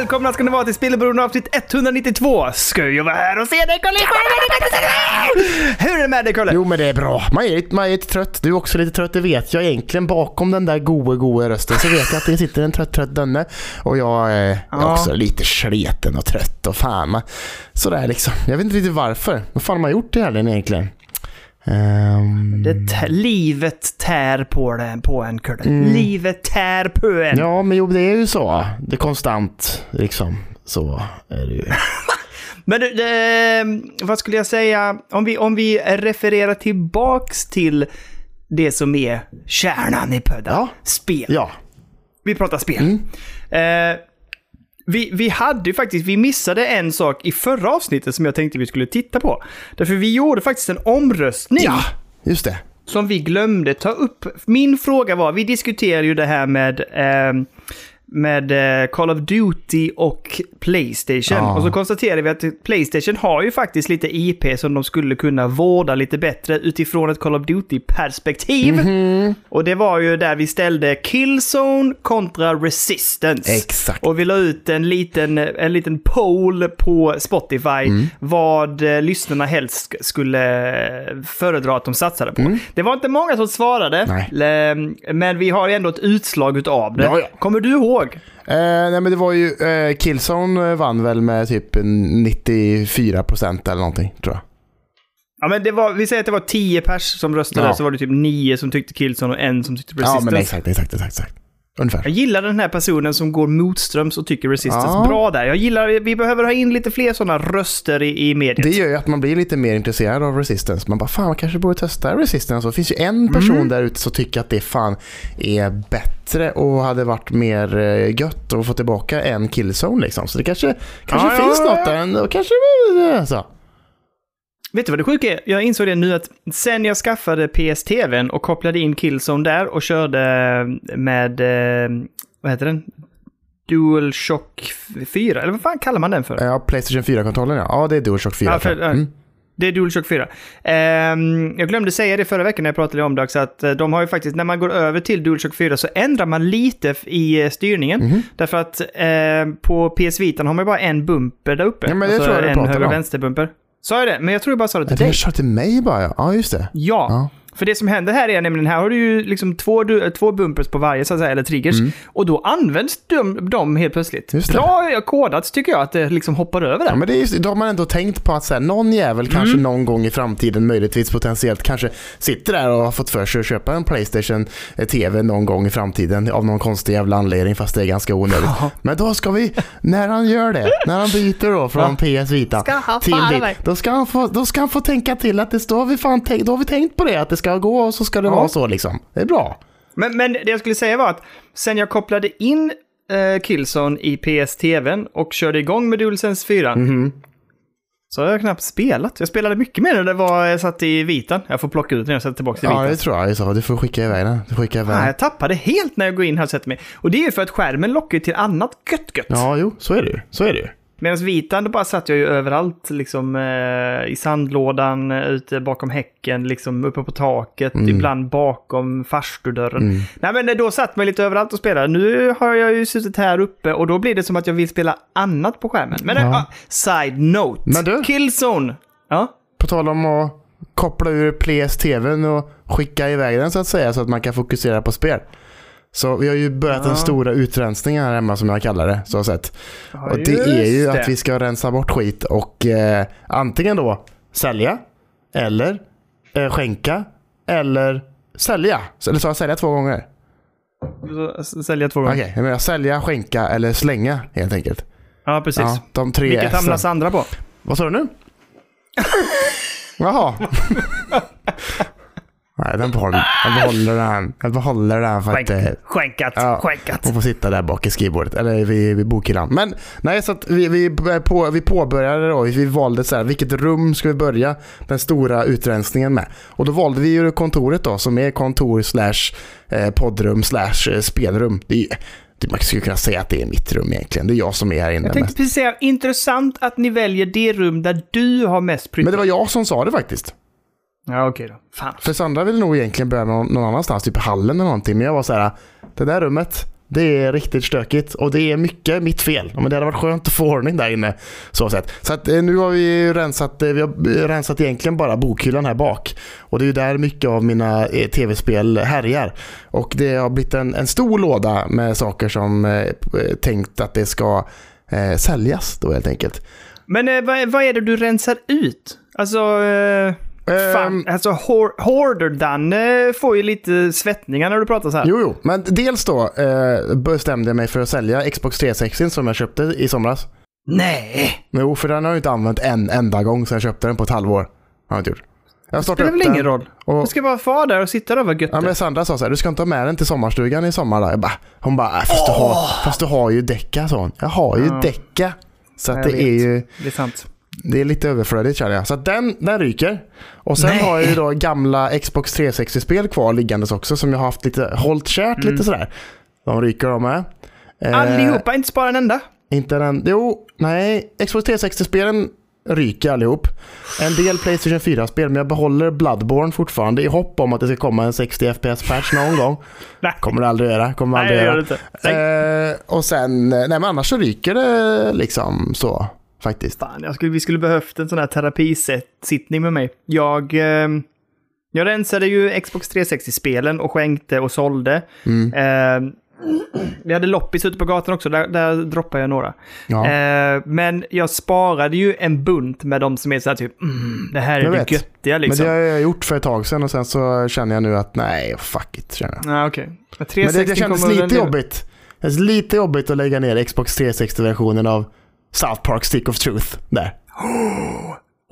Välkomna ska ni vara till Spelberoende avsnitt 192. Ska jag vara här och se dig Kalle? Hur är det med dig Kalle? Jo men det är bra. Man är, man är lite trött. Du är också lite trött, det vet jag egentligen. Bakom den där goe goe rösten så vet jag att det sitter en trött trött dönne. Och jag är Ja. också lite sleten och trött och fan. Sådär liksom. Jag vet inte riktigt varför. Vad fan har man gjort i helgen egentligen? Ehm, Det livet tär på, den, på en Kalle. Livet tär på en. ja men jo det är ju så. Det är konstant liksom. Så är det ju. Men det, det, vad skulle jag säga? Om vi, om vi refererar tillbaks till det som är kärnan i podden. Ja. Spel. Ja. Vi pratar spel. Eh, vi, vi hade ju faktiskt, vi missade en sak i förra avsnittet som jag tänkte vi skulle titta på. Därför vi gjorde faktiskt en omröstning Ja, just det. som vi glömde ta upp. Min fråga var, vi diskuterade ju det här med, eh, med eh, Call of Duty och Playstation. Ja. Och så konstaterade vi att Playstation har ju faktiskt lite IP som de skulle kunna vårda lite bättre utifrån ett Call of Duty-perspektiv. Mhm. Och det var ju där vi ställde Killzone kontra Resistance. Exakt. Och vi la ut en liten, en liten poll på Spotify Mm. vad eh, lyssnarna helst sk- skulle eh, föredra att de satsade på. Det var inte många som svarade, Mm. Nej. Men vi har ändå ett utslag utav det. Ja, ja. Kommer du ihåg? Eh, nej men det var ju, eh, Killzone vann väl med typ 94% eller någonting tror jag. Ja, men det var, vi säger att det var 10 pers som röstade, Ja. så var det typ 9 som tyckte Killzone och en som tyckte Resistance. Ja men exakt, exakt, exakt. exakt. Ungefär. Jag gillar den här personen som går motströms och tycker Resistance. Ja. Bra där. Jag gillar, vi behöver ha in lite fler sådana röster i, i mediet. Det gör ju att man blir lite mer intresserad av Resistance. Man bara, fan man kanske borde testa Resistance. Och det finns ju en person Mm. där ute som tycker att det fan är bättre och hade varit mer eh, gött att få tillbaka en Killzone liksom. Så det kanske, kanske Ja, ja, finns ja, något där ändå. Kanske, eh, så. Vet du vad det sjuka är? Jag insåg det nu att sen jag skaffade PS-TVn och kopplade in Killzone där och körde med, eh, vad heter den? DualShock 4, eller vad fan kallar man den för? Ja, Playstation 4-kontrollen ja. Ja, det är DualShock 4. Ja, för- mm. Det är DualShock 4. Ehm, jag glömde säga det förra veckan när jag pratade om det också, att eh, de har ju faktiskt, när man går över till DualShock 4 så ändrar man lite i eh, styrningen. Mhm. Därför att på PS Vitan har man bara en bumper där uppe. Ja, men det tror jag en höger om. vänster bumper. Sa jag det? Men jag tror jag bara sa det till Det dig. är kört till mig bara ja. Ja, just det. Ja. Ja. För det som händer här är nämligen, här har du ju liksom två, två bumpers på varje, så att säga, eller triggers. Och då används de, de helt plötsligt. Mm. Just det. Bra kodat tycker jag, att det liksom hoppar över Ja, där. men det är just, då har man ändå tänkt på att så här, någon jävel Mm. kanske någon gång i framtiden, möjligtvis potentiellt, kanske sitter där och har fått för sig att köpa en Playstation eh, TV någon gång i framtiden av någon konstig jävla anledning, fast det är ganska onödigt. Ja. Men då ska vi, när han gör det, när han byter då från PS Vita till dit, då ska, han få, då ska han få tänka till att det står vi fan tänkt, då har vi tänkt på det, att det ska gå och så ska det Ja. vara så liksom. Det är bra. Men, men det jag skulle säga var att sen jag kopplade in eh, Killzone i PS-TVn och körde igång med DualSense 4 Mhm. så har jag knappt spelat. Jag spelade mycket mer när det var, jag satt i vitan. Jag får plocka ut den och sätta tillbaka i Ja, vitan. det tror jag så. Du får skicka iväg den. Du får skicka iväg Nej, jag tappade helt när jag går in här och sätter mig. Och det är ju för att skärmen lockar till annat gött gött. Ja, jo, så är det ju. Så är det ju. Medan vitan, då bara satt jag ju överallt, liksom eh, i sandlådan, eh, ute bakom häcken, liksom uppe på taket, Mm. ibland bakom farstudörren. Nej men då satt man lite överallt och spelade. Nu har jag ju suttit här uppe och då blir det som att jag vill spela annat på skärmen. Men Ja. ja. side note. Men du- Killzone. Ja. På tal om att koppla ur PS-TVn och skicka iväg den så att säga så att man kan fokusera på spel. Så vi har ju börjat Ja. den stora utrensningen här hemma som jag kallar det. Så sett. Ja, och det är ju det. att vi ska rensa bort skit och eh, antingen då sälja eller eh, skänka eller sälja. Eller sa jag sälja två gånger? Sälja två gånger. Okej, jag menar sälja, skänka eller slänga helt enkelt. Ja, precis. Ja, de tre Vilket hamnar Sandra på? Vad sa du nu? Jaha. Nej, den behåller, jag behåller den. Jag behåller den för att Skänk, eh, skänkat, ja. skänkat. hon får sitta där bak i skrivbordet. Eller vid, vid bokhyllan. Men nej, så vi, vi, på, vi påbörjade då. Vi valde så här, vilket rum ska vi börja den stora utrensningen med? Och då valde vi ju kontoret då, som är kontor slash eh, poddrum slash eh, spelrum. Det är, ju- det- man skulle kunna säga att det är mitt rum egentligen. Det är jag som är här inne. Jag tänkte precis säga, intressant att ni väljer det rum där du har mest pryttlar. Men det var jag som sa det faktiskt. Ja, okej då. Fan. För Sandra ville nog egentligen börja någon, någon annanstans, typ i hallen eller någonting. Men jag var så här, det där rummet, Det är riktigt stökigt och det är mycket mitt fel. Men det hade varit skönt att få ordning där inne. Så, sett. så att, eh, nu har vi rensat, eh, vi har rensat egentligen bara bokhyllan här bak. Och det är ju där mycket av mina eh, tv-spel härjar. Och det har blivit en, en stor låda med saker som eh, tänkt att det ska eh, säljas då helt enkelt. Men eh, vad, vad är det du rensar ut? Alltså... Eh... Fan, Ehm, alltså Hor- Hoarder-Danne får ju lite svettningar när du pratar så här. Jo, jo, men dels då eh, bestämde jag mig för att sälja Xbox 360 som jag köpte i somras. Nej! Jo, för den har jag inte använt en enda gång sedan jag köpte den på ett halvår. Har jag inte gjort. Jag Det spelar väl ingen roll? Och, Du ska bara få där och sitta där och vara gött. ja, men Sandra sa så här, du ska inte ha med den till sommarstugan i sommar. Då. Jag bara, hon bara, äh, fast, du har, fast du har ju däcka, sa hon. Jag har ju Ja. däcka. Så att det vet. är ju Det är sant. Det är lite överflödigt känner jag. Så den, den ryker. Och sen Nej. har jag ju då gamla Xbox 360-spel kvar liggandes också som jag har haft lite, hållit kärt Mm. lite sådär. De ryker de med. Eh, Allihopa, inte spara en enda. Inte den, jo, nej. Xbox 360-spelen ryker allihop. En del Playstation 4-spel, men jag behåller Bloodborne fortfarande i hopp om att det ska komma en 60 FPS-patch någon gång. Nej. Kommer det aldrig göra. Kommer Nej, aldrig det gör göra. det inte. Eh, och sen, nej men annars så ryker det liksom så faktiskt. Fan, jag skulle, vi skulle behövt en sån här terapisittning med mig. Jag, eh, jag rensade ju Xbox 360-spelen och skänkte och sålde. Mm. Eh, vi hade loppis ute på gatan också, där, där droppade jag några. Ja. Eh, men jag sparade ju en bunt med de som är så här typ, mm, det här är Jag det vet. göttiga Men liksom. det har jag gjort för ett tag sedan och sen så känner jag nu att nej, fuck it. Känner jag. Ja, okej. Men Men 360 det, det kändes lite jobbigt. Det kändes lite jobbigt att lägga ner Xbox 360-versionen av South Park Stick of Truth där.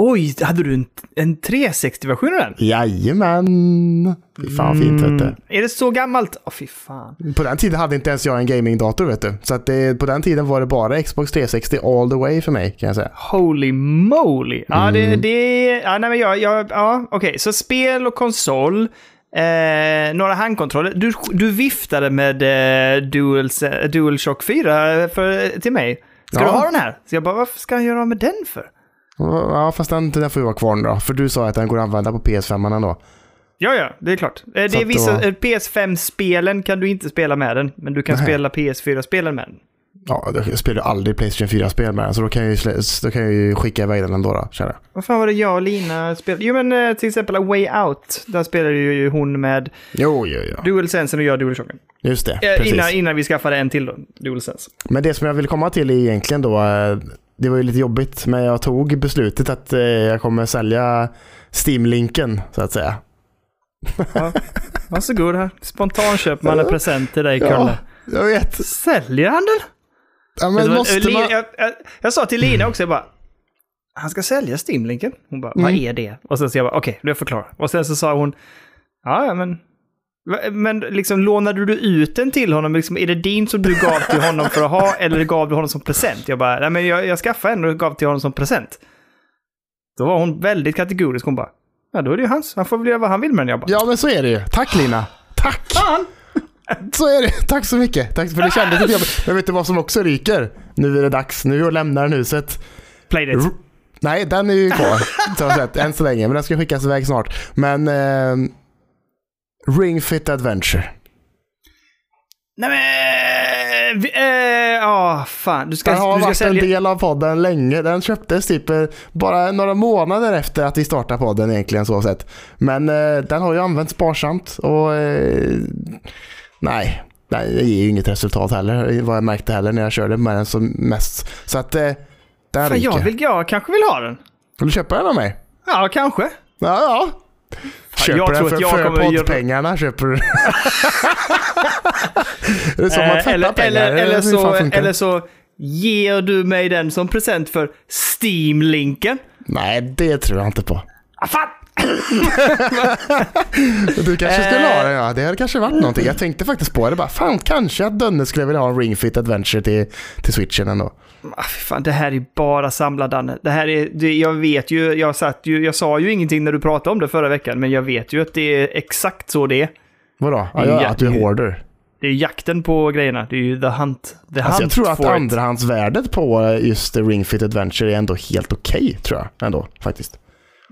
Oj, hade du en, en 360-version av den? Jajamän. Fy fan vad fint vet du. Mm, Är det så gammalt? Åh, fy fan. På den tiden hade inte ens jag en gamingdator vet du. Så att det, på den tiden var det bara Xbox 360 all the way för mig kan jag säga. Holy moly! Ja, det... Mm. det ja, nej, men jag... jag ja, okej. Så spel och konsol. Eh, några handkontroller. Du, du viftade med eh, Dual, DualShock 4 för, till mig. Ska Ja. du ha den här? Så jag bara, varför ska jag göra av med den för? Ja fast den, den får ju vara kvar nu då. För du sa att den går att använda på PS5 ändå. Ja, ja, det är klart. Eh, det är vissa, då- eh, PS5-spelen kan du inte spela med den, men du kan Nej. spela PS4-spelen med den. Ja, jag spelar ju aldrig Playstation 4-spel med den. Så då kan jag ju, då kan jag ju skicka iväg den ändå då, känner jag. Vad fan var det jag och Lina spelade? Jo, men eh, till exempel A Way Out. Där spelade ju hon med Jo, jo, jo. DualSensen och jag DualShocken. Just det, Eh, precis. innan, innan vi skaffade en till då, DualSense. Men det som jag vill komma till är egentligen då, eh, det var ju lite jobbigt, men jag tog beslutet att eh, jag kommer sälja Steam-linken, så att säga. Ja. Varsågod här. Spontanköp man en present till dig, Kalle. jag vet. Säljer han den? Ja, men vad, måste Lina, man... jag, jag, jag sa till Lina också, jag bara... Han ska sälja Steam-linken. Hon bara, vad Mm. är det? Och sen så jag bara, okej, okay, jag förklarar. Och sen så sa hon, ja, men... Men liksom lånade du ut den till honom? Liksom, är det din som du gav till honom för att ha eller gav du honom som present? Jag bara, nej men jag, jag skaffade en och gav till honom som present. Då var hon väldigt kategorisk. Hon bara, ja då är det ju hans. Han får väl göra vad han vill med den. Jag bara, Ja, men så är det ju. Tack Lina. Tack! fan! Så är det. Tack så mycket. Tack för det kändes lite jobbigt. Men vet du vad som också ryker? Nu är det dags. Nu lämnar den huset. Played it. R- Nej, den är ju kvar. Sett, än så länge. Men den ska skickas iväg snart. Men... Eh, Ring Fit Adventure. Nej men... vi- eh, Ja, fan. Du ska, Den har du ska varit sälja... en del av podden länge. Den köptes typ eh, bara några månader efter att vi startade podden egentligen så sett. Men eh, den har ju använts sparsamt och eh, nej, nej, det ger ju inget resultat heller vad jag märkte heller när jag körde med den som mest. Så att eh, den Fan, jag, vill, jag kanske vill ha den. Vill du köpa den av mig? Ja, kanske. Ja, ja. Köper jag den tror för, att jag för kommer att göra- poddpengarna. Köper du. är det som att Eh, tvätta eller, pengar? eller, eller, så, eller så ger du mig den som present för Steam-linken. Nej, det tror jag inte på. Ah, fan! Du kanske skulle ha den ja. Det hade kanske varit någonting. Jag tänkte faktiskt på det bara. Fan, kanske att Dönne skulle vilja ha en Ring Fit Adventure till, till switchen ändå. Ah, fan, det här är bara samla Danne. Det här är, det, jag vet ju jag, satt ju, jag sa ju ingenting när du pratade om det förra veckan, men jag vet ju att det är exakt så det är. Vadå? Ja, ja, att du är hoarder. Det är jakten på grejerna. Det är ju the hunt. The Alltså jag hunt tror att andrahandsvärdet på just Ring Fit Adventure är ändå helt okej, tror jag. Ändå, faktiskt.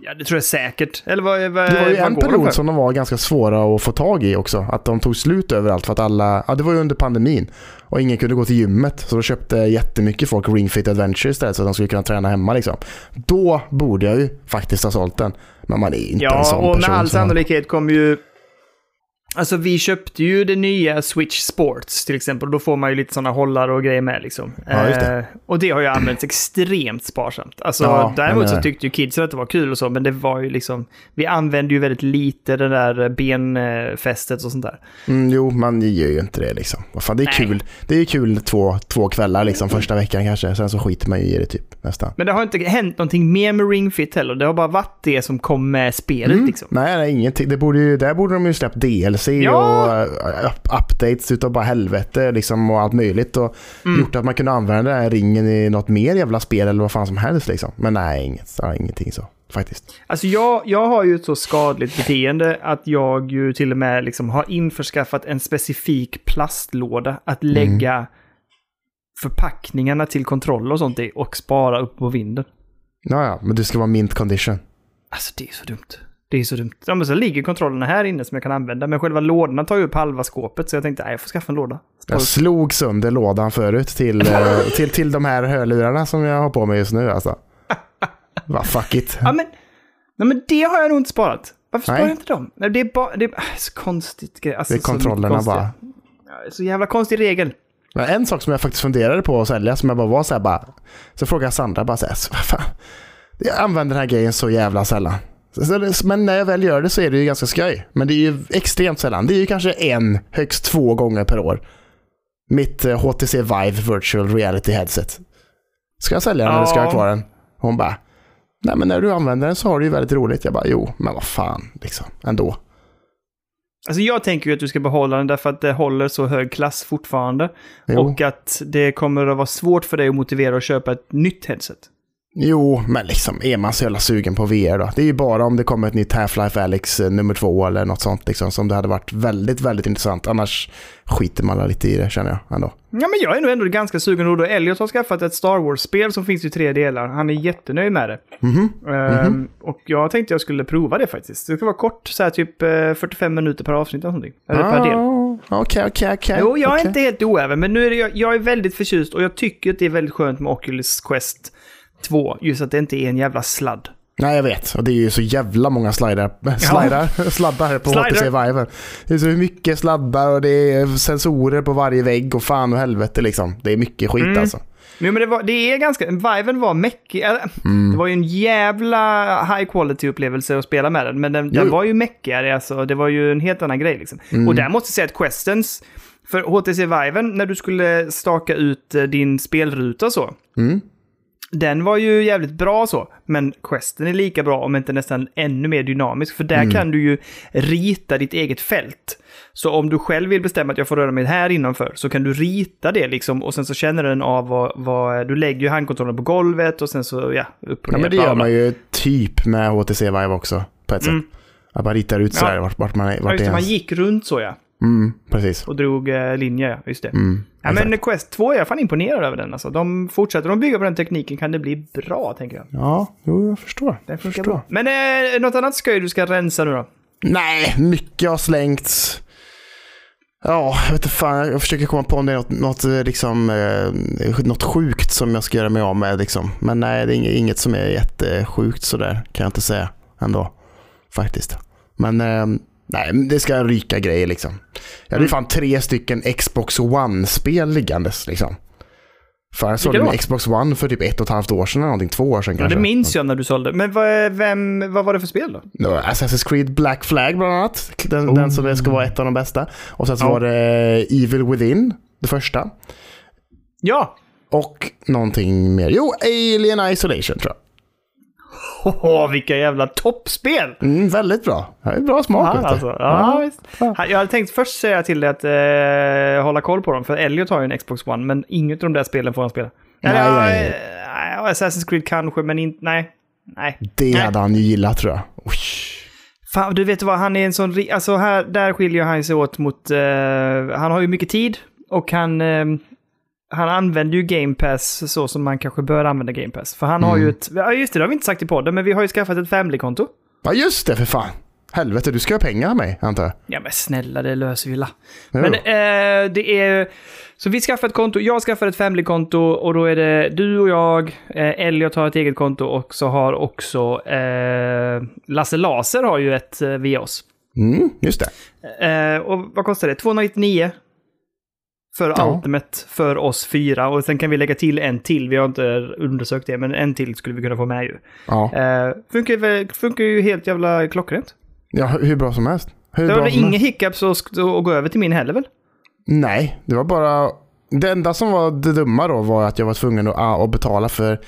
Ja, det tror jag säkert. Eller vad, vad, Det var ju en de period som de var ganska svåra att få tag i också. Att de tog slut överallt för att alla, ja det var ju under pandemin. Och ingen kunde gå till gymmet. Så då köpte jättemycket folk Ring Fit Adventure istället så att de skulle kunna träna hemma liksom. Då borde jag ju faktiskt ha sålt den. Men man är inte en Ja, sån och med person. all sannolikhet kommer ju... Alltså vi köpte ju det nya Switch Sports till exempel. Då får man ju lite sådana hållare och grejer med liksom. Ja, just det. Eh, och det har ju använts extremt sparsamt. Alltså Ja, däremot så det. tyckte ju kidsen att det var kul och så, men det var ju liksom... Vi använde ju väldigt lite det där benfästet och sånt där. Mm, jo, man gör ju inte det liksom. Vad fan, det är Nej. kul. Det är kul två, två kvällar liksom första veckan kanske. Sen så skiter man ju i det typ nästan. Men det har inte hänt någonting mer med Ring Fit heller. Det har bara varit det som kom med spelet Mm. liksom. Nej, nej, ingenting. Det borde ju, där borde de ju släppt DLC Ja. och up- updates utav bara helvete liksom och allt möjligt. Och Mm. gjort att man kunde använda den här ringen i något mer jävla spel eller vad fan som helst liksom. Men nej, inget, ingenting så faktiskt. Alltså jag, jag har ju ett så skadligt beteende att jag ju till och med liksom har införskaffat en specifik plastlåda att lägga förpackningarna till kontroller och sånt i och spara upp på vinden. Ja, ja, men det ska vara mint condition. Alltså det är så dumt. Det är så dumt. Ja, men så ligger kontrollerna här inne som jag kan använda, men själva lådorna tar ju upp halva skåpet så jag tänkte nej, jag får skaffa en låda. Jag slog sönder lådan förut till, eh, till, till de här hörlurarna som jag har på mig just nu alltså. Va, fuck it. Ja, men, nej, men det har jag nog inte sparat. Varför sparar jag inte dem? Nej, det är bara... Det är så konstigt. grej. Alltså, Det är kontrollerna bara. Så jävla konstig regel. Men en sak som jag faktiskt funderade på att sälja som jag bara var så här bara. Så frågade jag Sandra bara så här, så vad fan. Jag använder den här grejen så jävla sällan. Men när jag väl gör det så är det ju ganska skoj. Men det är ju extremt sällan. Det är ju kanske en, högst två gånger per år. Mitt eh, HTC Vive Virtual Reality Headset. Ska jag sälja den eller ska jag ha Ja. kvar den? Hon bara, nej men när du använder den så har du ju väldigt roligt. Jag bara, jo, men vad fan, liksom, ändå. Alltså jag tänker ju att du ska behålla den därför att det håller så hög klass fortfarande. Jo. Och att det kommer att vara svårt för dig att motivera att köpa ett nytt headset. Jo, men liksom är man så jävla sugen på VR då? Det är ju bara om det kommer ett nytt Half-Life Alyx eh, nummer två eller något sånt liksom som det hade varit väldigt, väldigt intressant. Annars skiter man lite i det känner jag ändå. Ja, men jag är nog ändå ganska sugen. Då Elliot har skaffat ett Star Wars-spel som finns i tre delar. Han är jättenöjd med det. Mhm. Ehm, och jag tänkte jag skulle prova det faktiskt. Det ska vara kort, så här typ eh, 45 minuter per avsnitt eller någonting. Eller per del. Ah, Okej, okej, okej. Jo, jag är okej. inte helt oäven, men nu är det, jag, jag är väldigt förtjust och jag tycker att det är väldigt skönt med Oculus Quest 2. Just att det inte är en jävla sladd. Nej, jag vet. Och det är ju så jävla många slidar, slidar, sladdar på Slider. HTC Vive. Det är så mycket sladdar och det är sensorer på varje vägg och fan och helvete liksom. Det är mycket skit Mm. alltså. Men, men det, var, det är ganska... Viven var mäckig. Mm. Det var ju en jävla high quality upplevelse att spela med den. Men den, den Jo. var ju mäckigare. Alltså, det var ju en helt annan grej liksom. Mm. Och där måste jag säga att Questens... För HTC Viven, när du skulle staka ut eh, din spelruta så. Mm. Den var ju jävligt bra så, men Questen är lika bra om inte nästan ännu mer dynamisk. För Mm. där kan du ju rita ditt eget fält. Så om du själv vill bestämma att jag får röra mig här innanför så kan du rita det liksom och sen så känner den av vad, vad du lägger ju handkontrollen på golvet och sen så ja, upp och Ja, ner. men det gör man ju typ med HTC Vive också på ett sätt. Mm. Att man ritar ut Ja. sådär vart, vart man är. Ja, Vart just det, man gick runt så ja. Mm, precis. Och drog eh, linjer, ja. Just det. Mm, Ja, men. Quest 2 är jag fan imponerad över den alltså. De fortsätter de bygga på den tekniken kan det bli bra, tänker jag. ja, jo, jag förstår. Den funkar förstår. bra. Men eh, något annat skoj du ska rensa nu då? Nej, mycket har slängts. Ja, jag vet inte fan. Jag försöker komma på om det är något, något, eh, liksom, eh, något sjukt som jag ska göra mig av med. Liksom. Men nej, det är inget, som är jättesjukt sådär, kan jag inte säga ändå. Faktiskt. Men eh, nej, det ska ryka grejer liksom. Jag hade Mm. fan tre stycken Xbox One-spel liggandes liksom. För jag sålde min Xbox One för typ ett och ett halvt år sedan eller någonting, två år sedan Ja, kanske. det minns jag när du sålde. Men vad, vem, vad var det för spel då? Var Assassin's Creed Black Flag bland annat. Den, Oh. den som ska vara ett av de bästa. Och sen så Ja. var det Evil Within, det första. Ja! Och någonting mer. Jo, Alien Isolation tror jag. Åh, vilka jävla toppspel! Mm, väldigt bra. Det är bra smak. Du. alltså. Ja, visst. Ja. Jag hade tänkt först säga till dig att eh, hålla koll på dem, för Elliot har ju en Xbox One, men inget av de där spelen får han spela. Nej, Eller, ja, nej, eh, ja, Assassin's Creed kanske, men inte... Nej. Nej. Det Nej. hade han ju gillat tror jag. Oj. Fan, du vet vad, han är en sån... Alltså, här, där skiljer han sig åt mot... eh, han har ju mycket tid och han... eh, han använder ju Game Pass så som man kanske bör använda Game Pass. För han har ju ett, ja just det, det har vi inte sagt i podden, men vi har ju skaffat ett Family-konto. Ja, just det för fan. Helvete, du ska ha pengar av mig, antar jag. Ja men snälla, det löser vi la. Men eh, det är... Så vi skaffar ett konto, jag skaffar ett Family-konto och då är det du och jag, eh, Elliot har ett eget konto och så har också eh, Lasse Laser har ju ett eh, via oss. Mm, just det. Eh, och vad kostar det? 299 för Ja. Ultimate för oss fyra. Och sen kan vi lägga till en till. Vi har inte undersökt det, men en till skulle vi kunna få med ju. Ja. Eh, funkar, funkar ju helt jävla klockrent. ja, hur bra som helst. Hur Det var väl inga hiccups att, att gå över till min heller väl? Nej, det var bara... Det enda som var det dumma då var att jag var tvungen att, att betala för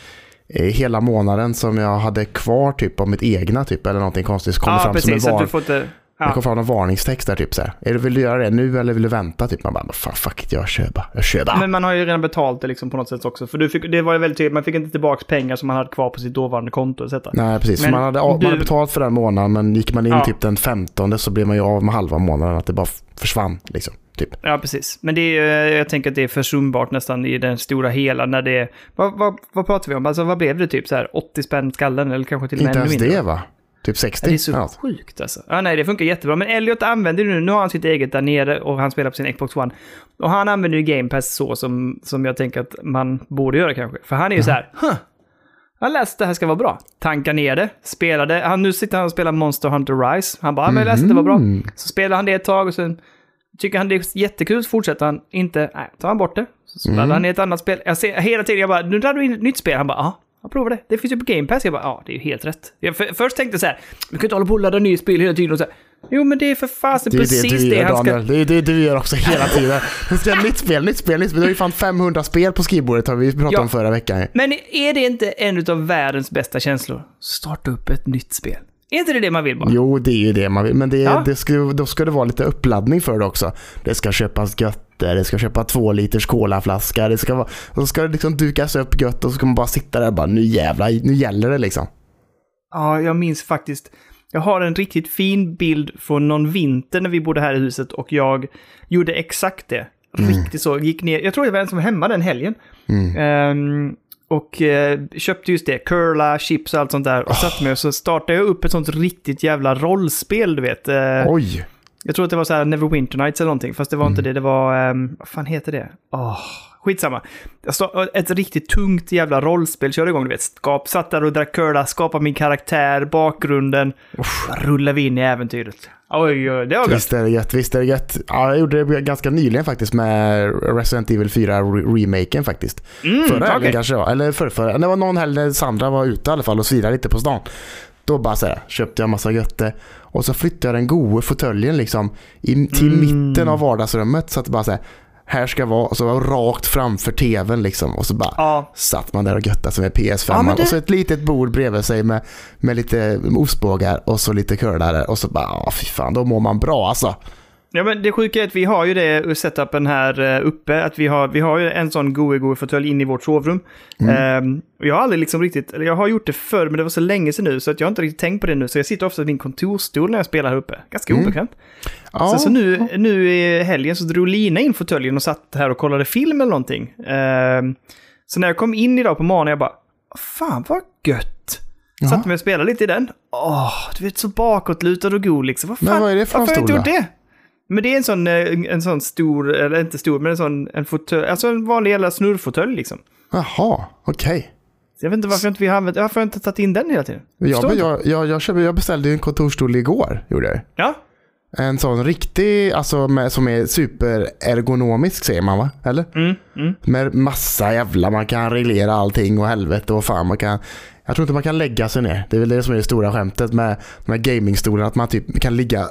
eh, hela månaden som jag hade kvar typ av mitt egna typ eller någonting konstigt. Så kom Ja, fram precis. som en Att var... du får inte... Det Ja. kom fram en varningstext där typ så här. Är du, vill du göra det nu eller vill du vänta? Typ man bara, fan fuck it, jag kör bara. Jag kör bara. Men man har ju redan betalt det liksom på något sätt också. För du fick, det var ju väldigt tydligt, man fick inte tillbaka pengar som man hade kvar på sitt dåvarande konto. etc. Nej, precis. Men man, hade, man du- hade betalt för den månaden men gick man in Ja. typ den 15 så blev man ju av med halva månaden. Att det bara försvann liksom. Typ. Ja, precis. Men det är, jag tänker att det är försumbart nästan i den stora hela när det är... Vad, vad, vad pratar vi om? Alltså vad blev det typ så här 80 spänn skallen eller kanske till och med Inte ens mindre? det va? Typ 60? Ja, det är så något. sjukt alltså. Ja, nej, det funkar jättebra. Men Elliot använder det nu. Nu har han sitt eget där nere och han spelar på sin Xbox One. Och han använder ju Game Pass så som, som jag tänker att man borde göra kanske. För han är ju så här, huh. Jag har läst att det här ska vara bra. Tankar ner det, spelade. Han, nu sitter han och spelar Monster Hunter Rise. Han bara, ja, men jag läste att det var bra. Mm. Så spelar han det ett tag och sen tycker han det är jättekul så fortsätter han inte. Nej, tar han bort det. Så spelar Mm. han i ett annat spel. Jag ser hela tiden, jag bara, nu drar du in ett nytt spel. Han bara, ja. Jag provar det. Det finns ju på Game Pass. Jag bara, ja, det är ju helt rätt. Jag för, först tänkte jag så här, vi kan inte hålla på och ladda nya spel hela tiden och så här. Jo, men det är för fasen Det är precis det det, du gör han ska... Daniel. Det är det du gör också hela tiden. Det ska nytt spel, nytt spel, nytt spel. Det är ju fan 500 spel på skrivbordet har vi pratat Ja. om förra veckan. Men är det inte en av världens bästa känslor? Starta upp ett nytt spel. Är inte det det man vill bara? Jo, det är ju det man vill. Men det, Ja. det ska, då ska det vara lite uppladdning för det också. Det ska köpas götter, det ska köpa två liters colaflaska, det ska vara, och så ska det liksom dukas upp gött och så ska man bara sitta där och bara nu jävlar, nu gäller det liksom. Ja, jag minns faktiskt. Jag har en riktigt fin bild från någon vinter när vi bodde här i huset och jag gjorde exakt det. Riktigt så. Gick ner. Jag tror jag var ensam hemma den helgen. Ehm, och eh, köpte just det. Curla, chips och allt sånt där. Och satte mig och så startade jag upp ett sånt riktigt jävla rollspel, du vet. Eh, Oj! Jag tror att det var så här Neverwinter Nights eller någonting. Fast det var inte det. Det var... Um, vad fan heter det? Åh, skitsamma. Stod, ett riktigt tungt jävla rollspel körde igång, du vet. Skap, satt där och drack curla, skapade min karaktär, bakgrunden. Bara rullade vi in i äventyret. Oj, oj, det var gött. Visst är det gött, visst är det gött. Ja, jag gjorde det ganska nyligen faktiskt med Resident Evil 4 re- remaken faktiskt. Mm, Förra helgen okej. kanske det var, eller förra, förra. Det var någon helg när Sandra var ute i alla fall och svirade lite på stan. Då bara så här, köpte jag massa götte och så flyttade jag den goe fåtöljen liksom i, till Mm. mitten av vardagsrummet. Så att det bara så här, här ska vara. Och så var rakt framför tvn liksom. Och så bara Ja, satt man där och göttade sig med PS5 Ja, det- och så ett litet bord bredvid sig med, med lite ostbågar och så lite curlare och så bara, ja fy fan, då mår man bra alltså. Ja, men det sjuka är att vi har ju det setupen här eh, uppe. Att vi har, vi har ju en sån goe goe fåtölj in i vårt sovrum. Ehm, och jag har aldrig liksom riktigt, eller jag har gjort det förr, men det var så länge sedan nu så att jag inte riktigt tänkt på det nu. Så jag sitter ofta vid min kontorsstol när jag spelar här uppe. Ganska obekvämt. Ja, Så, så nu, nu i helgen så drog Lina in fåtöljen och satt här och kollade film eller någonting. Ehm, så när jag kom in idag på morgonen, jag bara, fan vad gött. Satte mig och spelade lite i den. Åh, du vet så bakåtlutad och god liksom. Vad fan, Men vad är det för varför har jag inte gjort det? Men det är en sån, eh, en sån stor, eller inte stor, men en sån en fåtölj, alltså en vanlig jävla snurrfåtölj liksom. Jaha, okej. Så jag vet inte varför inte vi har använt, varför har inte tagit in den hela tiden? Jag, Förstår inte. jag, jag, jag, köpte- jag beställde ju en kontorsstol igår, gjorde jag. Ja, En sån riktig, alltså med, som är superergonomisk säger man va? Eller? mm, mm. Med massa jävla, man kan reglera allting och helvete och fan man kan Jag tror inte man kan lägga sig ner. Det är väl det som är det stora skämtet med de här gamingstolarna. Att man typ kan ligga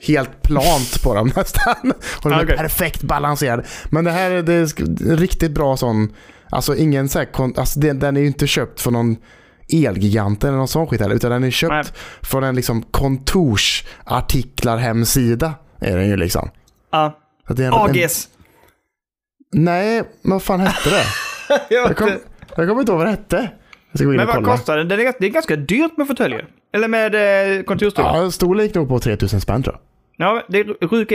helt plant på dem nästan. Och de är Okej. perfekt balanserade. Men det här är, det är riktigt bra sån, alltså ingen så här, alltså den, den är ju inte köpt från någon Elgigant eller någon sån skit heller. Utan den är köpt Nej. från en liksom kontorsartiklar hemsida. Är den ju liksom. ja. Är en, en, AGS. nej, men vad fan hette det? Jag Jag, kom, jag kommer inte ihåg vad det hette. Men vad kostar den? Den är, ganska- det är ganska dyrt med fåtöljer. Eller med eh, kontorsstolar. Ja. Gick nog på 3000 spänn tror jag. Ja, det är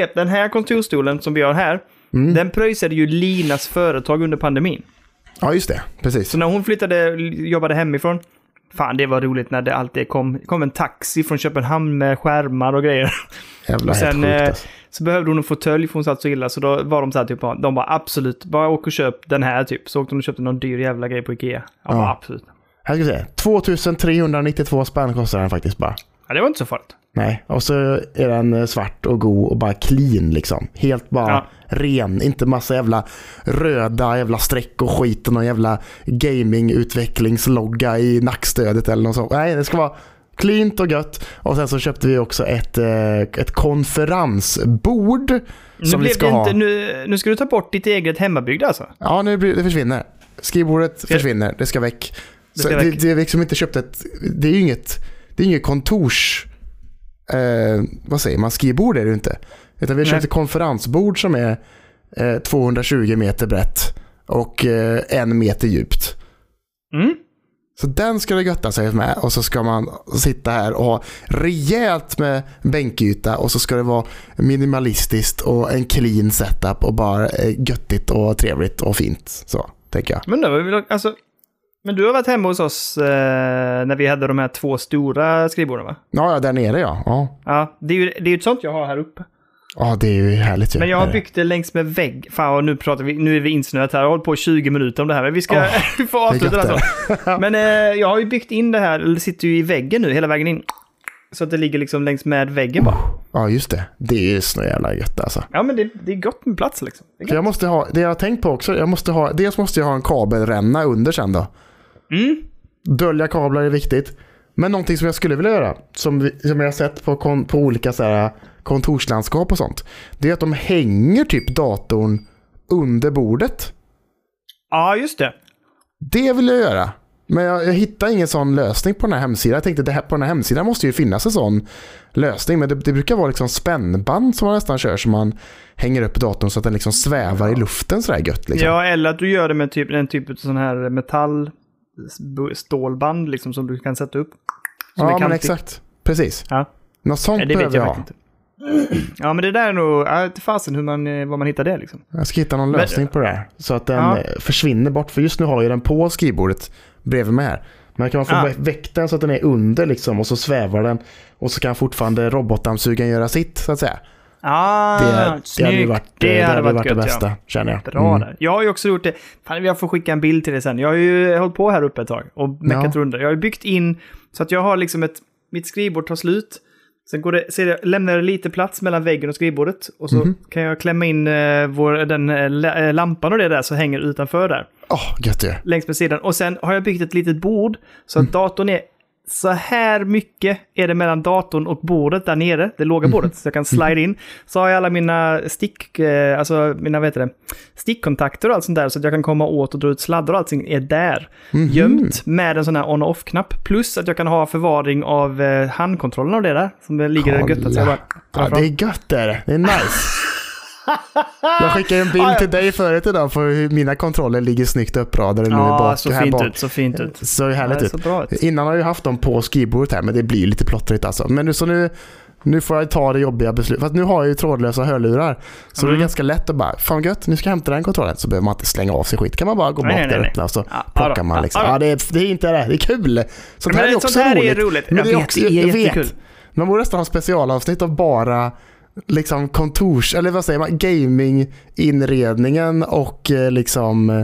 att den här kontorsstolen som vi har här, Mm. den pröjsade ju Linas företag under pandemin. Ja, just det. Precis. Så när hon flyttade, jobbade hemifrån, fan det var roligt när det alltid kom, kom en taxi från Köpenhamn med skärmar och grejer. Jävla Och helt sen, sjukt eh, alltså. Så behövde hon en fåtölj för hon satt så illa, så då var de så här typ, de bara absolut, bara åk och köp den här typ. Så åkte de och köpte någon dyr jävla grej på Ikea. Jag bara Ja. absolut. Här ska vi se. 2392 spänn kostar den faktiskt bara. Ja, det var inte så farligt. Nej, och så är den eh, svart och god och bara clean liksom. Helt bara Ja. ren. Inte massa jävla röda jävla streck och skit och någon jävla gaming-utvecklingslogga i nackstödet eller något sånt. Nej, det ska vara cleant och gött. Och sen så köpte vi också ett, eh, ett konferensbord. Nu, Som vi ska ha. inte, nu, nu ska du ta bort ditt eget hemmabyggda alltså? Ja, nu det försvinner. Skrivbordet försvinner. Det ska väck. Det Så det, väck. det är liksom inte köpt ett... Det är ju inget, det är inget kontors... Eh, vad säger man? Skrivbord är det ju inte. Utan vi har Nej. köpt ett konferensbord som är eh, 220 meter brett och eh, en meter djupt. Mm. Så den ska det götta sig med och så ska man sitta här och ha rejält med bänkyta och så ska det vara minimalistiskt och en clean setup och bara eh, göttigt och trevligt och fint. Så tänker jag. Men, då, alltså, men du har varit hemma hos oss eh, när vi hade de här två stora skrivborden va? Ja, där nere ja. Ja, Ja, det är ju det är ju ett sånt jag har här uppe. ja det är ju härligt ju. Men jag har är byggt det längs med vägg. Fan, och nu pratar vi, nu är vi insnöat här. Jag har hållit på i 20 minuter om det här, men vi ska, det är avsluta det alltså. Men eh, jag har ju byggt in det här, eller sitter ju i väggen nu, hela vägen in. Så att det ligger liksom längs med väggen bara. Ja, just det. Det är ju så jävla gött alltså. Ja, men det, det är gott med plats liksom. Jag måste ha, det jag har tänkt på också, jag måste ha, dels måste jag ha en kabelränna under sen då. Mm. Dölja kablar är viktigt. Men någonting som jag skulle vilja göra, som, vi, som jag har sett på, kon, på olika så här, kontorslandskap och sånt. Det är att de hänger typ datorn under bordet. Ja, just det. Det vill jag göra. Men jag, jag hittar ingen sån lösning på den här hemsidan. Jag tänkte det här, på den här hemsidan måste ju finnas en sån lösning. Men det, det brukar vara liksom spännband som man nästan kör. Som man hänger upp datorn så att den liksom svävar i luften sådär gött. Liksom. Ja, eller att du gör det med typ, en typ av sån här metall stålband liksom som du kan sätta upp. Ja men exakt. Precis. Ja. Något sånt Nej, det behöver jag jag ha. Ja, men det där är nog, jag vet fasen hur man, eh, var man hittar det liksom. Jag ska hitta någon Men- lösning på det här. Så att den Ja. eh, försvinner bort. För just nu har jag den på skrivbordet bredvid mig här. Men kan man få Ah. vä- väck den så att den är under liksom och så svävar den. Och så kan fortfarande robotdammsugaren göra sitt så att säga. Ah, Det, det hade varit det, det, hade varit, varit det bästa Ja. känner jag. Bra Mm. där. Jag har ju också gjort det. Fan, jag får skicka en bild till dig sen. Jag har ju hållit på här uppe ett tag och meckat runt det. Jag har byggt in så att jag har liksom ett... Mitt skrivbord tar slut. Sen går det, så det, lämnar det lite plats mellan väggen och skrivbordet. Och så Mhm. kan jag klämma in eh, vår, den eh, eh, lampan och det där som hänger utanför där. Åh, gött ju. längs med sidan. Och sen har jag byggt ett litet bord så att datorn är så här mycket är det mellan datorn och bordet där nere, det låga bordet, så jag kan slide in. Så har jag alla mina stick, eh, alltså mina, vad heter det, stickkontakter och allt sånt där så att jag kan komma åt och dra ut sladdar och allting är där. Gömt med en sån här on och off-knapp. Plus att jag kan ha förvaring av eh, handkontrollen och det där. Som det ligger där gött att jag bara Ja, det är gött det är det. Det är nice. Jag skickade en Ja, bild ja. till dig förut idag på hur mina kontroller ligger snyggt uppradade nu Ja, bak. så här fint bak. ut, så fint ut. Så Ja, härligt det är ut. så bra ut. Innan har jag haft dem på skrivbordet här, men det blir lite plottrigt alltså. Men nu, så nu, nu får jag ta det jobbiga beslutet. Fast nu har jag ju trådlösa hörlurar. Så det Mm. är ganska lätt att bara, fan gött, nu ska jag hämta den kontrollen. Så behöver man inte slänga av sig skit. kan man bara gå Nej, bak nej, där nej, öppna och så Ja, plockar ja, man ja, liksom. ja. Ja, det, är, det är inte det. Det är kul. Sånt här är sånt också här roligt. är roligt. Men Jag det är vet, också, det är jag jättekul. vet. Man borde nästan ha specialavsnitt av bara liksom kontors, eller vad säger man, gaminginredningen och eh, liksom eh,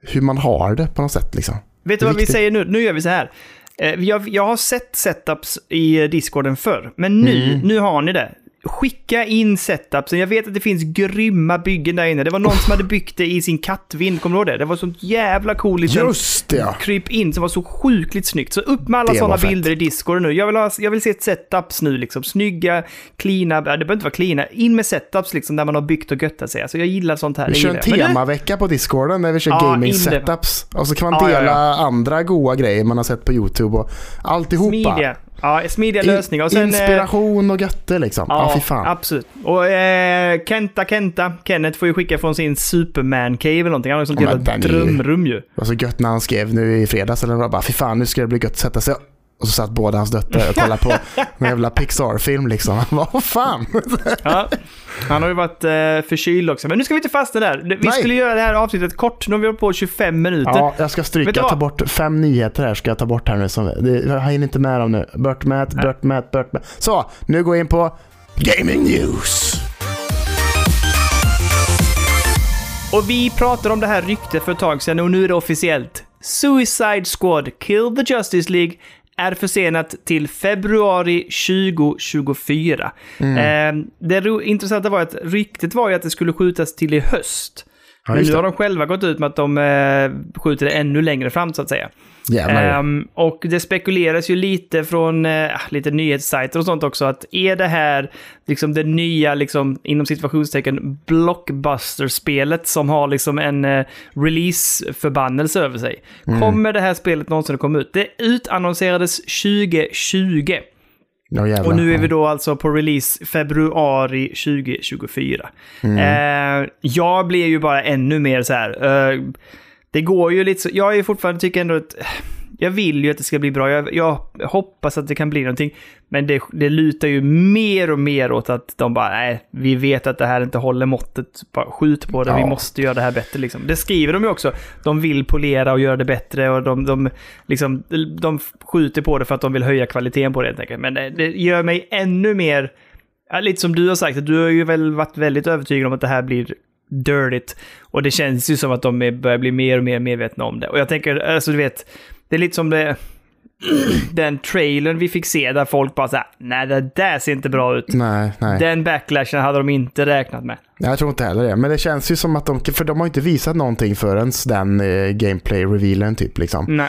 hur man har det på något sätt liksom. Vet du vad vi viktigt. säger nu? Nu gör vi så här. Eh, Jag, jag har sett setups i discorden förr, men nu, Mm. nu har ni det. Skicka in setupsen. Jag vet att det finns grymma byggen där inne. Det var någon som hade byggt det i sin kattvind, kommer du ihåg det? Det var sånt jävla cool liten Just det ja. kryp in som var så sjukligt snyggt. Så upp med alla sådana bilder i discorden nu. Jag vill, ha, jag vill se ett setups nu liksom. Snygga, cleana, det behöver inte vara cleana. In med setups liksom där man har byggt och göttat sig. Alltså jag gillar sånt här. Vi kör en temavecka på discorden där vi kör Ja, gaming in det. setups. Och så kan man Ja, ja, dela ja. andra goa grejer man har sett på YouTube och alltihopa. Smidiga. Ja, smidiga In- lösningar. Och sen, eh, Inspiration och götte liksom. Ja, fy fan. absolut. Och eh, Kenta Kenta, Kenneth får ju skicka från sin Superman-cave eller någonting. Han har ju sånt jävla drömrum ju. Det var så gött när han skrev nu i fredags eller vad, bara fy fan nu ska det bli gött att sätta sig Och så satt båda hans döttrar och kollade på en jävla Pixar-film liksom. Vad fan? Ja, han har ju varit eh, förkyld också. Men nu ska vi inte fastna där. Vi Nej. skulle göra det här avsnittet kort. Nu har vi hållit på 25 minuter. Ja, jag ska stryka, ta bort fem nyheter här ska jag ta bort här nu. Som, det, jag hinner inte med dem nu. Burtmät, Burtmät, Burtmät. Så, nu går jag in på Gaming News. Och vi pratade om det här ryktet för ett tag sedan och nu är det officiellt. Suicide Squad Kill the Justice League är försenat till februari 2024. Mm. Eh, det intressanta var att ryktet var ju att det skulle skjutas till i höst. Ja, Men nu har de själva gått ut med att de eh, skjuter det ännu längre fram så att säga. Ehm, och det spekuleras ju lite från eh, lite nyhetssajter och sånt också att är det här liksom det nya, liksom, inom situationstecken, blockbuster-spelet som har liksom en eh, release-förbannelse över sig. Kommer det här spelet någonsin att komma ut? Det utannonserades 2020. ja, jävlar. Och nu är vi då alltså på release februari 2024. Eh, jag blir ju bara ännu mer så här. Det går ju lite så. Jag är fortfarande tycker ändå att jag vill ju att det ska bli bra. Jag, jag hoppas att det kan bli någonting. Men det, det lutar ju mer och mer åt att de bara, nej, vi vet att det här inte håller måttet. Bara skjut på det, vi Ja. måste göra det här bättre. Liksom. Det skriver de ju också. De vill polera och göra det bättre och de, de, liksom, de skjuter på det för att de vill höja kvaliteten på det helt enkelt. Men det, det gör mig ännu mer, lite som du har sagt, du har ju väl varit väldigt övertygad om att det här blir dirtigt. Och det känns ju som att de börjar bli mer och mer medvetna om det. Och jag tänker, alltså du vet, det är lite som det, den trailern vi fick se där folk bara såhär, nej det där ser inte bra ut. Nej, nej. Den backlashen hade de inte räknat med. Jag tror inte heller det. Men det känns ju som att de, för de har inte visat någonting förrän den eh, gameplay-revealen typ liksom. Nej.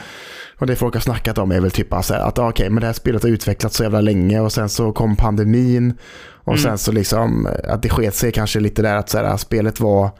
Och det folk har snackat om är väl typ bara så här att ah, okej, men det här spelet har utvecklats så jävla länge och sen så kom pandemin och Mm. sen så liksom eh, att det sket sig kanske lite där att så här, spelet var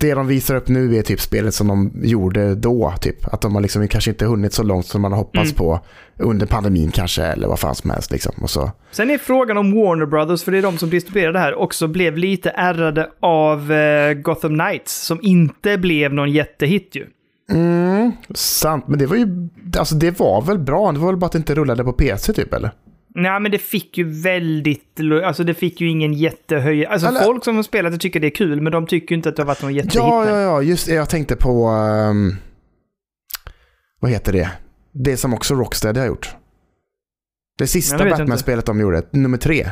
det de visar upp nu är typ spelet som de gjorde då. Typ. Att de har liksom kanske inte hunnit så långt som man har hoppats Mm. på under pandemin kanske eller vad fan som helst. Liksom. Och så. Sen är frågan om Warner Brothers, för det är de som distribuerar det här, också blev lite ärrade av eh, Gotham Knights, som inte blev någon jättehit ju. Mm, sant, men det var ju alltså det var väl bra. Det var väl bara att det inte rullade på PC typ eller? Nej, men det fick ju väldigt... Alltså det fick ju ingen jättehöj... Alltså Eller- folk som har spelat det tycker det är kul, men de tycker ju inte att det har varit någon jättehit. Ja, ja, ja, just det. Jag tänkte på... ehm, vad heter det? Det som också Rocksteady har gjort. Det sista Ja, Batman-spelet de gjorde, nummer tre.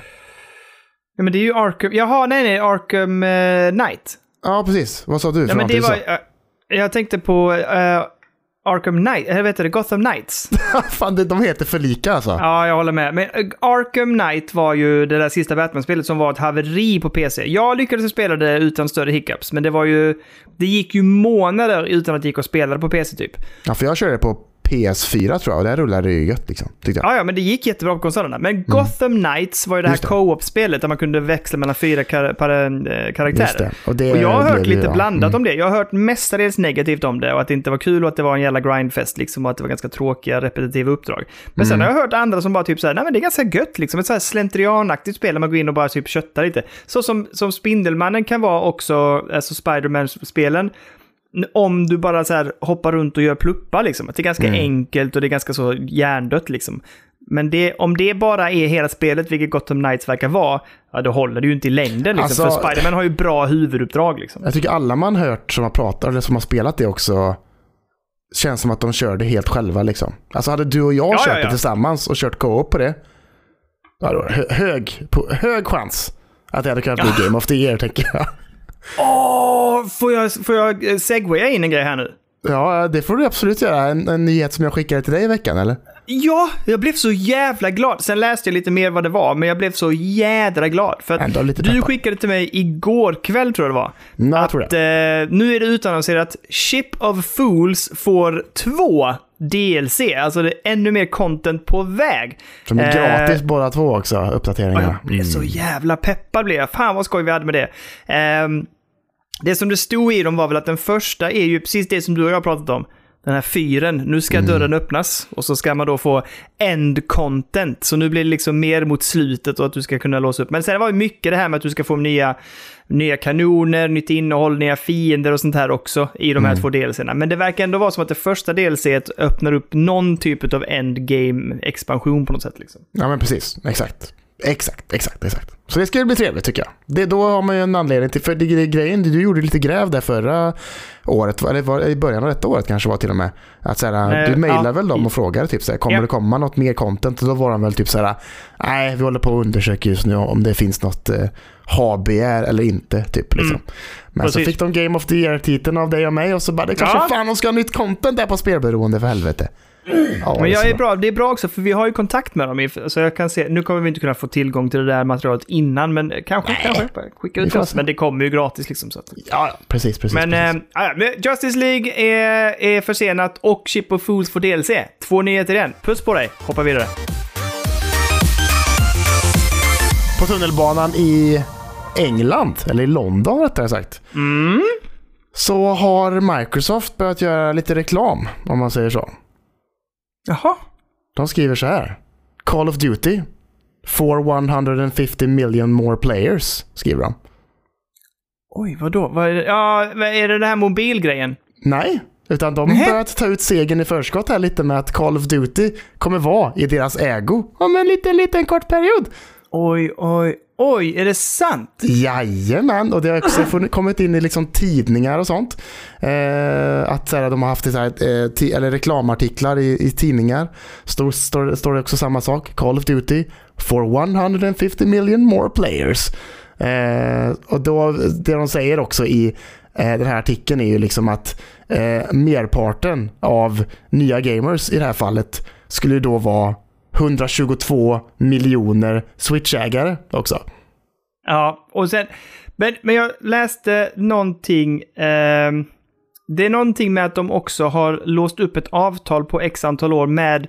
Ja, men det är ju Arkham... Jaha, nej, nej, Arkham eh, Knight. Ja, precis. Vad sa du? Ja, för men det var... jag tänkte på eh, Arkham Knight, eller vet du? Gotham Knights. Fan, de heter för lika alltså. Ja, jag håller med. Men eh, Arkham Knight var ju det där sista Batman-spelet som var ett haveri på PC. Jag lyckades spela det utan större hiccups, men det var ju... Det gick ju månader utan att det gick att spela det på PC typ. Ja, för jag körde på PS4 tror jag och där rullade det ju gött liksom. Tyckte jag. Ja, ja, men det gick jättebra på konsolerna. Men Gotham Knights var ju det här co-op-spelet där man kunde växla mellan fyra kar- eh, karaktärer. Det. Och, det Och jag har hört lite blandat mm. om det. Jag har hört mestadels negativt om det och att det inte var kul och att det var en jävla grindfest liksom och att det var ganska tråkiga repetitiva uppdrag. Men sen Mm. har jag hört andra som bara typ såhär, nej men det är ganska gött liksom. Ett så här slentrianaktigt spel där man går in och bara typ köttar lite. Så som, som Spindelmannen kan vara också, alltså Spiderman-spelen. Om du bara så här hoppar runt och gör pluppar liksom. Att det är ganska Mm. enkelt och det är ganska så hjärndött liksom. Men det, om det bara är hela spelet, vilket Gotham Knights verkar vara, ja då håller det ju inte i längden liksom. Alltså- För Spiderman har ju bra huvuduppdrag liksom. Jag tycker alla man hört som har pratat eller som har spelat det också känns som att de körde helt själva liksom. Alltså hade du och jag Ja, kört ja, ja. det tillsammans och kört co-op på det. Då, hö- hög, på, hög chans att det hade kunnat bli Game of the Year tänker jag. Åh, får jag, får jag eh, segwaya in en grej här nu? Ja, det får du absolut göra. En, en nyhet som jag skickade till dig i veckan eller? Ja, jag blev så jävla glad. Sen läste jag lite mer vad det var, men jag blev så jädra glad. För att du skickade till mig igår kväll, tror jag det var. Nej, jag att tror det. eh, nu är det utannonserat Ship of Fools får två DLC. Alltså det är ännu mer content på väg. Som är eh, gratis båda två också, Ja, uppdateringarna. jag blev så jävla peppad blev jag. Fan vad skoj vi hade med det. Ehm, det som det stod i dem var väl att den första är ju precis det som du och jag har pratat om. Den här fyren. Nu ska Mm. dörren öppnas och så ska man då få end content. Så nu blir det liksom mer mot slutet och att du ska kunna låsa upp. Men sen var ju mycket det här med att du ska få nya, nya kanoner, nytt innehåll, nya fiender och sånt här också i de här Mm. två DLCerna. Men det verkar ändå vara som att det första DLCet öppnar upp någon typ av endgame-expansion på något sätt. Liksom. Ja men precis, exakt. Exakt, exakt, exakt. Så det ska ju bli trevligt tycker jag. Det, då har man ju en anledning till, för det, det, grejen, du gjorde lite gräv där förra året, eller var, i början av detta året kanske var till och med. Att såhär, Eh, du mejlade ja. väl dem och frågade typ såhär, kommer Ja. det komma något mer content? Och då var de väl typ såhär, nej vi håller på att undersöka just nu om det finns något eh, HBR eller inte. Typ, liksom. Men så Precis. fick de Game of the Year-titeln av dig och mig och så bara, det är klart Ja. fan de ska ha nytt content där på spelberoende för helvete. Ja, Men jag är bra, det är bra också, för vi har ju kontakt med dem. Så jag kan se, nu kommer vi inte kunna få tillgång till det där materialet innan, men kanske, Nej. kanske. Skicka ut oss. Men det kommer ju gratis liksom. Så att. Ja, precis, precis. Men, precis. ja, men Justice League är, är försenat och Chip of Fools får DLC. Två nyheter igen. Puss på dig. Hoppa vidare. på tunnelbanan i England, eller i London rättare sagt, Mm. så har Microsoft börjat göra lite reklam, om man säger så. Jaha. De skriver så här. Call of Duty. For 150 million more players, skriver de. Oj, vadå? Vad är det? Ja, är det den här mobilgrejen? Nej, utan de Nähä. börjat ta ut segern i förskott här lite med att Call of Duty kommer vara i deras ägo om en liten, liten kort period. Oj, oj, oj, är det sant? Jajamän, och det har också funnit- kommit in i liksom tidningar och sånt. Eh, att så här, de har haft så här, eh, ti- eller reklamartiklar i, i tidningar. Står, står, står det också samma sak. Call of Duty for 150 million more players. Eh, och då, det de säger också i eh, den här artikeln är ju liksom att eh, merparten av nya gamers i det här fallet skulle då vara 122 miljoner Switch-ägare också. Ja, och sen... Men, men jag läste någonting... ehm, det är någonting med att de också har låst upp ett avtal på x antal år med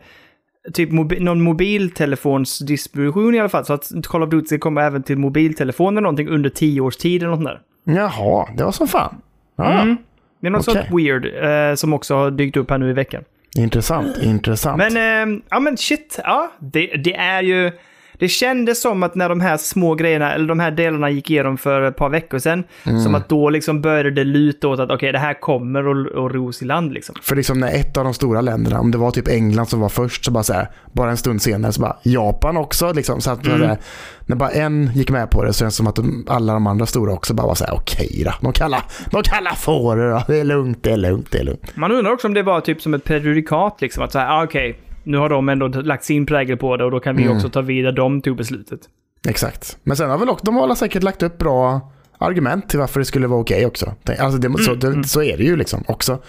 typ mobi någon mobiltelefonsdistribution i alla fall. Så att Call of Duty kommer även till mobiltelefoner någonting under tio års tid eller något där. Jaha, det var som fan. Ja, Mm. Det är något Okej. sånt weird eh, som också har dykt upp här nu i veckan. Intressant, intressant. Men, ehm, ja men shit, ja, det, det är ju... Det kändes som att när de här små grejerna, eller de här delarna gick igenom för ett par veckor sedan, Mm. som att då liksom började det luta åt att okej, det här kommer och, och ros i land liksom. För liksom när ett av de stora länderna, om det var typ England som var först, så bara så här, bara en stund senare så bara Japan också. Liksom, så att Mm. här, när bara en gick med på det så känns det som att de, alla de andra stora också bara var så här, okej då. De kallar, de kallar fåror då. Det är lugnt, det är lugnt, det är lugnt. Man undrar också om det var typ som ett prejudikat liksom, att så här, ah, okej, nu har de ändå lagt sin prägel på det och då kan vi Mm. också ta vidare de tog beslutet. Exakt. Men sen har väl också, de har säkert lagt upp bra argument till varför det skulle vara okej också. Tänk- Alltså det, så, Mm, det, så är det ju liksom också.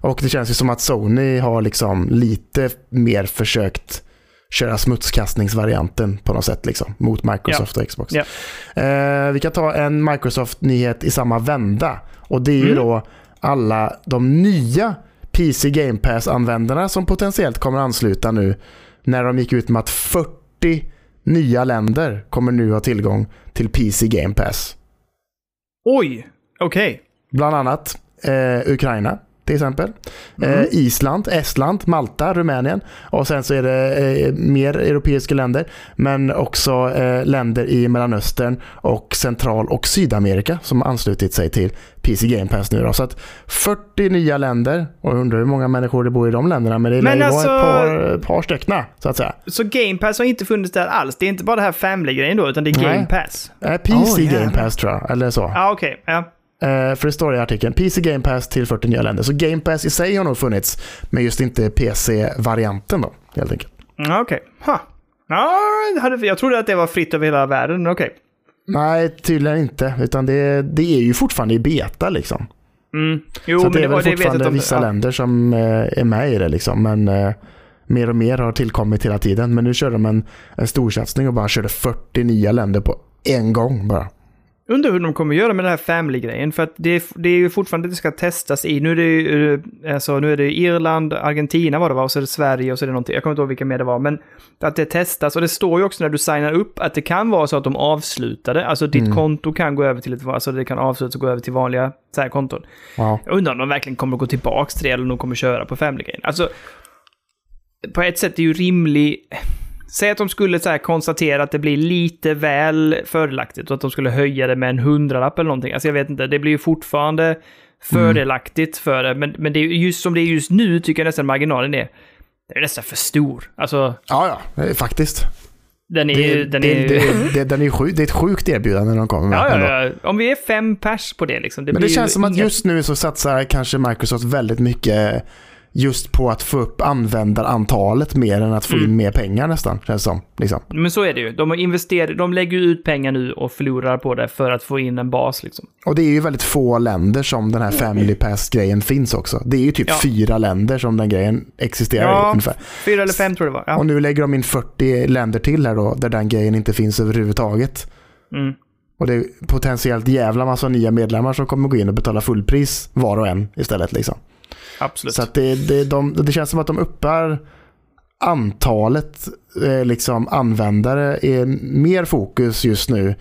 Och det känns ju som att Sony har liksom lite mer försökt köra smutskastningsvarianten på något sätt liksom, mot Microsoft och Xbox. Ja. Eh, vi kan ta en Microsoft-nyhet i samma vända. Och det är ju Mm. då alla de nya PC Game Pass-användarna som potentiellt kommer ansluta nu när de gick ut med att 40 nya länder kommer nu ha tillgång till PC Game Pass. Oj, okej. Bland annat eh, Ukraina till exempel. Mm. Eh, Island, Estland, Malta, Rumänien. Och sen så är det eh, mer europeiska länder. Men också eh, länder i Mellanöstern och Central och Sydamerika som har anslutit sig till PC Game Pass nu. Då. Så att 40 nya länder. Och jag undrar hur många människor det bor i de länderna. Men det lär alltså- vara ett par, par stycken så att säga. Så Game Pass har inte funnits där alls? Det är inte bara det här Family-grejen då, utan det är Nej. Game Pass? Eh, PC Oh, Game jävlar. Pass tror jag. Eller så. Ja, okej. Ja. Eh, för det står i artikeln, PC Game Pass till 40 nya länder. Så Game Pass i sig har nog funnits, men just inte PC-varianten då, helt enkelt. Okej. Ja, det hade- jag trodde att det var fritt över hela världen, men okej. Nej, tydligen inte. Utan det, det är ju fortfarande i beta liksom. Mm. Jo, så men det är det väl det fortfarande om- vissa ja. länder som eh, är med i det liksom. Men eh, mer och mer har tillkommit hela tiden. Men nu kör de en, en storsatsning och bara körde 40 nya länder på en gång bara. Undrar hur de kommer göra med den här family-grejen. För att det är, det är ju fortfarande det ska testas i. Nu är det ju eh, alltså, nu är det Irland, Argentina var det va? Och så är det Sverige och så är det någonting. Jag kommer inte ihåg vilka mer det var. Men att det testas. Och det står ju också när du signar upp att det kan vara så att de avslutar det. Alltså ditt Mm. konto kan gå över till ett... Alltså det kan avslutas och gå över till vanliga så här, konton. Wow. Jag undrar om de verkligen kommer att gå tillbaka till det eller om de kommer köra på family-grejen. Alltså, på ett sätt är ju rimlig... Säg att de skulle så konstatera att det blir lite väl fördelaktigt och att de skulle höja det med en hundralapp eller någonting. Alltså jag vet inte, det blir ju fortfarande fördelaktigt för det. Men, men det är ju just som det är just nu tycker jag nästan marginalen är, det är nästan för stor. Alltså, Ja, ja, faktiskt. den är Det, Den det, är, det, det, den är sjuk, det är ett sjukt erbjudande de kommer med. ja, ja, ja. Om vi är fem pers på det liksom. Det Men det känns som att inga- just nu så satsar kanske Microsoft väldigt mycket just på att få upp användarantalet mer än att få Mm. in mer pengar nästan. Känns som. Liksom. Men så är det ju. De, har investerat, de lägger ut pengar nu och förlorar på det för att få in en bas liksom. Och det är ju väldigt få länder som den här Family Pass-grejen finns också. Det är ju typ Ja. fyra länder som den grejen existerar i Ja, ungefär. fyra eller fem tror jag det var. Ja. Och nu lägger de in 40 länder till här då, där den grejen inte finns överhuvudtaget. Mm. Och det är potentiellt jävla massa nya medlemmar som kommer gå in och betala fullpris var och en istället. Liksom. Absolut. Så det, det, de, det känns som att de uppar antalet eh, liksom användare är mer fokus just nu.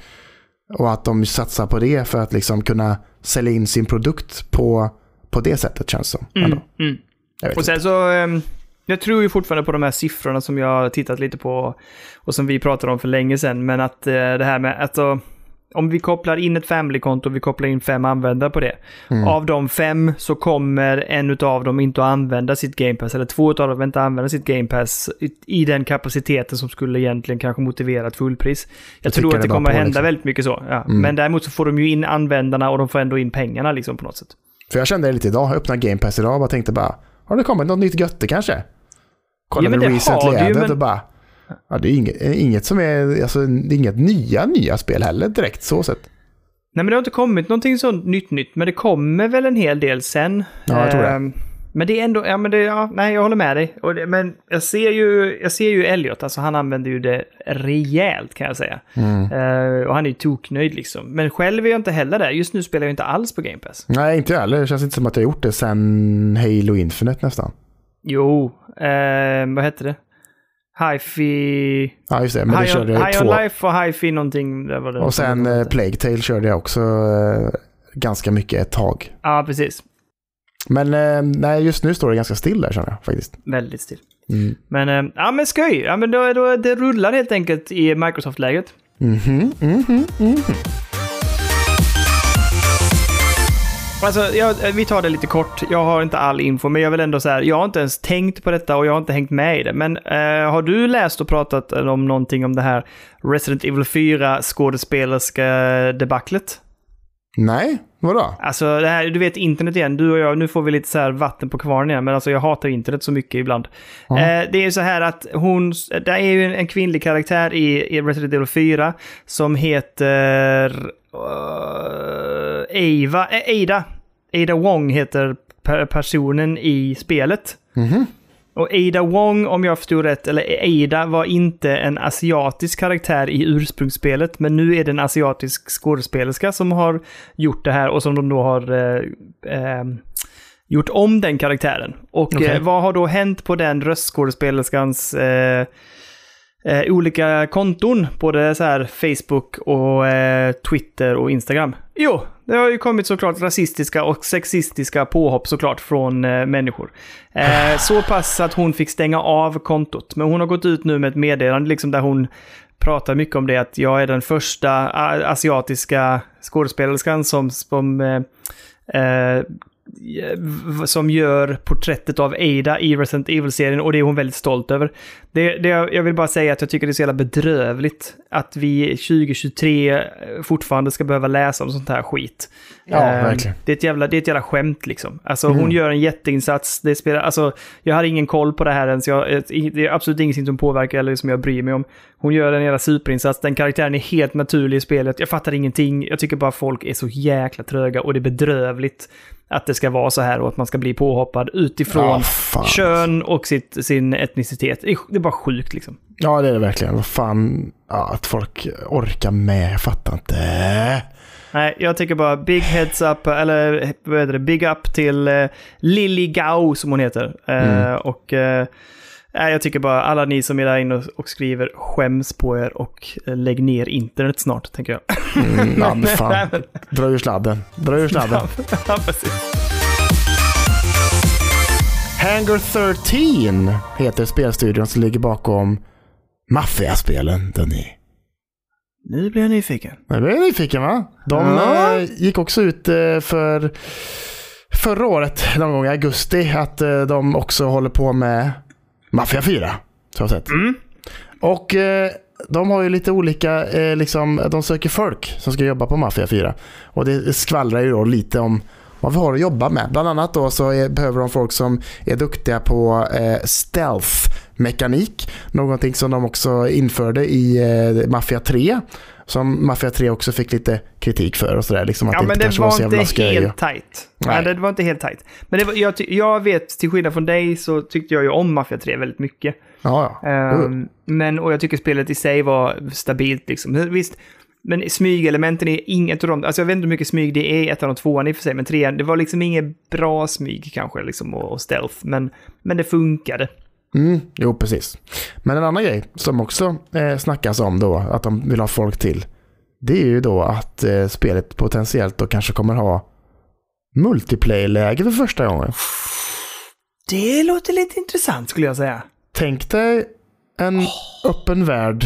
Och att de satsar på det för att liksom kunna sälja in sin produkt på, på det sättet känns som. Mm, mm. Och inte. sen så, ehm, jag tror ju fortfarande på de här siffrorna som jag har tittat lite på och som vi pratade om för länge sedan, men att eh, det här med, alltså, om vi kopplar in ett family-konto och vi kopplar in fem användare på det. Mm. Av de fem så kommer en av dem inte att använda sitt Game Pass, eller två av dem inte använda sitt Game Pass i, i den kapaciteten som skulle egentligen kanske motivera ett fullpris. Jag, Jag tror att det kommer på, hända liksom. väldigt mycket så. Ja. Mm. Men däremot så får de ju in användarna och de får ändå in pengarna liksom på något sätt. För jag kände det lite idag, jag öppnade Game Pass idag och bara tänkte bara, har det kommit något nytt götte kanske? Kollade men det Recently Added men- och bara, ja, det är inget, inget som är, alltså det är inget nya nya spel heller direkt så sett. Nej men det har inte kommit någonting sånt nytt nytt, men det kommer väl en hel del sen. Ja, jag tror det. Ehm, Men det är ändå, ja men det, ja, nej jag håller med dig. Det, men jag ser ju, jag ser ju Elliot, alltså han använder ju det rejält kan jag säga. Mm. Eh, och han är ju toknöjd liksom. Men själv är jag inte heller där. Just nu spelar jag inte alls på Game Pass. Nej, inte jag heller. Det känns inte som att jag gjort det sen Halo Infinite nästan. Jo, eh, vad hette det? Hi-Fi... Ja, just det. Men det High, on, körde jag High två. on Life och Hi-Fi någonting. Det var det Och sen eh, Plague Tale körde jag också eh, ganska mycket ett tag. Ja, precis. Men eh, nej, just nu står det ganska still där känner jag faktiskt. Väldigt still. Mm. Men, eh, ja men skoj. Ja men då, då, det rullar helt enkelt i Microsoft-läget. Mhm, mhm, mhm. Alltså, jag, vi tar det lite kort. Jag har inte all info, men jag vill ändå säga, jag har inte ens tänkt på detta och jag har inte hängt med i det. Men eh, har du läst och pratat om någonting om det här Resident Evil 4 skådespelerska debaclet? Nej, vadå? Alltså, det här, du vet internet igen. Du och jag, nu får vi lite så här vatten på kvarnen igen, men alltså jag hatar internet så mycket ibland. Ja. Eh, det är ju så här att hon, det är ju en, en kvinnlig karaktär i, i Resident Evil 4 som heter uh, Ava, eh, Ada. Ada Wong heter per, personen i spelet. Mhm. Och Ada Wong, om jag förstod rätt, eller Ada var inte en asiatisk karaktär i ursprungsspelet, men nu är det en asiatisk skådespelerska som har gjort det här och som de då har eh, eh, gjort om den karaktären. Och Okej. eh, vad har då hänt på den röstskådespelerskans eh, eh, olika konton, både så här Facebook och Twitter och Instagram? Jo, det har ju kommit såklart rasistiska och sexistiska påhopp såklart från eh, människor. Eh, så pass att hon fick stänga av kontot. Men hon har gått ut nu med ett meddelande liksom där hon pratar mycket om det att jag är den första asiatiska skådespelerskan som, som eh, eh, som gör porträttet av Ada i Resident Evil-serien och det är hon väldigt stolt över. Det, det, jag vill bara säga att jag tycker det är så jävla bedrövligt att vi 2023 fortfarande ska behöva läsa om sånt här skit. Ja, Eh, verkligen. Det är, ett jävla, det är ett jävla skämt liksom. Alltså Mm. hon gör en jätteinsats. Det spelar, alltså, jag har ingen koll på det här ens. Jag, det är absolut ingenting som påverkar eller som jag bryr mig om. Hon gör en jävla superinsats. Den karaktären är helt naturlig i spelet. Jag fattar ingenting. Jag tycker bara folk är så jäkla tröga och det är bedrövligt att det ska vara så här och att man ska bli påhoppad utifrån Ja, kön och sitt, sin etnicitet. Det är, bara sjukt liksom. Ja, det är det verkligen. Vad fan, ja, att folk orkar med, jag fattar inte. Nej, jag tycker bara big heads up, eller vad heter det, big up till uh, Lily Gao som hon heter. Uh, Mm. Och uh, jag tycker bara alla ni som är där inne och, skriver skäms på er och uh, lägg ner internet snart, tänker jag. Mm, ja, men fan. Dra ur sladden. Dra ur sladden. ja, precis. Hangar 13 heter spelstudion som ligger bakom Mafia-spelen, Denny. Nu blir jag nyfiken. Jag blir nyfiken va? De Ja. eh, gick också ut eh, för förra året, någon gång i augusti, att eh, de också håller på med Mafia 4. Så jag sett. Mm. Och eh, de har ju lite olika, eh, liksom, de söker folk som ska jobba på Mafia 4. Och det skvallrar ju då lite om vad vi har att jobba med. Bland annat då så är, behöver de folk som är duktiga på eh, stealth-mekanik. Någonting som de också införde i eh, Mafia 3. Som Mafia 3 också fick lite kritik för och sådär. Liksom att Ja, men det kanske var jävla inte skoj. helt tajt. Nej. Det var inte helt tajt. Men det var, jag, jag vet, till skillnad från dig, så tyckte jag ju om Mafia 3 väldigt mycket. Ja, ja. Ehm, men, och jag tycker spelet i sig var stabilt liksom. Visst, men smygelementen är inget av dem. Alltså jag vet inte hur mycket smyg det är i ettan och tvåan i och för sig, men trean, det var liksom inget bra smyg kanske liksom och, och stealth. Men, men det funkade. Mm, jo, precis. Men en annan grej som också eh, snackas om då, att de vill ha folk till, det är ju då att eh, spelet potentiellt då kanske kommer ha multiplayer-läge för första gången. Det låter lite intressant skulle jag säga. Tänk dig en öppen värld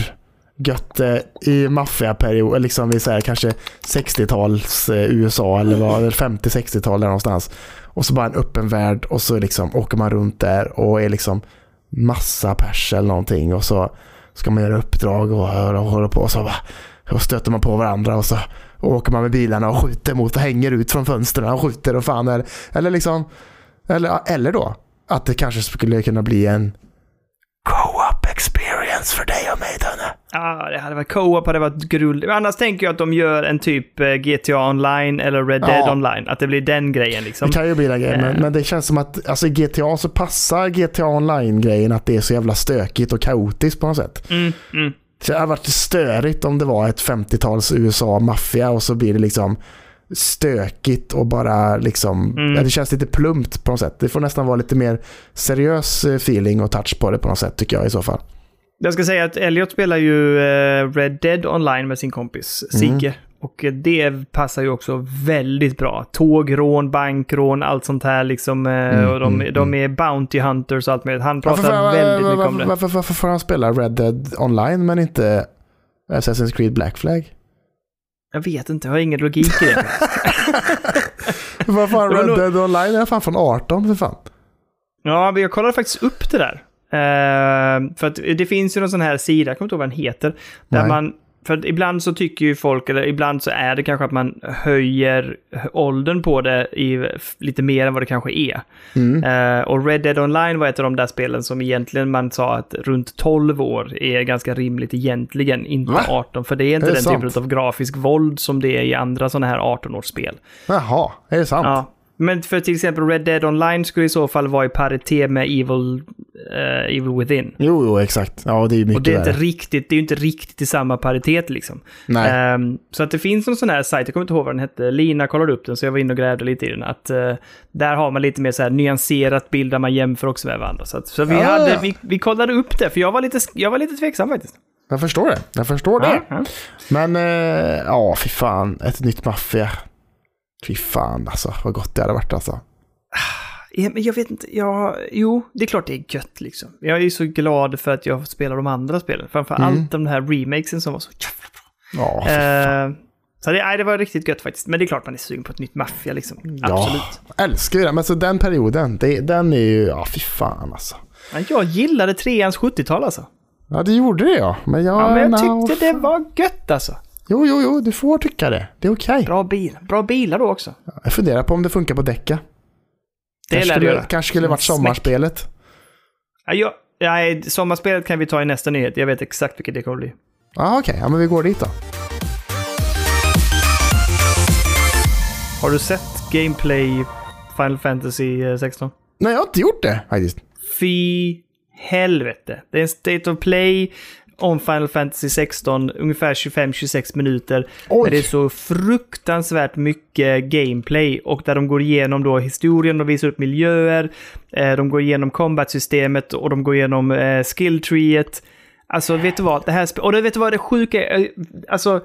gött eh, i maffiaperiod, liksom i så här, kanske 60-tals eh, USA eller vad, eller 50-60-tal där någonstans. Och så bara en öppen värld och så liksom åker man runt där och är liksom massa pers eller någonting och så ska man göra uppdrag och, och, och hålla på och så bara, och stöter man på varandra och så åker man med bilarna och skjuter mot och hänger ut från fönstren och skjuter och fan eller, eller liksom eller, eller då att det kanske skulle kunna bli en co-op experience för dig och mig Danne. Ja, det hade varit co-op, hade varit guld. Annars tänker jag att de gör en typ eh, GTA online eller Red Ja. Dead online. Att det blir den grejen liksom. Det kan ju bli den grejen, men, Eh. men det känns som att alltså, GTA så passar GTA online-grejen att det är så jävla stökigt och kaotiskt på något sätt. Mm, mm. Så det hade varit störigt om det var ett 50-tals USA-maffia och så blir det liksom stökigt och bara liksom, Mm. ja, det känns lite plumpt på något sätt. Det får nästan vara lite mer seriös eh, feeling och touch på det på något sätt tycker jag i så fall. Jag ska säga att Elliot spelar ju eh, Red Dead online med sin kompis Mm. Sigge. Och eh, det passar ju också väldigt bra. Tågrån, bankrån, allt sånt här liksom. eh, Mm, och de, mm, de är Bounty Hunters och allt möjligt. Han pratar Varför, väldigt mycket om varför, det. varför, varför får han spela Red Dead online men inte Assassin's Creed Black Flag? Jag vet inte, jag har ingen logik i det. Varför Det var Red Dead online är fan från 18 för fan. Ja, men jag kollade faktiskt upp det där. Eh, för att det finns ju någon sån här sida, jag kommer inte ihåg vad den heter, där Nej. man för ibland så tycker ju folk, eller ibland så är det kanske att man höjer åldern på det i lite mer än vad det kanske är. Mm. Eh, och Red Dead Online var ett av de där spelen som egentligen man sa att runt 12 år är ganska rimligt egentligen, inte Va? 18. För det är inte Är det den sant? typen av grafisk våld som det är i andra sådana här 18-årsspel. Jaha, är det sant? Ja. Men för till exempel Red Dead Online skulle i så fall vara i paritet med Evil, eh, Evil Within. Jo, jo, exakt. Ja, det är ju Och mycket det är, inte riktigt, det är ju inte riktigt i samma paritet liksom. Nej. Ehm, så att det finns en sån här sajt, jag kommer inte ihåg vad den hette, Lina kollade upp den så jag var inne och grävde lite i den. Att eh, där har man lite mer så här nyanserat bild där man jämför också med varandra. Så, att, så vi, Ah. hade, vi, vi kollade upp det, för jag var lite, jag var lite tveksam faktiskt. Jag förstår det. Jag förstår det. Ja, ja. Men eh, ja, fy fan. Ett nytt maffia. Fy fan alltså, vad gott det hade varit alltså. Jag vet inte, jag, jo, det är klart det är gött liksom. Jag är ju så glad för att jag spelar de andra spelen. Framför Mm. allt de här remakesen som var så jävla bra. Ja. Eh, så det, nej, det var riktigt gött faktiskt. Men det är klart man är sugen på ett nytt maffia liksom. Ja. Absolut. älskar ju det. Men så den perioden, det, den är ju, ja fy fan alltså. Ja, jag gillade treans 70-tal alltså. Ja, du gjorde det ja. Men jag, Ja, men jag tyckte det var gött alltså. Jo, jo, jo, du får tycka det. Det är okej. Bra bil. Bra bilar då också. Jag funderar på om det funkar på däcka. Det kanske lär det skulle, göra. kanske skulle varit sommarspelet. Ja, jag, nej, sommarspelet kan vi ta i nästa nyhet. Jag vet exakt vilket det kommer bli. Ja, okej. Ja, men vi går dit då. Har du sett Gameplay Final Fantasy eh, 16? Nej, jag har inte gjort det faktiskt. Fy helvete. Det är en State of Play om Final Fantasy 16, ungefär 25-26 minuter. Oj. Det är så fruktansvärt mycket gameplay och där de går igenom då historien, de visar upp miljöer, eh, de går igenom combat-systemet och de går igenom eh, skill-treet. Alltså, vet du vad? Det här och det, vet du vad det sjuka är? Eh, Alltså,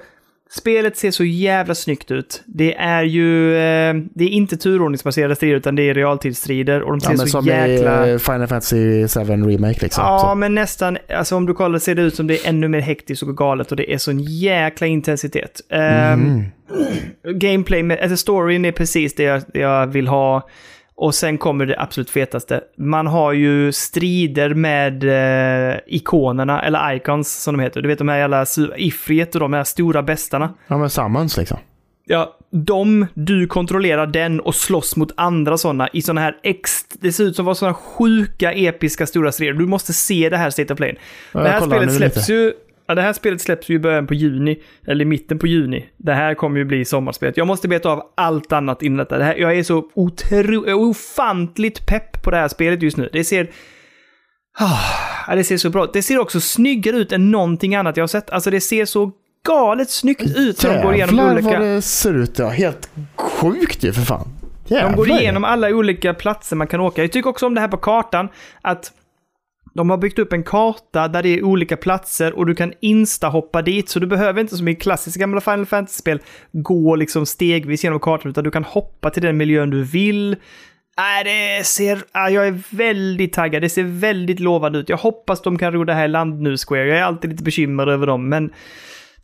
spelet ser så jävla snyggt ut. Det är ju... Eh, det är inte turordningsbaserade strider, utan det är realtidsstrider och de ser Ja, men så som jäkla... i eh, Final Fantasy 7 Remake liksom. Ja, Så. men nästan. Alltså om du kollar ser det ut som det är ännu mer hektiskt och galet och det är sån jäkla intensitet. Ehm, Mm. gameplay, med, alltså storyn är precis det jag, det jag vill ha. Och sen kommer det absolut fetaste. Man har ju strider med eh, ikonerna, eller icons som de heter. Du vet de här jävla Ifrit och de här stora bestarna. Ja, men Summons liksom. Ja, de, du kontrollerar den och slåss mot andra sådana i sådana här ex... Det ser ut som var sådana sjuka, episka, stora strider. Du måste se det här State of Play. Ja, det här spelet släpps lite. ju... Ja, det här spelet släpps ju i början på juni, eller i mitten på juni. Det här kommer ju bli sommarspelet. Jag måste beta av allt annat innan detta. Det här, jag är så otro, ofantligt pepp på det här spelet just nu. Det ser... Ja, det ser så bra ut. Det ser också snyggare ut än någonting annat jag har sett. Alltså det ser så galet snyggt ut när de går igenom olika... vad det ser ut. Ja, helt sjukt ju för fan. Jävlar. De går igenom alla olika platser man kan åka. Jag tycker också om det här på kartan, att de har byggt upp en karta där det är olika platser och du kan insta-hoppa dit. Så du behöver inte som i klassiska gamla Final Fantasy-spel gå liksom stegvis genom kartan, utan du kan hoppa till den miljön du vill. Äh, det ser... Jag är väldigt taggad. Det ser väldigt lovande ut. Jag hoppas de kan ro det här i land nu, Square. Jag är alltid lite bekymrad över dem, men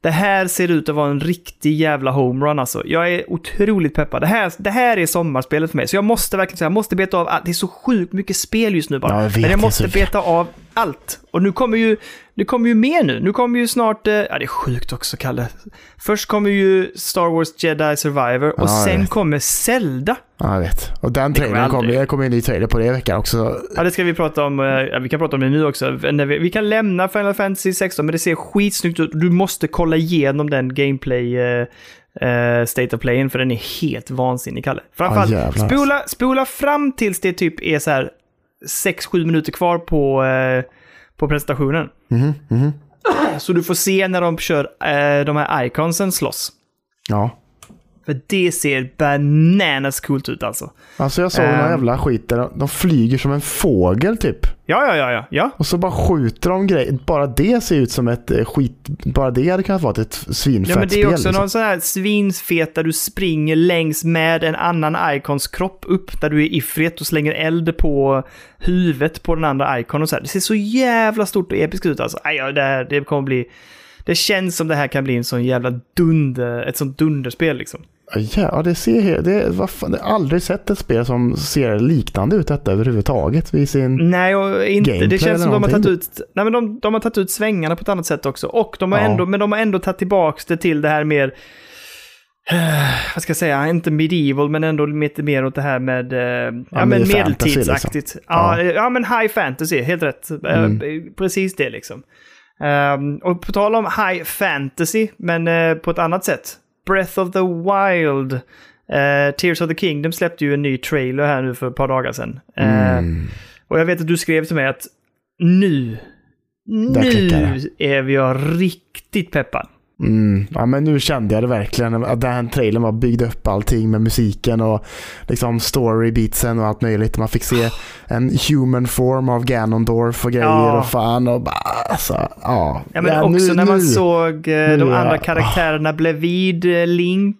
det här ser ut att vara en riktig jävla homerun alltså. Jag är otroligt peppad. Det här, det här är sommarspelet för mig. Så jag måste verkligen säga, jag måste beta av allt. Det är så sjukt mycket spel just nu bara. Ja, jag vet, Men jag måste beta av allt. Och nu kommer ju, det kommer ju mer nu. Nu kommer ju snart, eh, ja det är sjukt också Kalle. Först kommer ju Star Wars Jedi Survivor och Ja, sen kommer Zelda. Ja, jag vet. Och den trailern kommer, aldrig. det kommer en ny trailer på det i veckan också. Ja, det ska vi prata om. eh, Ja, vi kan prata om det nu också. Vi, vi kan lämna Final Fantasy 16, men det ser skitsnyggt ut. Du måste kolla igenom den gameplay eh, eh, State of Playen, för den är helt vansinnig, Kalle. Framförallt, jävlar. spola, spola fram tills det typ är så här 6-7 minuter kvar på, eh, på presentationen. Mhm, mhm. Så du får se när de kör eh, de här iconsen slåss. Ja. För det ser bananas coolt ut alltså. Alltså jag såg Ehm. någon jävla skit där de- flyger som en fågel typ. Ja, ja, ja, ja. ja. Och så bara skjuter de grejer. Bara det ser ut som ett eh, skit... Bara det hade kunnat vara ett svinfett Ja, men det är spel. också liksom. någon sån här svinfet där du springer längs med en annan Icons kropp upp där du är ifrit och slänger eld på huvudet på den andra Icon och så här. Det ser så jävla stort och episkt ut alltså. Aj, det, här, det kommer bli... Det känns som det här kan bli en sån jävla dunder, ett sånt dunderspel liksom. Ja, ja, det ser. Det, vad fan, har aldrig sett ett spel som ser liknande ut detta överhuvudtaget. I sin... Nej, och inte. Det känns som de har tagit ut... Nej, men de, de har tagit ut svängarna på ett annat sätt också. Och de har Ja. ändå, men de har ändå tagit tillbaka det till det här mer... vad ska jag säga? Inte medieval, men ändå lite mer åt det här med... eh, ja, men mer fantasy, medeltidsaktigt. Ja, Ja. ja. men high fantasy, helt rätt. Eh, Mm. Precis det liksom. Ehm, och på tal om high fantasy, men eh, på ett annat sätt. Breath of the Wild. eh, Tears of the Kingdom släppte ju en ny trailer här nu för ett par dagar sedan. Eh, Mm. och jag vet att du skrev till mig att nu, Där nu är vi jag riktigt peppad. Mm. Ja, men nu kände jag det verkligen. Att den här trailern var byggd upp allting med musiken och liksom storybeatsen och allt möjligt. Man fick se en human form av Ganondorf och grejer Ja. och fan och bara alltså, ja. Ja, men Ja, också nu- när man nu. såg eh, de Nu, andra ja. karaktärerna bredvid eh, Link.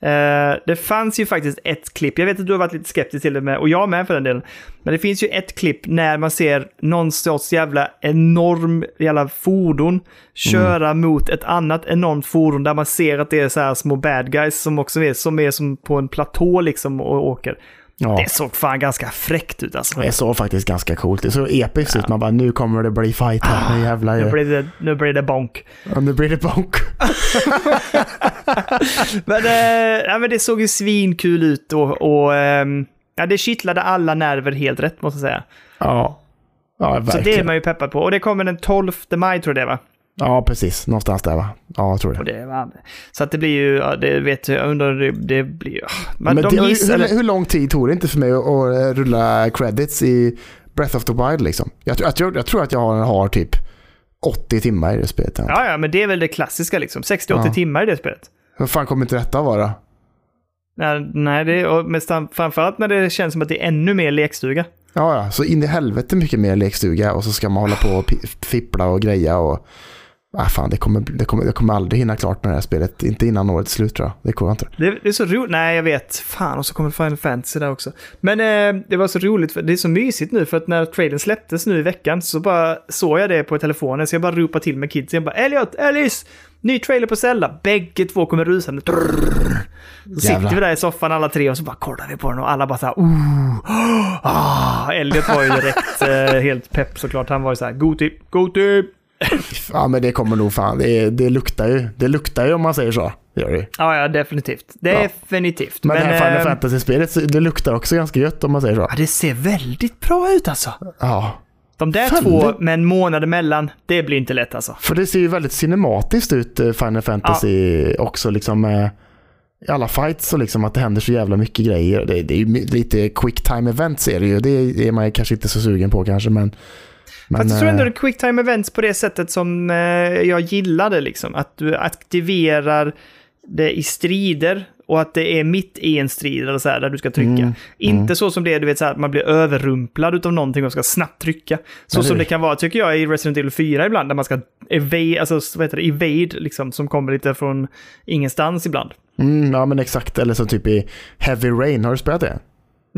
Eh, det fanns ju faktiskt ett klipp, jag vet att du har varit lite skeptisk till det med, och jag med för den delen. Men det finns ju ett klipp när man ser någon sorts jävla enorm jävla fordon köra Mm. mot ett annat enormt fordon där man ser att det är så här små bad guys som också är, som är som på en platå liksom och åker. Ja, Det såg fan ganska fräckt ut alltså. det såg faktiskt ganska coolt Det såg episkt ut. Man bara, nu kommer det bli fight här. Nu jävlar. Nu blir det, nu blir det bonk. Ja, nu blir det bonk. Men, eh, ja, men det såg ju svinkul ut och, och ehm, ja, det kittlade alla nerver helt rätt måste jag säga. Ja. Ja, Så det är verkligen. man ju peppad på. Och det kommer den 12 maj tror jag det va? Ja, precis. Någonstans där va? Ja, jag tror det. Det så att det blir ju, ja, det vet jag, jag undrar, det, det blir ju... Men, Men de det, gissar, hur, hur lång tid tog det inte för mig att, att rulla credits i Breath of the Wild liksom? Jag, jag, tror, jag tror att jag har, har typ 80 timmar i det spelet. Ja, ja, men det är väl det klassiska liksom. 60-80 Ja. timmar i det spelet. Vad fan kommer inte detta vara? Nej, nej det och framförallt när det känns som att det är ännu mer lekstuga. Ja, ja, så in i helvete mycket mer lekstuga och så ska man hålla på och fippla och greja och... Ah, fan, det kommer, det, kommer, det kommer aldrig hinna klart med det här spelet. Inte innan årets slut tror jag. Det kommer inte. Det, det är så roligt. Nej, jag vet. Fan, och så kommer Final Fantasy där också. Men eh, det var så roligt, för det är så mysigt nu, för att när trailern släpptes nu i veckan så bara såg jag det på telefonen, så jag bara ropade till med kidsen. Jag bara Elliot, Alice! Ny trailer på Zelda. Bägge två kommer rusande. Så sitter vi där i soffan alla tre och så bara kollar vi på den och alla bara så här, oh, ah. Elliot var ju direkt eh, helt pepp såklart. Han var ju så här, Goti, Goti. Ja, men det kommer nog fan. Det, det luktar ju. Det luktar ju om man säger så. Gör det. Ja, ja, definitivt. Definitivt. Men, det här Final eh, Fantasy-spelet, det luktar också ganska gött om man säger så. ja, det ser väldigt bra ut alltså. Ja. De där Fan, två det- med en månad emellan, det blir inte lätt alltså. För det ser ju väldigt cinematiskt ut, eh, Final Fantasy också liksom med i alla fights och liksom att det händer så jävla mycket grejer. Det, det är ju lite quick time events är det ju. Det är man kanske inte så sugen på kanske men... men Fast jag tror ändå eh, det är quick time events på det sättet som eh, jag gillade liksom. Att du aktiverar det i strider och att det är mitt i en strid eller så här, där du ska trycka. Mm, Inte så som det är, du vet, så här, att man blir överrumplad utav någonting och ska snabbt trycka. Så som det kan vara, tycker jag, i Resident Evil 4 ibland, där man ska evade, alltså, vad heter det, evade, liksom, som kommer lite från ingenstans ibland. mm, ja men exakt, eller som typ i Heavy Rain, har du spelat det?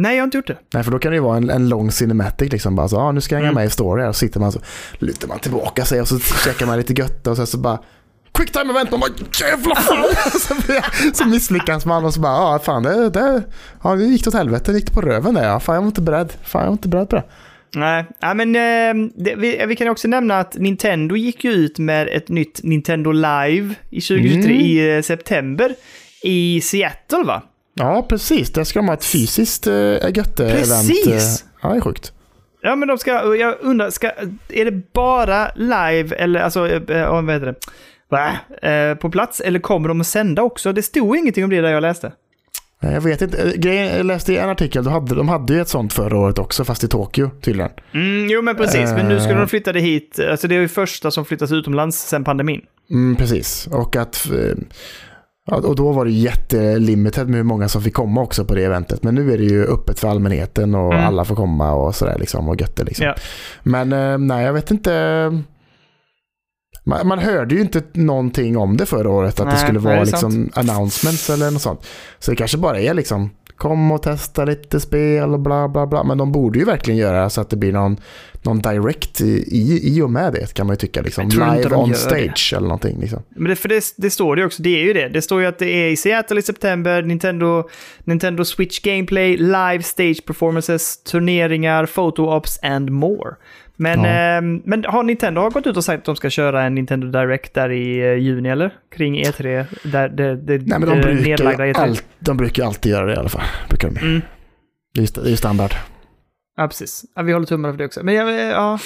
Nej, jag har inte gjort det. Nej, för då kan det ju vara en, en lång cinematic liksom. Bara så, ah, nu ska jag hänga Mm. med i story här. Och så sitter man så, lutar man tillbaka sig och så checkar man lite gött och sen så bara Quick time event, man bara jävla fan! så, så misslyckas man och så bara, ja ah, fan det, det, ja, det gick åt helvete, det gick på röven där ja. Fan jag var inte beredd, fan jag var inte beredd på det. Nej, ja, men eh, det, vi, vi kan också nämna att Nintendo gick ju ut med ett nytt Nintendo Live i 2023 Mm. i eh, september i Seattle va? Ja precis, där ska de ha ett fysiskt äh, götte-event. Precis! eh, Ja det är sjukt. Ja, men de ska, jag undrar, ska, är det bara live eller alltså, eh, vad heter det? Eh, på plats eller kommer de att sända också? Det stod ingenting om det där jag läste. Jag vet inte, Eh, grejen, jag läste i en artikel, de hade, de hade ju ett sånt förra året också, fast i Tokyo tydligen. Mm, jo, men precis. Men nu ska Eh. de flytta det hit. Alltså det är ju första som flyttas utomlands sen pandemin. Mm, precis, och att eh, och då var det jättelimited med hur många som fick komma också på det eventet. Men nu är det ju öppet för allmänheten och Mm. alla får komma och sådär liksom och götte liksom. Ja. Men eh, nej, jag vet inte. Man, man hörde ju inte någonting om det förra året, att det Nej, skulle nej, vara det liksom announcements eller något sånt. Så det kanske bara är liksom, kom och testa lite spel och bla bla bla. Men de borde ju verkligen göra så att det blir någon, någon direct i, i, i och med det, kan man ju tycka. Liksom. Live on stage eller någonting. Liksom. Men det, för det, det står det ju också, det är ju det. Det står ju att det är i Seattle i september, Nintendo, Nintendo Switch Gameplay, live stage performances, turneringar, photo ops and more. Men, Ja. ehm, men har Nintendo har gått ut och sagt att de ska köra en Nintendo Direct där i eh, juni eller? Kring E3, där det, det, Nej, men de brukar, ju E3. all, de brukar alltid göra det i alla fall. Brukar de. Mm. Det, är, det är standard. Ja, precis. Ja, vi håller tummarna för det också. Men jag, eh, ja,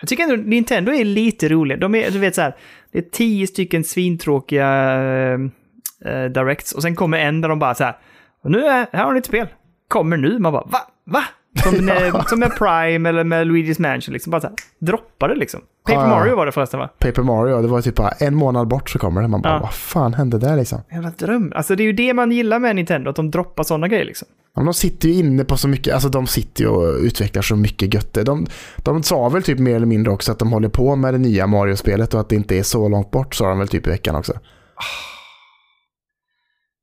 jag tycker ändå Nintendo är lite roliga. De är, du vet så här, det är tio stycken svintråkiga eh, eh, directs och sen kommer en där de bara så här, nu är, här har ni ett spel. Kommer nu. Man bara, va? Va? Som, med, som med Prime eller med Luigi's Mansion, liksom bara så här, droppar det liksom. Paper Ja. Mario var det förresten va? Paper Mario, det var typ bara en månad bort så kommer det. Man bara, Ja. vad fan hände där liksom? Jävla dröm. Alltså det är ju det man gillar med Nintendo, att de droppar sådana grejer liksom. Ja, men de sitter ju inne på så mycket, alltså de sitter ju och utvecklar så mycket götte. De, de sa väl typ mer eller mindre också att de håller på med det nya Mario-spelet och att det inte är så långt bort, sa de väl typ i veckan också.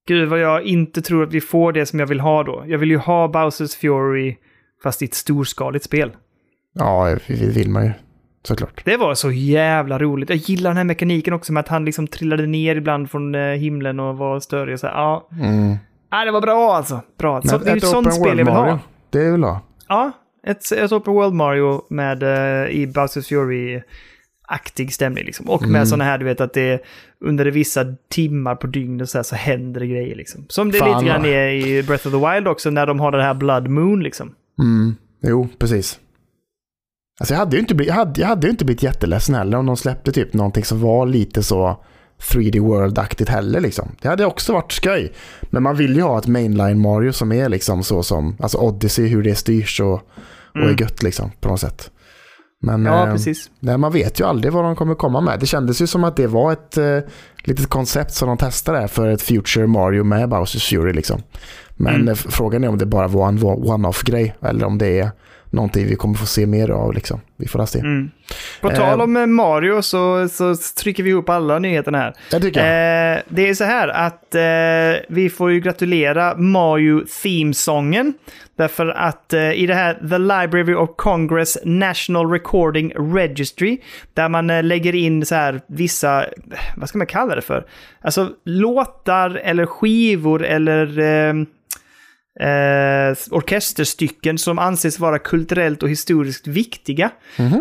Gud vad jag inte tror att vi får det som jag vill ha då. Jag vill ju ha Bowsers Fury fast i ett storskaligt spel. Ja, det vill man ju. Såklart. Det var så jävla roligt. Jag gillar den här mekaniken också med att han liksom trillade ner ibland från eh, himlen och var större. Och så här. Ja, Mm. ja, det var bra alltså. Bra. Så, Men det är ju ett sånt spel jag vill Mario, ha. Det vill jag ha. Ja, ett, ett Open World Mario med eh, i Bowsers Fury-aktig stämning liksom. Och med Mm. sådana här, du vet att det är under vissa timmar på dygnet så, här, så händer det grejer liksom. Som det Fan, lite grann är i Breath of the Wild också när de har det här Blood Moon liksom. Mm. Jo, precis. Alltså jag hade ju inte blivit, jag hade, jag hade inte blivit jätteledsen heller om de släppte typ någonting som var lite så 3D World-aktigt heller liksom. Det hade också varit skoj. Men man vill ju ha ett mainline Mario som är liksom så som, alltså Odyssey, hur det styrs och, och Mm. är gött liksom på något sätt. Men Ja, eh, precis. nej, man vet ju aldrig vad de kommer komma med. Det kändes ju som att det var ett eh, litet koncept som de testade för ett Future Mario med Bowsers Fury. Liksom. Men Mm. eh, frågan är om det bara var en one-off-grej eller om det är någonting vi kommer få se mer av. Liksom. Vi får se. Mm. På Eh. tal om eh, Mario så, så trycker vi ihop alla nyheterna här. Jag tycker jag. Eh, det är så här att eh, vi får ju gratulera Mario Theme-sången. Därför att eh, i det här The Library of Congress National Recording Registry, där man eh, lägger in så här vissa, vad ska man kalla det för? Alltså låtar eller skivor eller eh, orkesterstycken som anses vara kulturellt och historiskt viktiga.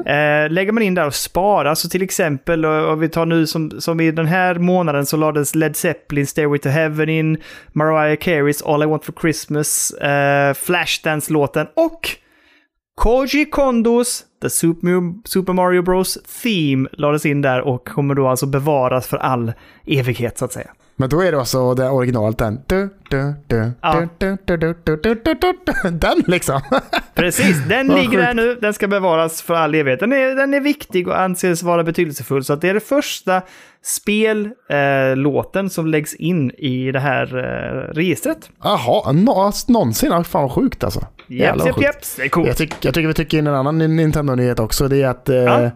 Eh, lägger man in där och sparar, så till exempel, och, vi tar nu som, som i den här månaden så lades Led Zeppelin, Stairway to Heaven in, Mariah Careys All I Want For Christmas, eh, Flashdance-låten och Koji Kondos The Super, Super Mario Bros Theme lades in där och kommer då alltså bevaras för all evighet så att säga. Men då är det alltså det originalet den. Du, du, du, Ja. Den liksom. Precis, den ligger där nu. Den ska bevaras för all evighet. Den är, den är viktig och anses vara betydelsefull. Så att det är det första spellåten eh, som läggs in i det här eh, registret. Jaha, nå- någonsin. Fan vad sjukt alltså. Japp, japp, japp. Det är coolt. Jag, tyck, jag tycker vi tycker in en annan Nintendo-nyhet också. Det är att eh, Ja.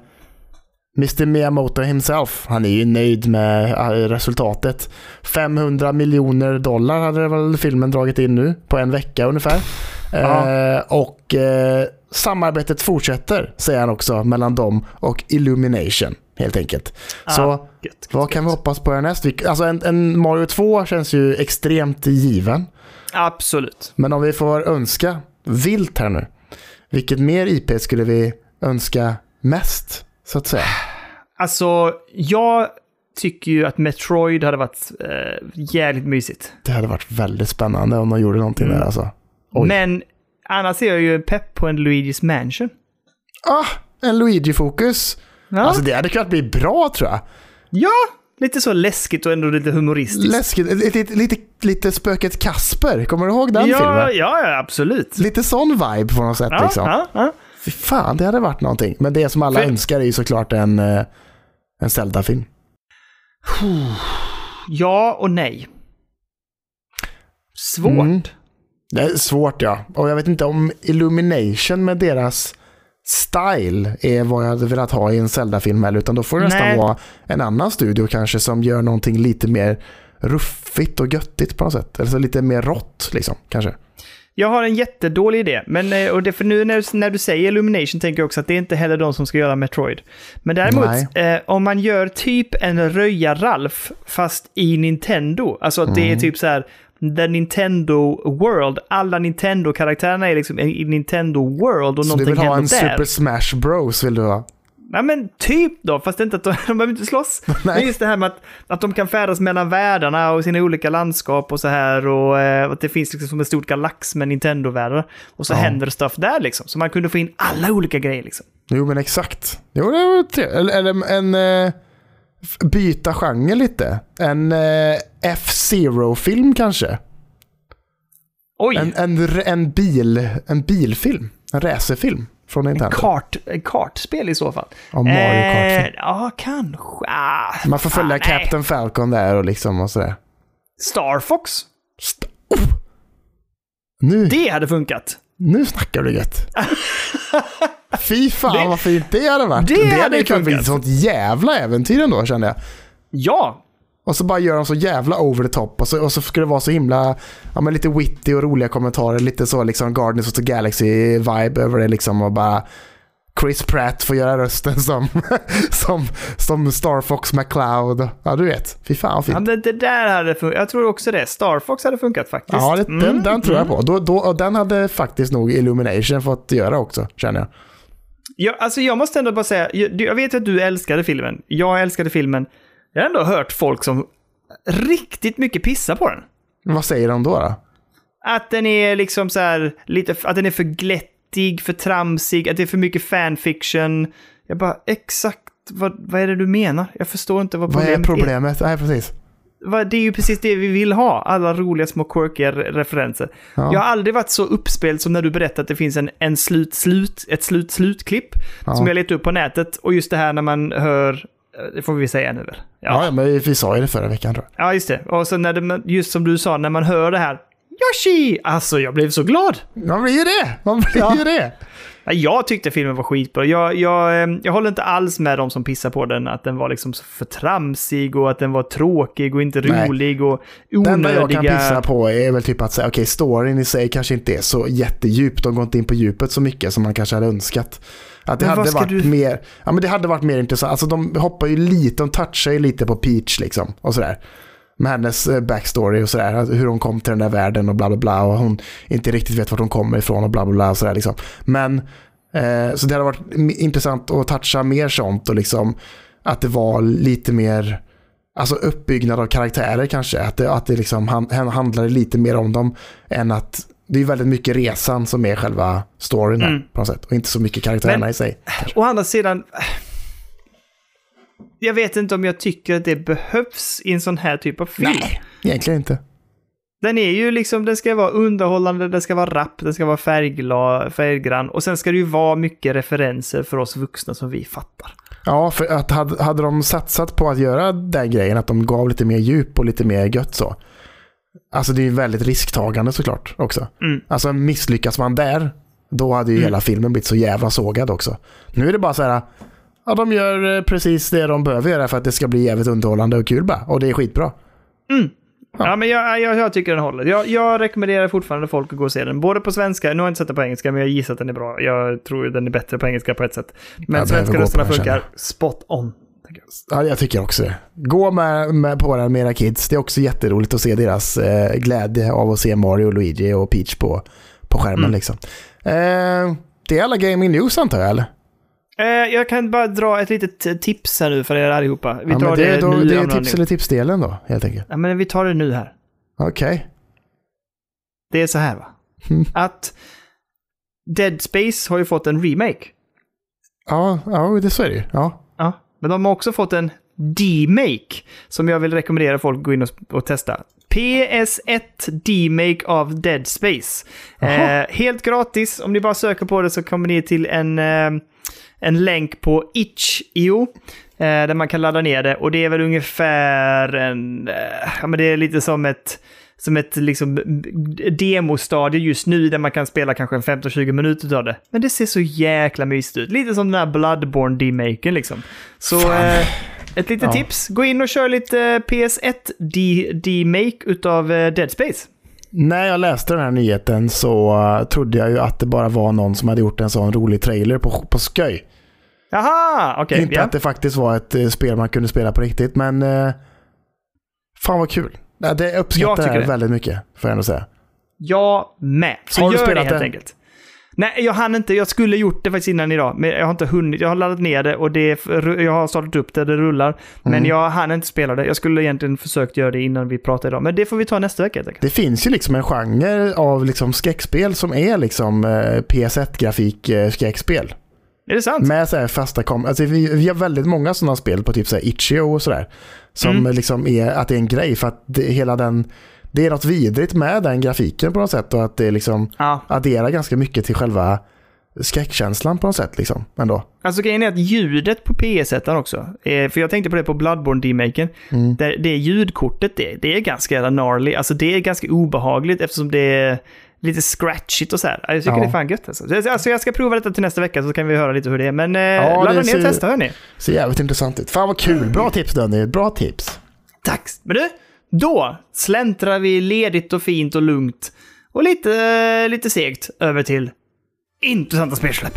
Mr Miyamoto himself, han är ju nöjd med eh, resultatet. 500 miljoner dollar hade väl filmen dragit in nu på en vecka ungefär. Ja. Eh, och eh, samarbetet fortsätter, säger han också, mellan dem och Illumination helt enkelt. Så Ah, Gött, gött, vad kan vi gött. hoppas på härnäst? Alltså en, en Mario 2 känns ju extremt given. Absolut. Men om vi får önska vilt här nu. Vilket mer IP skulle vi önska mest? Så att säga. Alltså, jag tycker ju att Metroid hade varit eh, jävligt mysigt. Det hade varit väldigt spännande om de gjorde någonting Mm. där alltså. Oj. Men annars är jag ju pepp på en Luigi's Mansion. Ah, en Luigi-fokus. Ja, Alltså det hade kunnat bli bra tror jag. ja lite så läskigt och ändå lite humoristiskt. Läskigt. Lite, lite, lite, lite spöket Kasper. Kommer du ihåg den ja, filmen? ja, ja, absolut. Lite sån vibe på något sätt Ja, liksom. ja, ja. Fy fan, det hade varit någonting. Men det som alla För- önskar är ju såklart en, eh, en Zelda-film. ja och nej. Svårt. Mm. Det är svårt ja. Och jag vet inte om Illumination med deras style är vad jag hade velat ha i en Zelda-film heller. Utan då får det nästan Nej. vara en annan studio kanske som gör någonting lite mer ruffigt och göttigt på något sätt. Eller så lite mer rått liksom kanske. Jag har en jättedålig idé, men eh, och det för nu när, när du säger Illumination tänker jag också att det är inte heller de som ska göra Metroid. Men däremot, eh, om man gör typ en Röja-Ralf fast i Nintendo, alltså att det Mm. är typ så här The Nintendo World, alla Nintendo-karaktärerna är liksom i Nintendo World och Så du någonting vill ha händer en där. Super Smash Bros vill du ha? Ja men typ då, fast inte att de, de behöver inte slåss. Men just det här med att, att de kan färdas mellan världarna och sina olika landskap och så här och eh, att det finns liksom som ett stort galax med Nintendo-världar. Och så Ja. händer det stuff där liksom. Så man kunde få in alla olika grejer liksom. Jo men exakt. Jo det var trevligt. Eller, eller en... Eh, byta genre lite. En eh, F-Zero-film kanske. Oj! En, en, en, bil, en bilfilm. En racerfilm från Nintendo. Kart, en kartspel i så fall. Av Mario Kart. Eh, ja, kanske. Ah, Man får följa nej. Captain Falcon där och liksom och sådär. Star Fox. St- oh! Nu, Det hade funkat. nu snackar du gött. Fy fan Det- vad fint det hade varit. det Det, hade ju kunnat bli ett sånt jävla äventyr ändå kände jag. Ja, Och så bara gör de så jävla over the top och så, och så ska det vara så himla, ja men lite witty och roliga kommentarer, lite så liksom Guardians of the Galaxy vibe över det liksom och bara Chris Pratt får göra rösten som, som, som Star Fox McCloud. Ja du vet, fy fan vad ja fint. det, det där hade funkat. Jag tror också det. Star Fox hade funkat faktiskt. Ja, det, den, Mm, den tror jag på. Då, då, och den hade faktiskt nog Illumination fått göra också, känner jag. Jag, alltså jag måste ändå bara säga, jag, jag vet att du älskade filmen. Jag älskade filmen. Jag har ändå hört folk som riktigt mycket pissar på den. Vad säger de då? då? Att den är liksom så här, lite, att den är för glättig, för tramsig, att det är för mycket fanfiction. Jag bara, exakt, vad, vad är det du menar? Jag förstår inte vad Vad problemet är problemet? Nej, precis. vad- det är ju precis det vi vill ha. Alla roliga små quirkiga re- referenser. Ja. Jag har aldrig varit så uppspelt som när du berättade att det finns en, en slut, slut, ett slut-slutklipp Ja. som jag letade upp på nätet. Och just det här när man hör, det får vi säga nu väl? Ja, ja, men vi, sa ju det förra veckan tror jag. Ja, just det. Och så när det, just som du sa, när man hör det här Yoshi! Alltså, jag blev så glad! Man blir ju det! Man blir Ja. ju det! Ja, Jag tyckte filmen var skitbra. Jag, jag, eh, jag håller inte alls med de som pissar på den, att den var liksom för tramsig och att den var tråkig och inte Nej. rolig och Det enda jag kan onödiga... pissa på är väl typ att säga, okej, storyn i sig kanske inte är så jättedjup. De går inte in på djupet så mycket som man kanske hade önskat. Att det Men hade varit du- mer, ja men det hade varit mer intressant. Alltså de hoppar ju lite, de touchar ju lite på Peach liksom och sådär. Med hennes eh, backstory och sådär, alltså hur hon kom till den där världen och bla bla bla och hon inte riktigt vet vart hon kommer ifrån och bla bla bla och sådär liksom. Men, eh, så det hade varit intressant att toucha mer sånt och liksom att det var lite mer, alltså uppbyggnad av karaktärer kanske. Att det, att det liksom han- handlade lite mer om dem än att det är väldigt mycket resan som är själva storyn här, Mm. på något sätt. Och inte så mycket karaktärerna Men- i sig. Å andra sidan... Jag vet inte om jag tycker att det behövs i en sån här typ av film. Nej, egentligen inte. Den är ju liksom, den ska vara underhållande, den ska vara rapp, den ska vara färggla, färggrann och sen ska det ju vara mycket referenser för oss vuxna som vi fattar. Ja, för att hade, hade de satsat på att göra den grejen, att de gav lite mer djup och lite mer gött så. Alltså det är väldigt risktagande såklart också. Mm. Alltså misslyckas man där, då hade ju Mm. hela filmen blivit så jävla sågad också. Nu är det bara så här, ja de gör eh, precis det de behöver göra för att det ska bli jävligt underhållande och kul bara. Och det är skitbra. Ja, men jag, jag, jag tycker den håller. Jag, jag rekommenderar fortfarande folk att gå och se den. Både på svenska, nu har jag inte sett den på engelska, men jag gissar att den är bra. Jag tror den är bättre på engelska på ett sätt. Men svenska rösterna funkar spot on. Ja, jag tycker också det. Gå med, med på den med era kids. Det är också jätteroligt att se deras eh, glädje av att se Mario, Luigi och Peach på, på skärmen. Mm. Liksom. Eh, det är alla gaming news antar jag, eller? Eh, jag kan bara dra ett litet tips här nu för er allihopa. Vi ja, tar men det, det, då, det är tips eller tipsdelen då, helt enkelt. Ja, men vi tar det nu här. Okej. Det är så här va. Mm. Att Dead Space har ju fått en remake. Ja, ja, det så är det ju. Ja. Ja. Men de har också fått en D-make som jag vill rekommendera folk att gå in och, och testa. PS1 D-make av Dead Space. Eh, helt gratis. Om ni bara söker på det så kommer ni till en, eh, en länk på itch.io. Eh, där man kan ladda ner det. Och det är väl ungefär en... Eh, ja, men det är lite som ett som ett liksom demostadie just nu där man kan spela kanske en 15-20 minuter av det. Men det ser så jäkla mysigt ut. Lite som den här Bloodborne D-maken liksom. Så eh, ett litet Ja. tips. Gå in och kör lite eh, PS1 D- D-make utav eh, Dead Space. När jag läste den här nyheten så eh, trodde jag ju att det bara var någon som hade gjort en sån rolig trailer på, på skoj. Jaha, okej. Inte ja. att det faktiskt var ett spel man kunde spela på riktigt, men eh, fan vad kul. Ja, Det uppskattar jag det. jag mycket, får jag ändå säga. Jag med. Så Har du gör det spelat helt det? enkelt. Nej, jag hann inte. Jag skulle gjort det faktiskt innan idag, men jag har inte hunnit. Jag har laddat ner det och det, jag har startat upp det, det rullar. Men Mm. jag hann inte spela det. Jag skulle egentligen försökt göra det innan vi pratade idag. Men det får vi ta nästa vecka helt enkelt. Det finns ju liksom en genre av liksom skräckspel som är liksom eh, PS1-grafik eh. Är det sant? Med så här fasta kom alltså vi, vi har väldigt många sådana spel på typ så här Itch.io och sådär. Som Mm. liksom är, att det är en grej för att det, hela den, det är något vidrigt med den grafiken på något sätt och att det liksom Ja. adderar ganska mycket till själva skräckkänslan på något sätt liksom ändå. Alltså grejen är att ljudet på PS1 också, eh, för jag tänkte på det på Bloodborne D-maken, Mm. det, det ljudkortet det, det är ganska jävla gnarly, alltså det är ganska obehagligt eftersom det är lite scratchigt och så här. Jag tycker Ja. det är fan gött alltså. Så- Alltså jag ska prova detta till nästa vecka så kan vi höra lite hur det är. Men eh, Ja, ladda ner och testa hörni. Ser jävligt intressant ut. Fan vad kul, bra tips Danny, bra tips. Tack! Men du, då släntrar vi ledigt och fint och lugnt och lite, lite segt över till intressanta spelsläpp.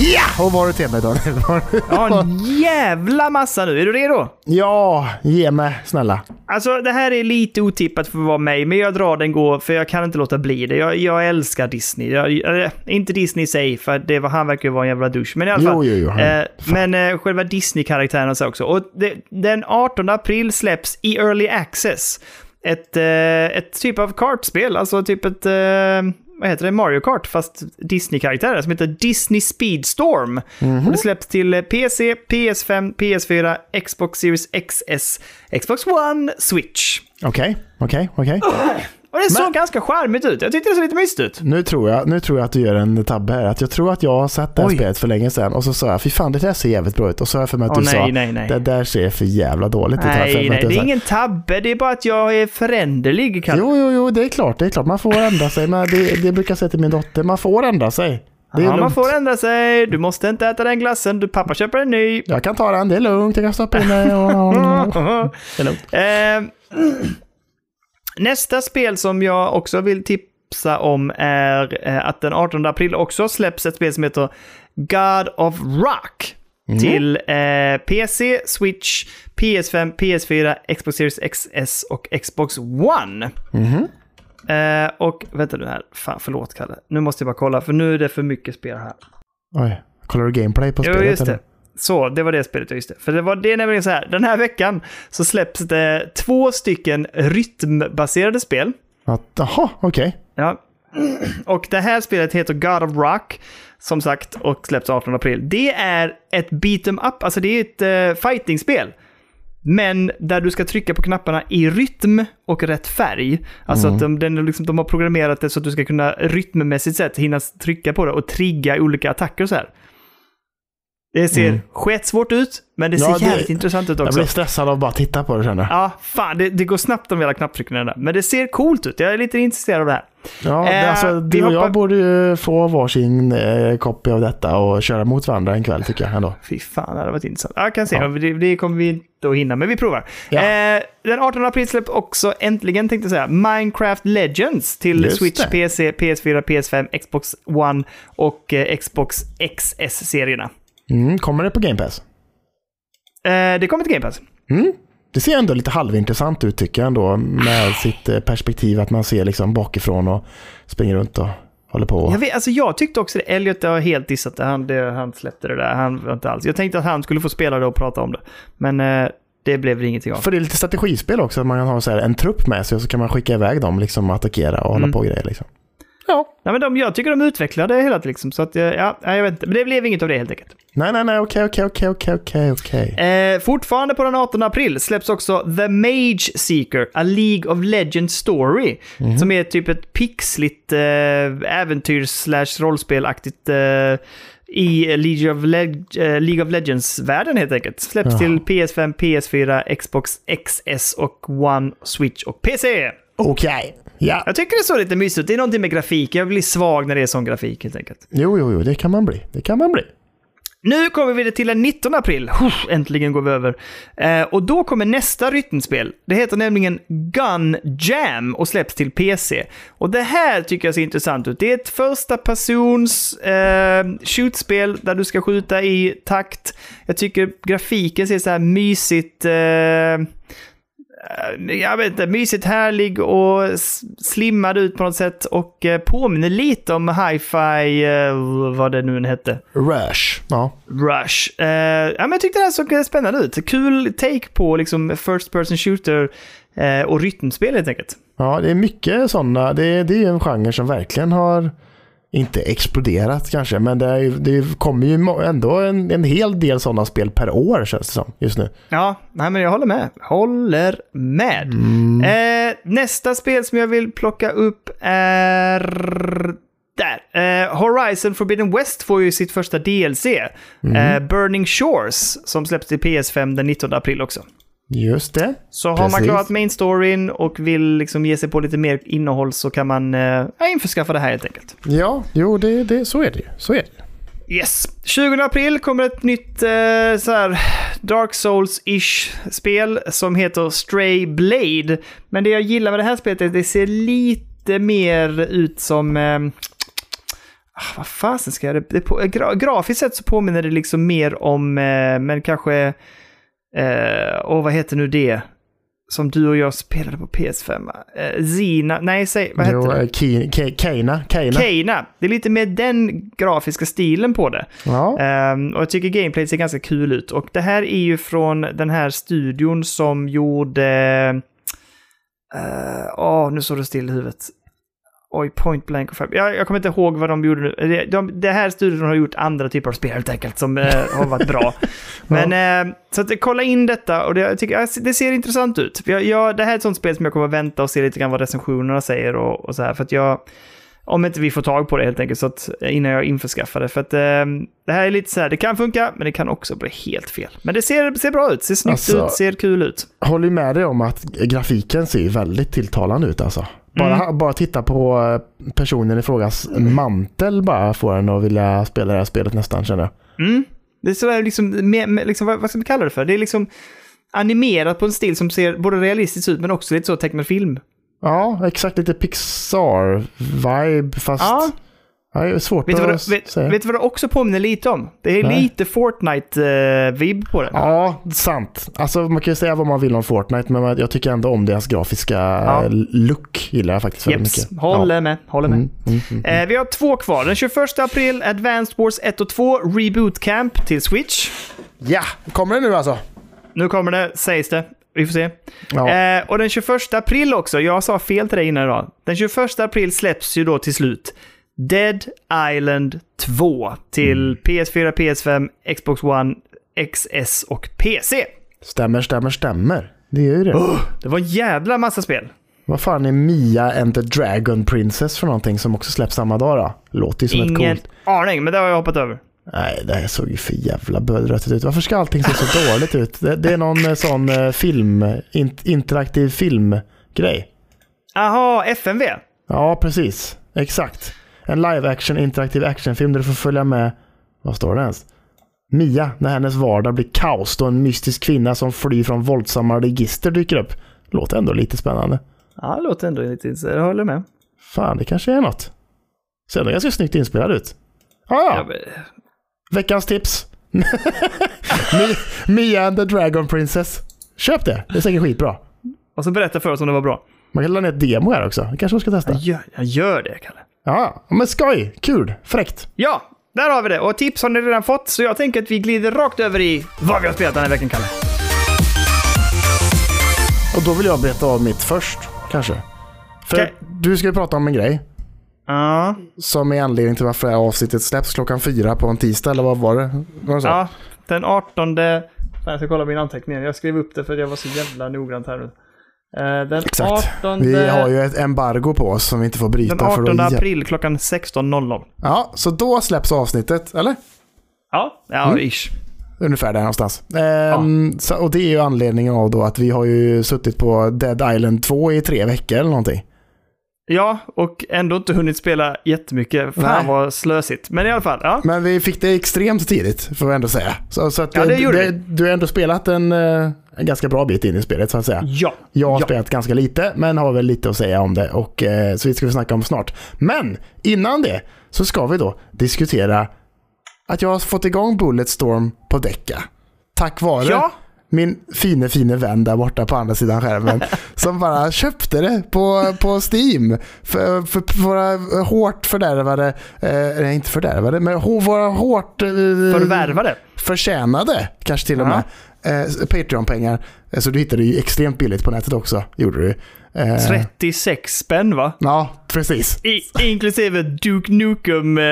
Ja! Och vad har du till mig Daniel? Ja, en jävla massa nu. Är du redo? ja, ge mig snälla. Alltså, det här är lite otippat för att vara mig, men jag drar den gå för jag kan inte låta bli det. Jag, jag älskar Disney. Jag, eller, inte Disney i sig, för det var, han verkar ju vara en jävla douche. Men i alla Jo, fall. jo, jo, han- eh, men eh, själva Disney-karaktären så också. Och det, den 18 april släpps i Early Access ett, eh, ett typ av kartspel, alltså typ ett... Eh, vad heter det, Mario Kart fast Disney-karaktärer som heter Disney Speedstorm. Mhm. Och det släpps till eh, PC, PS5, PS4, Xbox Series XS, Xbox One, Switch. Okej, okej, okej. Och det såg Men- ganska charmigt ut. Jag tyckte det såg lite mysigt ut. Nu tror, jag, nu tror jag att du gör en tabbe här. Att jag tror att jag har sett det här Oj. spelet för länge sedan och så sa jag fy fan det där ser jävligt bra ut. Och så har jag för mig att Åh du nej, sa nej, nej. det där ser för jävla dåligt ut. Nej, nej, det är ingen tabbe. Det är bara att jag är föränderlig. Kalle. Jo, jo, jo, det är klart. Det är klart. Man får ändra sig. Men det, det brukar jag säga till min dotter. Man får ändra sig. Det är ja, man lugnt. får ändra sig. Du måste inte äta den glassen. Du, pappa köper en ny. Jag kan ta den. Det är lugnt. Jag kan stoppa in den. Det är lugnt. Eh, nästa spel som jag också vill tipsa om är eh, att den 18 april också släpps ett spel som heter God of Rock. Till eh, PC, Switch, PS5, PS4, Xbox Series XS och Xbox One. Mhm. Eh, och vänta nu här. Fan, förlåt Kalle. Nu måste jag bara kolla, för nu är det för mycket spel här. Oj. Kollar du gameplay på Jo, spelet? just eller? Så, det var det spelet, just det. För det, var, det är nämligen så här, den här veckan så släpps det två stycken rytmbaserade spel. Jaha, okej. Ja. Och det här spelet heter God of Rock, som sagt, och släpps 18 april. Det är ett beat em up, alltså det är ett uh, fightingspel. Men där du ska trycka på knapparna i rytm och rätt färg. Alltså att de, den, liksom, de har programmerat det så att du ska kunna rytmmässigt sett hinna trycka på det och trigga olika attacker och så här. Det ser Mm. sketsvårt ut, men det ser Ja, det- jävligt intressant ut Jag också. blir stressad av att bara titta på det känner jag. Ja, fan, det, det går snabbt de hela knapptryckningarna där. Men det ser coolt ut. Jag är lite intresserad av det här. Ja, det, Eh, alltså, vi du och jag hoppar- borde ju få varsin eh, copy av detta och köra mot varandra en kväll tycker jag ändå. Fy fan, det hade varit intressant. Ja, Jag kan se. Ja. Det, det kommer vi inte att hinna, men vi provar. Ja. Eh, den 18 april släpps också, äntligen tänkte jag säga, Minecraft Legends till Just Switch, det. PC, PS4, PS5, Xbox One och eh, Xbox XS-serierna. Mm, kommer det på Game Pass? Eh, det kommer till Game Pass. Mm. Det ser ändå lite halvintressant ut tycker jag ändå med sitt eh, perspektiv att man ser liksom bakifrån och springer runt och håller på. Jag, vet, alltså jag tyckte också det. Elliot har helt dissat det. Han, det. han släppte det där. Han var inte alls. Jag tänkte att han skulle få spela det och prata om det. Men eh, det blev det ingenting av. För det är lite strategispel också, att man kan ha så här en trupp med sig och så kan man skicka iväg dem liksom och attackera och hålla Mm. på och grejer liksom. Ja. Nej, men de, jag tycker de utvecklade det hela tiden. Liksom, så att, eh, ja, jag vet inte. Men det blev inget av det helt enkelt. Nej, nej, nej, okej, okej, okej, okej, okej, okej. Eh, fortfarande på den 18 april släpps också The Mage Seeker, A League of Legends Story. Som är typ ett pixligt eh, äventyrs slash rollspelaktigt eh, i League of, Leg- eh, League of Legends-världen helt enkelt. Släpps Jaha. till PS5, PS4, Xbox XS och One, Switch och PC. Okej, ja. Jag tycker det såg lite mysigt ut. Det är någonting med grafik. Jag blir svag när det är sån grafik helt enkelt. Jo, jo, jo, det kan man bli. Det kan man bli. Nu kommer vi till den 19 april. Huff, äntligen går vi över. Eh, och då kommer nästa rytmspel. Det heter nämligen Gun Jam och släpps till PC. Och det här tycker jag ser intressant ut. Det är ett första persons eh, shootspel där du ska skjuta i takt. Jag tycker grafiken ser så här mysigt... Eh, jag vet inte, mysigt härlig och slimmad ut på något sätt och eh, påminner lite om hi-fi, eh, vad det nu hette. Rush. Ja. Rush. Eh, ja, men jag tyckte det här såg spännande ut. Kul take på liksom first person shooter eh, och rytmspel helt enkelt. Ja, det är mycket sådana. Det, det är en genre som verkligen har inte exploderat kanske, men det, är, det kommer ju ändå en, en hel del sådana spel per år känns det som just nu. Ja, nej, men jag håller med. Håller med. Eh, nästa spel som jag vill plocka upp är... Där. Eh, Horizon Forbidden West får ju sitt första DLC. Eh, Burning Shores, som släpps till PS5 den 19 april också. Just det. Så har man Precis. klarat main storyn och vill liksom ge sig på lite mer innehåll så kan man eh, införskaffa det här helt enkelt. Ja, jo, det, det, så är det ju. Så är det ju. Yes. 20 april kommer ett nytt eh, så här Dark Souls-ish spel som heter Stray Blade. Men det jag gillar med det här spelet är att det ser lite mer ut som... Eh, vad fasen ska jag... Det, det, grafiskt sett så påminner det liksom mer om, eh, men kanske... Eh, och vad heter nu det? Som du och jag spelade på PS5. Eh, Zina, nej säg, vad heter det? eh, Ke- Ke- Keina. Keina. Keina. Det är lite mer den grafiska stilen på det. Ja. Ehm, och jag tycker gameplay ser ganska kul ut. Och det här är ju från den här studion som gjorde... eh, Åh, nu står det still i huvudet. Oj, Point Blank och Fab. Jag, jag kommer inte ihåg vad de gjorde nu. Det, de, det här studion har gjort andra typer av spel helt enkelt som eh, har varit bra. Men eh, så att kolla in detta och det, jag tycker, det ser intressant ut. Jag, jag, det här är ett sånt spel som jag kommer att vänta och se lite grann vad recensionerna säger och, och så här. För att jag, om inte vi får tag på det helt enkelt, så att, innan jag införskaffar det. För att eh, det här är lite så här, det kan funka, men det kan också bli helt fel. Men det ser, ser bra ut, ser snyggt Alltså- ut, ser kul ut. Håller med dig om att grafiken ser väldigt tilltalande ut alltså. Bara, Mm. bara titta på eh, personen i frågas mantel bara får en att vilja spela det här spelet nästan känner jag. Mm. Det är sådär liksom, med, med, liksom vad, vad ska man kalla det för? Det är liksom animerat på en stil som ser både realistiskt ut men också lite så tecknad film. Ja, exakt lite Pixar-vibe fast... Ja. Ja, det är svårt Vet du, vad att det, vet, säga. vet du vad det också påminner lite om? Det är Nej. lite Fortnite-vibb på den. Ja, sant. Alltså man kan ju säga vad man vill om Fortnite, men jag tycker ändå om deras grafiska Ja. eh, look. Gillar jag faktiskt väldigt Jeps, mycket. håller med. Håller med. Mm, mm, mm. Eh, vi har två kvar. Den 21 april, Advanced Wars 1 och 2, Reboot Camp till Switch. Ja, kommer det nu alltså? Nu kommer det, sägs det. Vi får se. Ja. Eh, och den 21 april också, jag sa fel till dig innan idag. Den 21 april släpps ju då till slut Dead Island 2 till PS4, PS5, Xbox One, XS och PC. Stämmer, stämmer, stämmer. Det är ju det. Det var en jävla massa spel. Vad fan är Mia and the Dragon Princess för någonting som också släpps samma dag då? Låter ju som ett Ingen coolt... aning, men det har jag hoppat över. Nej, det här såg ju för jävla bödröttigt ut. Varför ska allting se så dåligt ut? Det, det är någon eh, sån eh, film, int, interaktiv filmgrej. Aha, FMV. Ja, precis. Exakt. En live action interaktiv actionfilm där du får följa med, vad står det ens? Mia, när hennes vardag blir kaos då en mystisk kvinna som flyr från våldsamma register dyker upp. Låter ändå lite spännande. Ja, det låter ändå lite intressant. Jag håller med. Fan, det kanske är något. Ser ändå ganska snyggt inspelad ut. Ah, ja, Ja, men- veckans tips. Mi- Mia and the Dragon Princess. Köp det, det är säkert skitbra. Och så berätta för oss om det var bra. Man kan ladda ner ett demo här också. Det kanske man ska testa. Jag gör, jag gör det, Kalle. Ja, men skoj. Kul. Fräckt. Ja, där har vi det. Och tips har ni redan fått, så jag tänker att vi glider rakt över i vad vi har spelat den här veckan, Kalle. Och då vill jag berätta av mitt först, kanske. För Okej. du ska ju prata om en grej Ja, som är anledningen till varför det här avsnittet släpps klockan fyra på en tisdag, eller vad var det? Var det så? ja. Den 18... Fan, jag ska kolla min anteckning. Jag skrev upp det för jag var så jävla noggrant här nu. Eh, Den Exakt. 18... Vi har ju ett embargo på oss som vi inte får bryta. Den 18 för april klockan 16.00. Ja, så då släpps avsnittet, eller? Ja, ja, Mm. ish. Ungefär där någonstans. Ehm, så, och det är ju anledningen av då att vi har ju suttit på Dead Island 2 i tre veckor eller någonting. Ja, och ändå inte hunnit spela jättemycket. Fan Nej. vad slösigt. Men i alla fall, ja. Men vi fick det extremt tidigt, får jag ändå säga. Så, så att Ja, det gjorde vi. Du har ändå spelat en, eh, en ganska bra bit in i spelet, så att säga. Ja. Jag har ja. spelat ganska lite, men har väl lite att säga om det. Och, eh, så vi ska vi snacka om snart. Men innan det så ska vi då diskutera att jag har fått igång Bulletstorm på Decca. Tack vare Ja, min fine, fine vän där borta på andra sidan skärmen. som bara köpte det på, på Steam. För, för våra hårt fördärvade, eh, inte fördärvade, men våra hårt eh, förvärvade. förtjänade, kanske till och med, eh, Patreon-pengar. Eh, Så du hittade ju extremt billigt på nätet också, gjorde du. Eh, 36 spänn va? Ja, precis. I, inklusive Duke Nukem. Eh,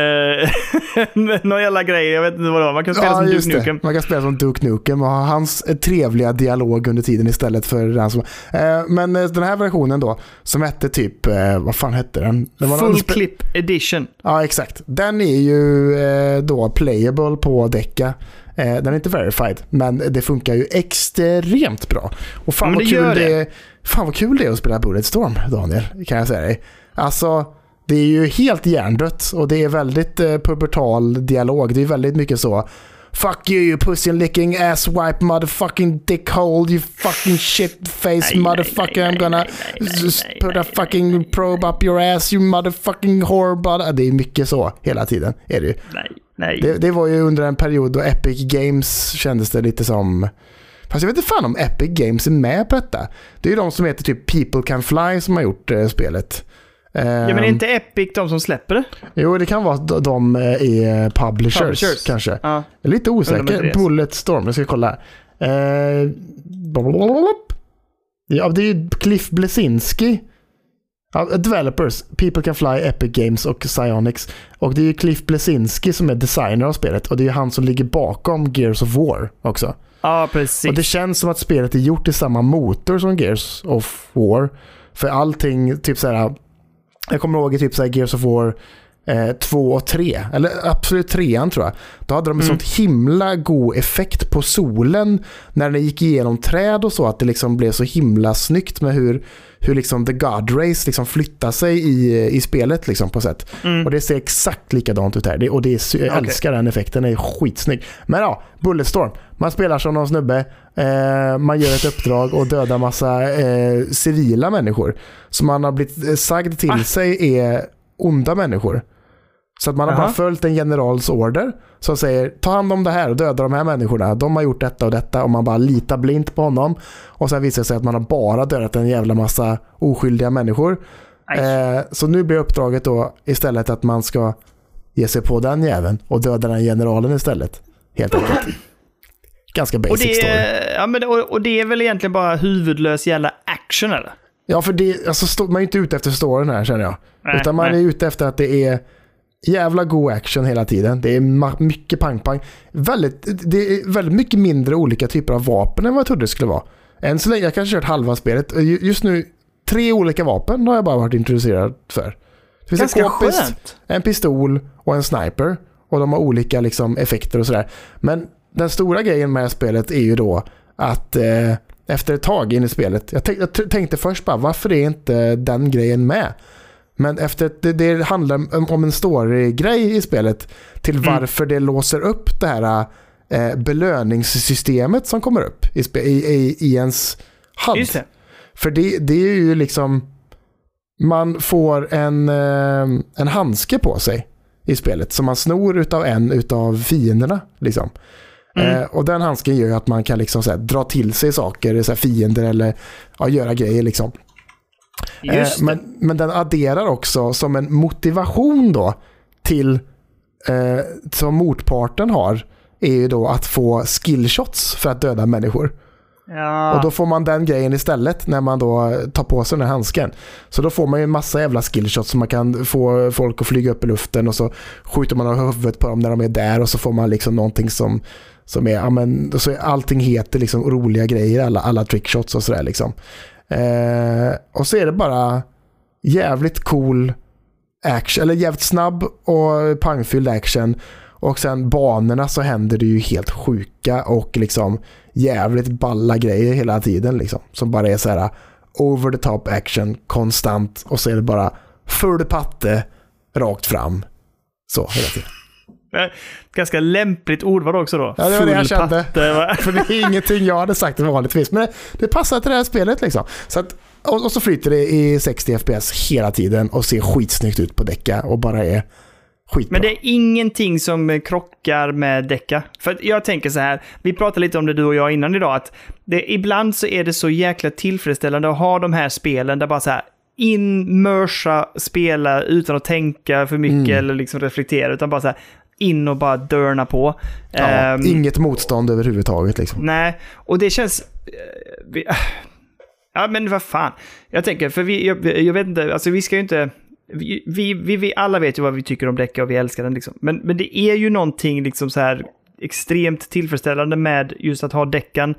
någon jävla grej, jag vet inte vad det var. Man kan spela Ja, som Duke det. Nukem. Man kan spela som Duke Nukem och ha hans eh, trevliga dialog under tiden istället för den som... Eh, men eh, den här versionen då, som hette typ, eh, vad fan hette den? den Full någon Clip Edition. Ja, exakt. Den är ju eh, då playable på Decca. Eh, den är inte verified, men det funkar ju extremt bra. Och fan, Men vad kul det. det. är, fan vad kul det är att spela Bulletstorm, Daniel, kan jag säga dig. Alltså, det är ju helt hjärndött och det är väldigt eh, pubertal dialog. Det är väldigt mycket så. Fuck you you pussy licking ass wipe motherfucking dickhole you fucking shit face motherfucker I'm gonna put a fucking probe up your ass you motherfucking whore but Det är mycket så hela tiden. Är det, ju. Nej, nej. det, det var ju under en period då Epic Games kändes det lite som Fast jag vet inte fan om Epic Games är med på detta. Det är ju de som heter typ People Can Fly som har gjort eh, spelet. Ja, men är Ehm, inte Epic de som släpper det? Jo, det kan vara att de eh, är publishers, Publishers. kanske. Ja. Jag är lite osäker. Bulletstorm, jag ska kolla. Eh, blablabla. ja, det är ju Cliff Blesinski. Developers, People Can Fly, Epic Games och Psyonix. Och det är ju Cliff Blesinski som är designer av spelet och det är han som ligger bakom Gears of War också. Ja, precis. Och det känns som att spelet är gjort i samma motor som Gears of War. För allting, typ så här. Jag kommer ihåg i typ så här Gears of War 2 och 3, eller absolut 3 tror jag. Då hade de en mm. sånt himla god effekt på solen när den gick igenom träd och så att det liksom blev så himla snyggt med hur, hur liksom The God Race liksom flyttar sig i, i spelet liksom på sätt. Mm. Och det ser exakt likadant ut här. Det, och det är, jag älskar den effekten, den är skitsnygg. Men ja, Bulletstorm. Man spelar som någon snubbe, eh, man gör ett uppdrag och dödar massa eh, civila människor. Som man har blivit sagd till ah. sig är onda människor. Så att man har bara följt en generals order som säger ta hand om det här och döda de här människorna. De har gjort detta och detta och man bara litar blint på honom. Och sen visar det sig att man har bara dödat en jävla massa oskyldiga människor. Eh, så nu blir uppdraget då istället att man ska ge sig på den jäveln och döda den generalen istället. Helt enkelt. Ganska basic och det, story. Ja, men, och, och det är väl egentligen bara huvudlös jävla action eller? Ja, för det, alltså, man är inte ute efter storyn här känner jag. Nej, Utan man nej. är ute efter att det är jävla god action hela tiden. Det är mycket pang-pang. Väldigt, det är väldigt mycket mindre olika typer av vapen än vad jag trodde det skulle vara. Än så länge, jag kanske kört halva spelet. Just nu, tre olika vapen har jag bara varit introducerad för. Det finns Ganska en k-pist, skönt. en pistol och en sniper. Och de har olika liksom, effekter och sådär. Men den stora grejen med spelet är ju då att eh, efter ett tag in i spelet, jag, jag tänkte först bara varför är inte den grejen med? Men efter det, det handlar om en story-grej i spelet till mm. varför mm. det låser upp det här eh, belöningssystemet som kommer upp i, i, i, i ens hand. Det. För det, det är ju liksom, man får en, eh, en handske på sig i spelet som man snor utav en utav fienderna. Liksom. Mm. Eh, och den handsken gör att man kan liksom, såhär, dra till sig saker, såhär, fiender eller ja, göra grejer. Liksom. Eh, men, men den adderar också som en motivation då till eh, som motparten har är ju då att få skillshots för att döda människor. Ja. Och då får man den grejen istället när man då tar på sig den här handsken. Så då får man ju en massa jävla skillshots som man kan få folk att flyga upp i luften och så skjuter man av huvudet på dem när de är där och så får man liksom någonting som, som är, ja men, så allting heter liksom roliga grejer, alla, alla trickshots och sådär liksom. Eh, och så är det bara jävligt cool action, eller jävligt snabb och pangfylld action. Och sen banorna så händer det ju helt sjuka och liksom jävligt balla grejer hela tiden liksom. Som bara är så här over the top action konstant och så är det bara full patte rakt fram. Så hela tiden. Ganska lämpligt ordval också då. Ja, det var det jag kände. För det är ingenting jag hade sagt vanligtvis. Men det passar till det här spelet liksom. Så att, och, och, så flyter det i 60 FPS hela tiden och ser skitsnyggt ut på däcka och bara är skitbra. Men det är ingenting som krockar med däcka. För jag tänker så här, vi pratade lite om det du och jag innan idag, att det, ibland så är det så jäkla tillfredsställande att ha de här spelen där bara så här, in, mörsa, spela utan att tänka för mycket mm. eller liksom reflektera, utan bara så här, in och bara dörna på. Ja, um, inget motstånd överhuvudtaget liksom. Nej, och det känns... Uh, vi, ja, men vad fan. Jag tänker, för vi, jag, jag, vet inte, alltså vi ska ju inte... Vi, vi, vi, alla vet ju vad vi tycker om Decca och vi älskar den liksom. Men, men det är ju någonting liksom så här extremt tillfredsställande med just att ha däckan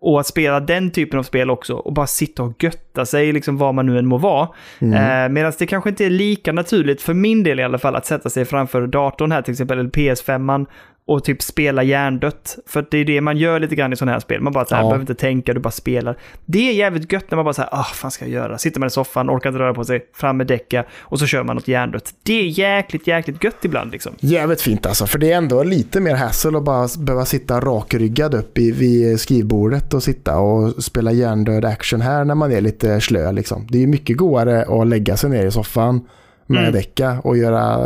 och att spela den typen av spel också och bara sitta och götta sig, liksom vad man nu än må vara. Mm. Eh, Medan det kanske inte är lika naturligt, för min del i alla fall, att sätta sig framför datorn här till exempel, eller PS5 och typ spela hjärndött. För det är det man gör lite grann i sådana här spel. Man bara så här, ja. behöver inte tänka, du bara spelar. Det är jävligt gött när man bara så här, ah, fan ska jag göra? Sitter man i soffan, orkar inte röra på sig, fram med däcka och så kör man något hjärndött. Det är jäkligt, jäkligt gött ibland liksom. Jävligt fint alltså, för det är ändå lite mer hassle att bara behöva sitta rakryggad upp i, vid skrivbordet och sitta och spela hjärndöd action här när man är lite slö liksom. Det är mycket godare att lägga sig ner i soffan med mm. däcka och, göra,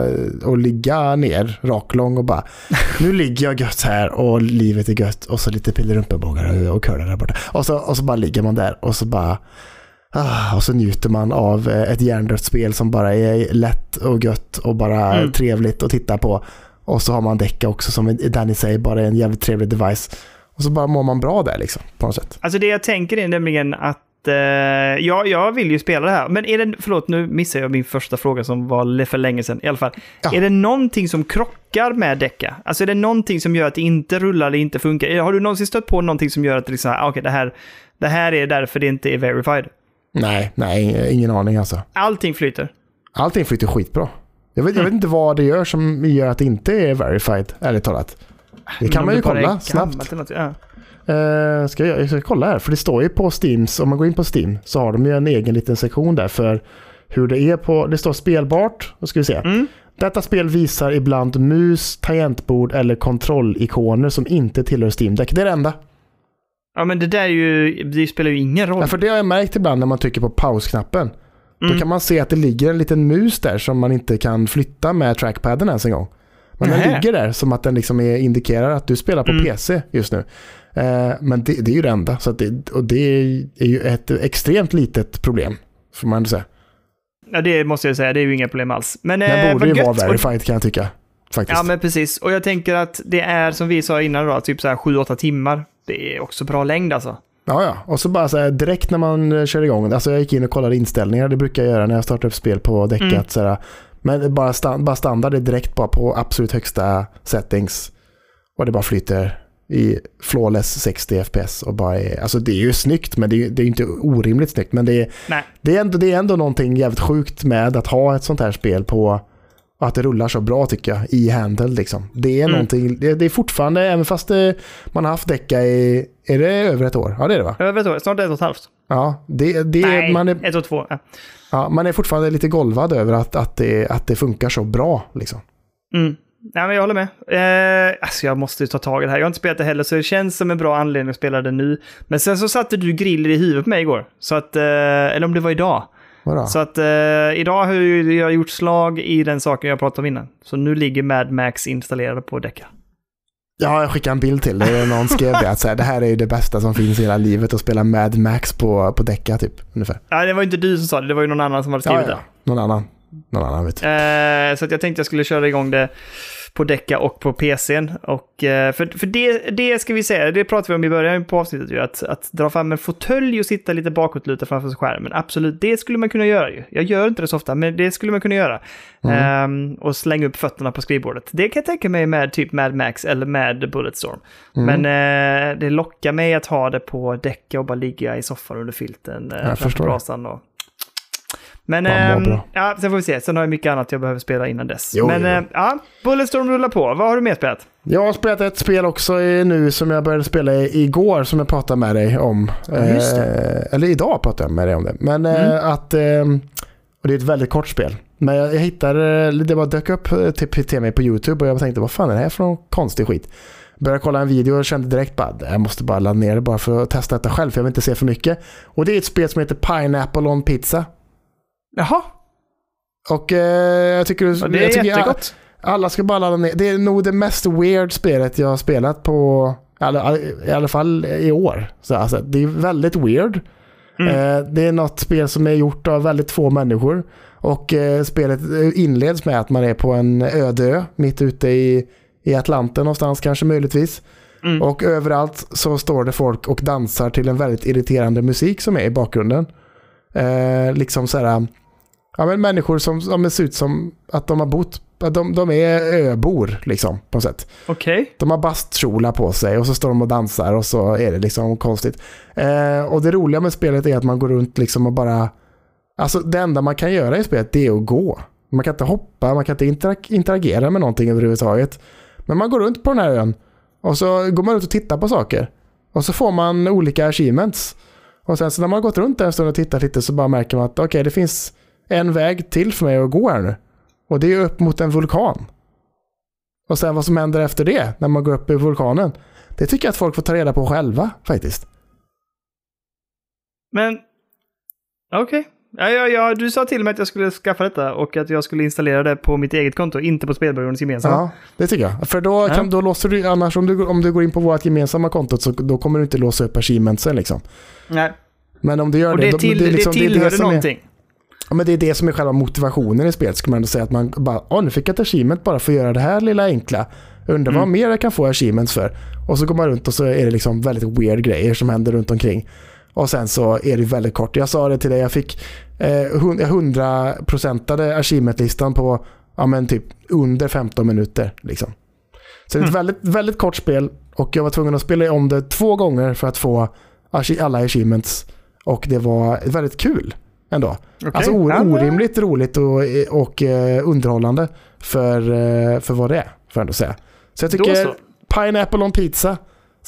och ligga ner raklång och bara nu ligger jag gött här och livet är gött och så lite pillerumpenbågar och curlar där borta. Och så, och så bara ligger man där och så bara ah, och så njuter man av eh, ett hjärndött spel som bara är lätt och gött och bara mm. trevligt att titta på. Och så har man däcka också som Danny säger bara är en jävligt trevlig device. Och så bara mår man bra där liksom på något sätt. Alltså det jag tänker är nämligen att eh, ja, jag vill ju spela det här. Men är det, förlåt nu missade jag min första fråga som var för länge sedan i alla fall. Ja. Är det någonting som krockar med Deca? Alltså är det någonting som gör att det inte rullar eller inte funkar? Har du någonsin stött på någonting som gör att det liksom, ah, okej, det här, det här är därför det inte är verified? Nej, nej, ingen aning alltså. Allting flyter. Allting flyter skitbra. Jag vet, jag Mm. vet inte vad det gör som gör att det inte är verified, ärligt talat. Det kan om man ju kolla snabbt. något, Ja. Uh, ska jag, jag ska kolla här, för det står ju på Steams, om man går in på Steam så har de ju en egen liten sektion där för hur det är på, det står spelbart, då ska vi se. Mm. Detta spel visar ibland mus, tangentbord eller kontrollikoner som inte tillhör Steam Deck. Det är det enda. ja, men det där är ju, det spelar ju ingen roll. Ja, för det har jag märkt ibland när man trycker på pausknappen. Då Mm. kan man se att det ligger en liten mus där som man inte kan flytta med trackpaden ens en gång. Men den Nähä. ligger där som att den liksom är, indikerar att du spelar på Mm. PC just nu. Eh, men det, det är ju det enda. Så det, och det är ju ett extremt litet problem. Får man säga. Ja, det måste jag säga, det är ju inga problem alls. Men Den eh, borde ju vara verified kan jag tycka. Faktiskt. Ja, men precis. Och jag tänker att det är, som vi sa innan då, typ så här 7-8 timmar. Det är också bra längd alltså. Ja, ja. Och så bara så här, direkt när man eh, kör igång. Alltså jag gick in och kollade inställningar. Det brukar jag göra när jag startar upp spel på däcket. Mm. Så här, men bara, stand, bara standard det är direkt bara på absolut högsta settings. Och det bara flyter i flawless 60 FPS. Och bara är, alltså det är ju snyggt men det är, det är inte orimligt snyggt. Men det är, Nej. det, är ändå, det är ändå någonting jävligt sjukt med att ha ett sånt här spel på att det rullar så bra tycker jag i handle liksom. Det är Mm. någonting, det, det är fortfarande, även fast det, man har haft däcka i, är det över ett år? Ja det är det va? Jag vet inte, snart ett och ett halvt. Ja, det, det, Nej, man, är, ett och två. Ja. ja, man är fortfarande lite golvad över att, att, det, att det funkar så bra. Liksom. Mm. Nej, men jag håller med. Eh, alltså jag måste ju ta tag i det här. Jag har inte spelat det heller, så det känns som en bra anledning att spela det nu. Men sen så satte du griller i huvudet på mig igår. Så att, eh, eller om det var idag. Vadå? Så att eh, idag har jag gjort slag i den saken jag pratade om innan. Så nu ligger Mad Max installerade på Deca. Ja, jag skickade en bild till dig. Någon skrev det att så här, det här är ju det bästa som finns i hela livet att spela Mad Max på, på däcka typ. Ungefär. Nej, det var inte du som sa det, det var ju någon annan som hade Ja, skrivit ja. Någon annan. Någon annan vet. Eh, så att jag tänkte jag skulle köra igång det på Deca och på PCn. Och, eh, för för det, det ska vi säga, det pratade vi om i början på avsnittet ju, att, att dra fram en fåtölj och sitta lite bakåtlutad framför skärmen. Absolut, det skulle man kunna göra ju. Jag gör inte det så ofta, men det skulle man kunna göra. Ehm, och slänga upp fötterna på skrivbordet. Det kan jag tänka mig med typ Mad Max eller med Bulletstorm. Men eh, det lockar mig att ha det på Deca och bara ligga i soffan under filten eh, framför förstår brasan. Och... Men Bara må ehm, ja, sen får vi se. Sen har jag mycket annat jag behöver spela innan dess. Jo, Men jo. eh, ja, Bulletstorm rullar på. Vad har du mer spelat? Jag har spelat ett spel också nu som jag började spela igår som jag pratade med dig om. Ja. Eh, eller idag pratade jag med dig om det. Men eh, Mm. att... Eh, och det är ett väldigt kort spel. Men jag, jag hittade, det bara dök upp eh, till, till mig på YouTube och jag tänkte vad fan är det här för någon konstig skit? Började kolla en video och kände direkt bara jag måste bara ladda ner det bara för att testa detta själv för jag vill inte se för mycket. Och det är ett spel som heter Pineapple on Pizza. Jaha, Och eh, jag tycker... ja, det jag är tycker jättegott. alla ska bara ladda ner. Det är nog det mest weird spelet jag har spelat på, i alla, i alla fall i år. Så alltså, det är väldigt weird. Mm. Eh, det är något spel som är gjort av väldigt få människor. Och eh, spelet inleds med att man är på en öde ö mitt ute i, i Atlanten någonstans kanske möjligtvis. Mm. Och överallt så står det folk och dansar till en väldigt irriterande musik som är i bakgrunden. Eh, liksom så här, ja men människor som, som ser ut som att de har bott, de, de är öbor liksom på något sätt. Okej. De har bastkjolar på sig och så står de och dansar och så är det liksom konstigt. Eh, och det roliga med spelet är att man går runt liksom och bara, alltså det enda man kan göra i spelet det är att gå. Man kan inte hoppa, man kan inte interagera med någonting överhuvudtaget. Men man går runt på den här ön och så går man ut och tittar på saker. Och så får man olika achievements. Och sen så när man har gått runt en stund och tittat lite så bara märker man att okej det finns en väg till för mig att gå här nu. Och det är upp mot en vulkan. Och sen vad som händer efter det när man går upp i vulkanen. Det tycker jag att folk får ta reda på själva faktiskt. Men, okej. Ja, ja, ja, du sa till mig att jag skulle skaffa detta och att jag skulle installera det på mitt eget konto, inte på spelberoendes gemensamma. Ja, det tycker jag. För då, Ja. kan, då låser du, annars om du, om du går in på vårt gemensamma kontot så då kommer du inte låsa upp achievementsen liksom. Nej. Men om du gör Och det, det, då, till, är det, liksom- tillhör det som är- någonting. Ja, men det är det som är själva motivationen i spelet. Ska man ändå säga att man bara, åh nu fick jag ett achievement bara för att göra det här lilla enkla. Undrar vad Mm. mer jag kan få achievements för. Och så går man runt och så är det liksom väldigt weird grejer som händer runt omkring. Och sen så är det väldigt kort. Jag sa det till dig, jag fick eh, 100-procentade achievement-listan på ja, men typ under 15 minuter. Liksom. Så det är ett Mm. väldigt, väldigt kort spel och jag var tvungen att spela om det två gånger för att få alla achievements. Och det var väldigt kul ändå. Okej. Alltså orimligt roligt och, och eh, underhållande för, eh, för vad det är. Får jag ändå säga. Så jag tycker så. Pineapple on Pizza,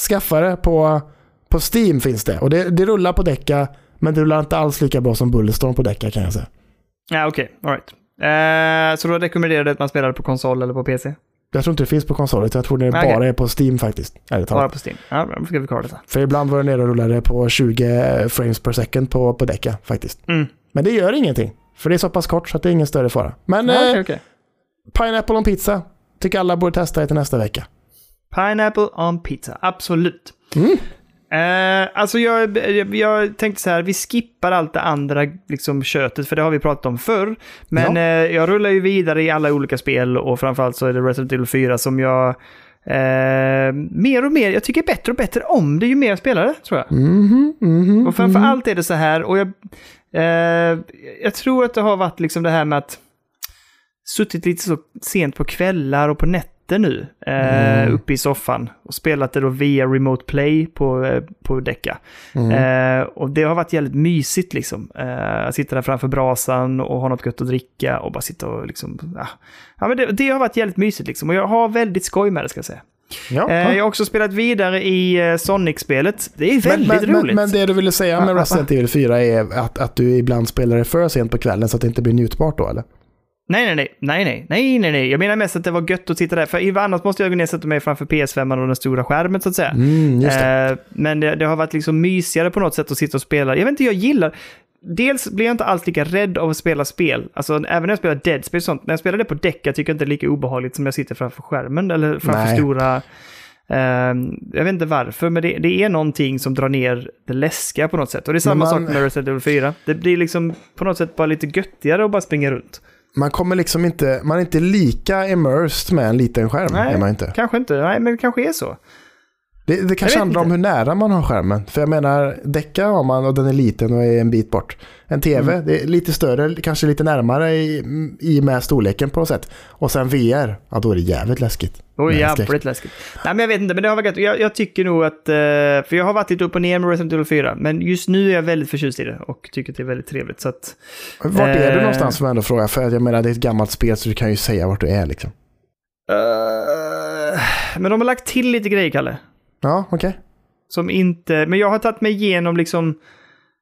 skaffa det på, på Steam finns det. Och det, det rullar på Decca, men det rullar inte alls lika bra som Bulletstorm på Decca kan jag säga. Ja, okej. All right. Eh, så då rekommenderar du att man spelar på konsol eller på PC? Jag tror inte det finns på konsoler, jag tror det Okej. bara är på Steam faktiskt. Ärligt Bara på Steam? Ja, då ska vi kolla detta. För ibland var det nere och rullade på 20 frames per second på, på Decca faktiskt. Mm. Men det gör ingenting. För det är så pass kort så att det är ingen större fara. Men Ja, okej, okej. Pineapple on Pizza, tycker alla borde testa det till nästa vecka. Pineapple on pizza, absolut. Mm. Eh, alltså jag, jag, tänkte så här, vi skippar allt det andra liksom köttet, för det har vi pratat om förr. Men Ja. eh, jag rullar ju vidare i alla olika spel och framförallt så är det Resident Evil 4 som jag eh, mer och mer, jag tycker bättre och bättre om det ju mer jag spelar det, tror jag. Mhm, mhm, Och framför mhm. allt är det så här, och jag, eh, jag tror att det har varit liksom det här med att suttit lite så sent på kvällar och på nätter nu, eh, Mm. uppe i soffan och spelat det då via Remote Play på, eh, på Decca. Mm. Eh, och det har varit jävligt mysigt liksom. Eh, att sitta där framför brasan och ha något gött att dricka och bara sitta och liksom, ja. ja men det, det har varit jävligt mysigt liksom. Och jag har väldigt skoj med det ska jag säga. Ja, Eh, ja. jag har också spelat vidare i Sonic-spelet. Det är väldigt men, men, roligt. Men, men det du ville säga med Resident Evil 4 är att, att du ibland spelar det för sent på kvällen så att det inte blir njutbart då eller? Nej, nej, nej, nej, nej, nej, nej, nej. Jag menar mest att det var gött att sitta där. För annars måste jag gå ner och sätta mig framför PS5 och den stora skärmen så att säga. Mm, det. Eh, men det, det har varit liksom mysigare på något sätt att sitta och spela. Jag vet inte, jag gillar... Dels blir jag inte alls lika rädd av att spela spel. Alltså även när jag spelar Dead Space och sånt. När jag spelar det på tycker jag inte det är lika obehagligt som när jag sitter framför skärmen eller framför Nej. stora... ehm, jag vet inte varför, men det, det är någonting som drar ner det läskiga på något sätt. Och det är samma man- sak med Resident Evil 4. Det blir liksom på något sätt bara lite göttigare att bara springa runt. Man kommer liksom inte, man är inte lika immersed med en liten skärm. Nej. Är man inte. Kanske inte, nej men det kanske är så. Det, det kanske handlar om inte. hur nära man har skärmen. För jag menar, Decca har man och den är liten och är en bit bort. En tv, Mm. det är lite större, kanske lite närmare i, i med storleken på något sätt. Och sen VR, ja då är det jävligt läskigt. Och Nej, jävligt skräck. läskigt. Nej, men jag vet inte, men det har varit jag, jag tycker nog att... eh, för jag har varit lite upp och ner med Resident Evil 4, men just nu är jag väldigt förtjust i det och tycker att det är väldigt trevligt. Så att, Vart är du Eh. någonstans får jag ändå fråga? För jag menar, det är ett gammalt spel så du kan ju säga vart du är liksom. eh, men de har lagt till lite grejer, Kalle. Ja, okej. Som inte... Men jag har tagit mig igenom liksom...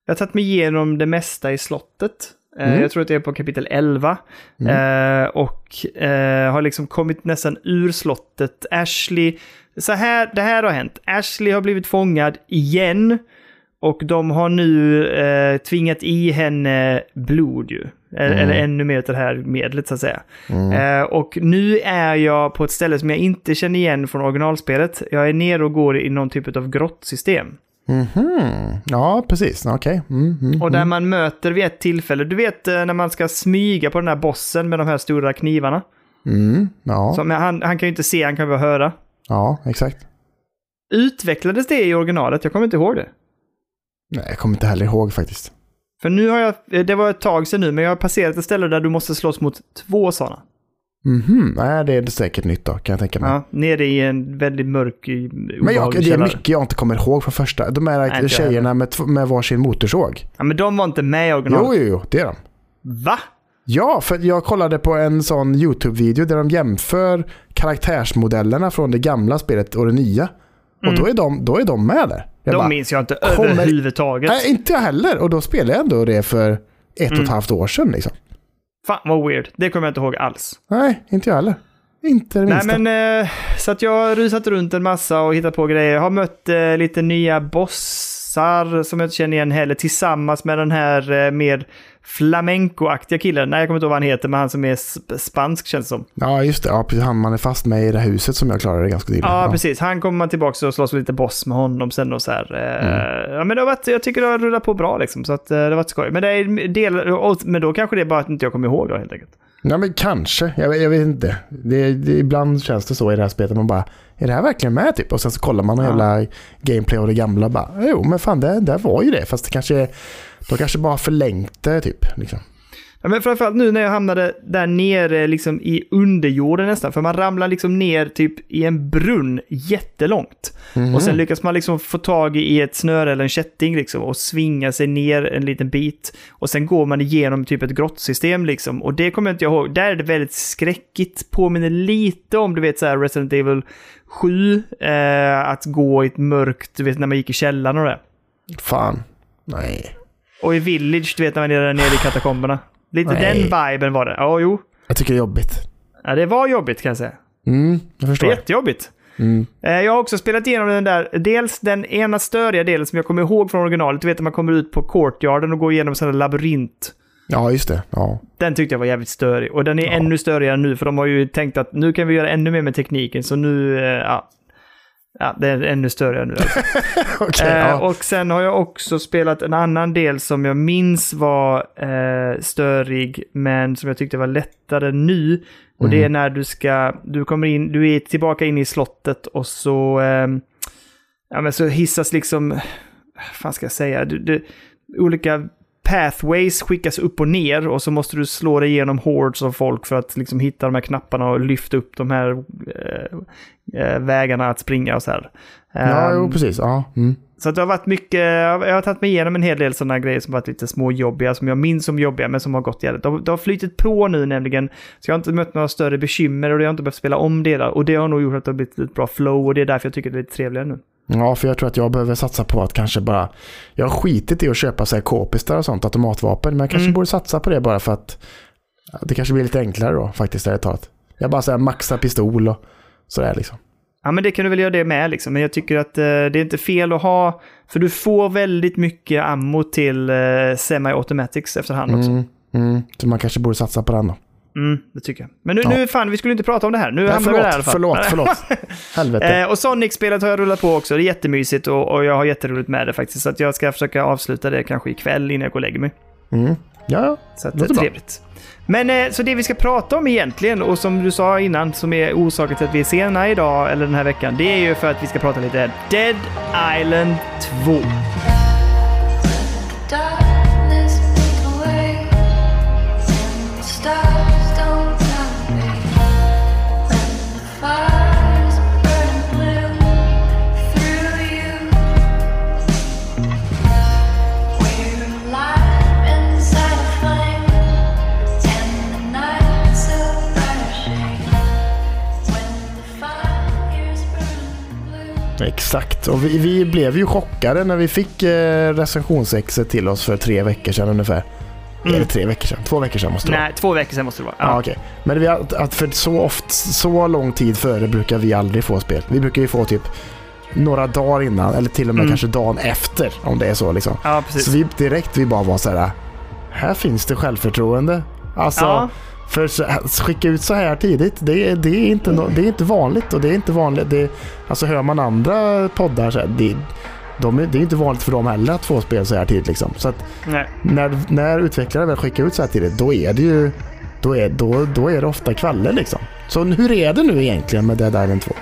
Jag har tagit mig igenom det mesta i slottet. Eh, Mm. Jag tror att det är på kapitel 11. Eh, och eh, har liksom kommit nästan ur slottet. Ashley... Så här, det här har hänt. Ashley har blivit fångad igen. Och de har nu eh, tvingat i henne blod ju. Mm. eller ännu mer av det här medlet så att säga. Mm. Eh, och nu är jag på ett ställe som jag inte känner igen från originalspelet. Jag är nere och går i någon typ av grottsystem. Mhm. Ja, precis. Okej. Mm, mm, Och där mm. man möter vid ett tillfälle, du vet eh, när man ska smyga på den här bossen med de här stora knivarna. Mm, ja, men han, han kan ju inte se, han kan bara höra. ja, exakt. Utvecklades det i originalet? Jag kommer inte ihåg det. Nej, jag kommer inte heller ihåg faktiskt. För nu har jag, eh, det var ett tag sedan nu, men jag har passerat ett ställe där du måste slåss mot två sådana. Mhm. Nej, det är säkert nytt då, kan jag tänka mig. Ja, nere i en väldigt mörk, i- Men jag, det är källare. mycket jag inte kommer ihåg från första. De här Nej, tjejerna med, med varsin motorsåg. Ja, men de var inte med i originalet. Jo, jo, jo, det är de. Va? Ja, för jag kollade på en sån YouTube-video där de jämför karaktärsmodellerna från det gamla spelet och det nya. Och Mm. då, är de, då är de med där. Jag de bara, minns jag inte kommer- överhuvudtaget. Nej, inte jag heller. Och då spelade jag ändå det för ett och Mm. ett halvt år sedan. Liksom. Fan vad weird. Det kommer jag inte ihåg alls. Nej, inte jag heller. Inte det Nej minsta. men, eh, så att jag har rusat runt en massa och hittat på grejer. Jag har mött eh, lite nya bossar som jag inte känner igen heller. Tillsammans med den här eh, mer flamenco-aktiga killen. Nej, jag kommer inte ihåg vad han heter, men han som är sp- spansk känns det som. Ja, just det. Ja. Han man är fast med i det här huset som jag klarade ganska tydligt. Ja, precis. Han kommer man tillbaka och slåss lite boss med honom sen och så här. eh, Mm. Ja, men det har varit, jag tycker det har rullat på bra liksom, så att eh, det har varit skoj. Men det är del, men då kanske det är bara att inte jag kommer ihåg då helt enkelt. Ja men kanske, jag, jag vet inte. Det, det, ibland känns det så i det här spelet. Man bara, är det här verkligen med typ? Och sen så kollar man ja. hela gameplay och det gamla och bara, jo men fan det, det var ju det. Fast det kanske, de kanske bara förlängt det typ. Liksom. Ja, men framförallt nu när jag hamnade där nere liksom i underjorden nästan. För man ramlar liksom ner typ i en brunn jättelångt. Mm. Och sen lyckas man liksom få tag i ett snöre eller en kätting liksom och svinga sig ner en liten bit. Och sen går man igenom typ ett grottsystem liksom. Och det kommer inte jag ihåg. Där är det väldigt skräckigt. Påminner lite om du vet så här Resident Evil 7. Eh, att gå i ett mörkt, du vet när man gick i källaren och det. Fan. Nej. Och i Village, du vet när man är där nere i katakomberna. Lite Nej. den viben var det. Ja, jo. Jag tycker det är jobbigt. Ja, det var jobbigt kan jag säga. Mm, jag förstår. Jättejobbigt. Mm. Eh, jag har också spelat igenom den där, dels den ena störiga delen som jag kommer ihåg från originalet. Du vet när man kommer ut på courtyarden och går igenom en labyrint. Ja, just det. Ja. Den tyckte jag var jävligt störig. Och den är ja. ännu störigare nu, för de har ju tänkt att nu kan vi göra ännu mer med tekniken. Så nu, eh, ja, Ja, det är ännu större nu. Alltså. okay, eh, ja. Och sen har jag också spelat en annan del som jag minns var eh, störig, men som jag tyckte var lättare nu. Och mm. det är när du ska, du kommer in, du är tillbaka in i slottet och så, eh, ja men så hissas liksom, vad fan ska jag säga, du, du, olika pathways skickas upp och ner och så måste du slå dig igenom hordes av folk för att liksom hitta de här knapparna och lyfta upp de här eh vägarna att springa och så här. Ja, um, jo, ehm, precis. Ja. Mm. Så det har varit mycket, jag har tagit mig igenom en hel del sådana grejer som varit lite småjobbiga, som jag minns som jobbiga, men som har gått jävligt. Det har flytit på nu nämligen, så jag har inte mött några större bekymmer och jag har inte behövt spela om delar. Och det har nog gjort att det har blivit ett bra flow och det är därför jag tycker det är lite trevligare nu. Ja, för jag tror att jag behöver satsa på att kanske bara... Jag har skitit i att köpa så här k-pistar och sånt, automatvapen. Men jag kanske mm. borde satsa på det bara för att det kanske blir lite enklare då faktiskt. Det talat. Jag bara så maxar pistol och sådär liksom. Ja, men det kan du väl göra det med liksom. Men jag tycker att eh, det är inte fel att ha... För du får väldigt mycket ammo till eh, semi-automatics efterhand också. Mm, mm. Så man kanske borde satsa på den då. Mm, det tycker jag. Men nu, ja. nu fan, vi skulle inte prata om det här. Nu Nej, förlåt, vi där i alla fall. Förlåt, förlåt. Helvete. Eh, och Sonic-spelet har jag rullat på också. Det är jättemysigt och, och jag har jätteroligt med det faktiskt. Så att jag ska försöka avsluta det kanske ikväll innan jag går och lägger mig. Mm. Ja, Så att, det är trevligt. Men eh, så det vi ska prata om egentligen, och som du sa innan, som är orsaken till att vi är sena idag, eller den här veckan, det är ju för att vi ska prata lite Dead Island 2. Exakt, och vi, vi, blev ju chockade när vi fick eh, recensionsexet till oss för tre veckor sedan ungefär. Mm. Eller tre veckor sedan? Två veckor sedan måste det vara. Nej, två veckor sedan måste det vara. Ja. Ah, okay. Men vi, att för så, oft, så lång tid före brukar vi aldrig få spel. Vi brukar ju få typ några dagar innan eller till och med mm. kanske dagen efter om det är så. Liksom. Ja, precis. Så vi direkt vi bara var så här. Här finns det självförtroende. Alltså, ja. För att skicka ut så här tidigt, det, det, är, inte no, det är inte vanligt. Och det är inte vanligt. Det, alltså hör man andra poddar så här, det, de, det är inte vanligt för dem heller att få spel så här tidigt. Liksom. Så när, när utvecklare väl skickar ut så här tidigt, då är det ju då är, då, då är det ofta kvällar liksom. Så hur är det nu egentligen med Dead Island 2?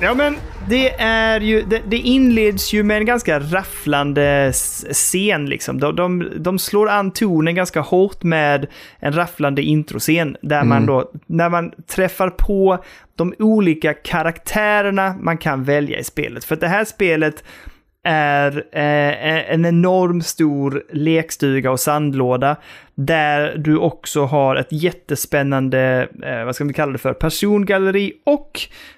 Ja men det är ju, det, det, inleds ju med en ganska rafflande scen liksom. De, de, de, slår an tonen ganska hårt med en rafflande introscen. Där mm. man då, när man träffar på de olika karaktärerna man kan välja i spelet. För det här spelet är eh, en enorm stor lekstuga och sandlåda där du också har ett jättespännande, eh, vad ska vi kalla det för, persongalleri och Eh,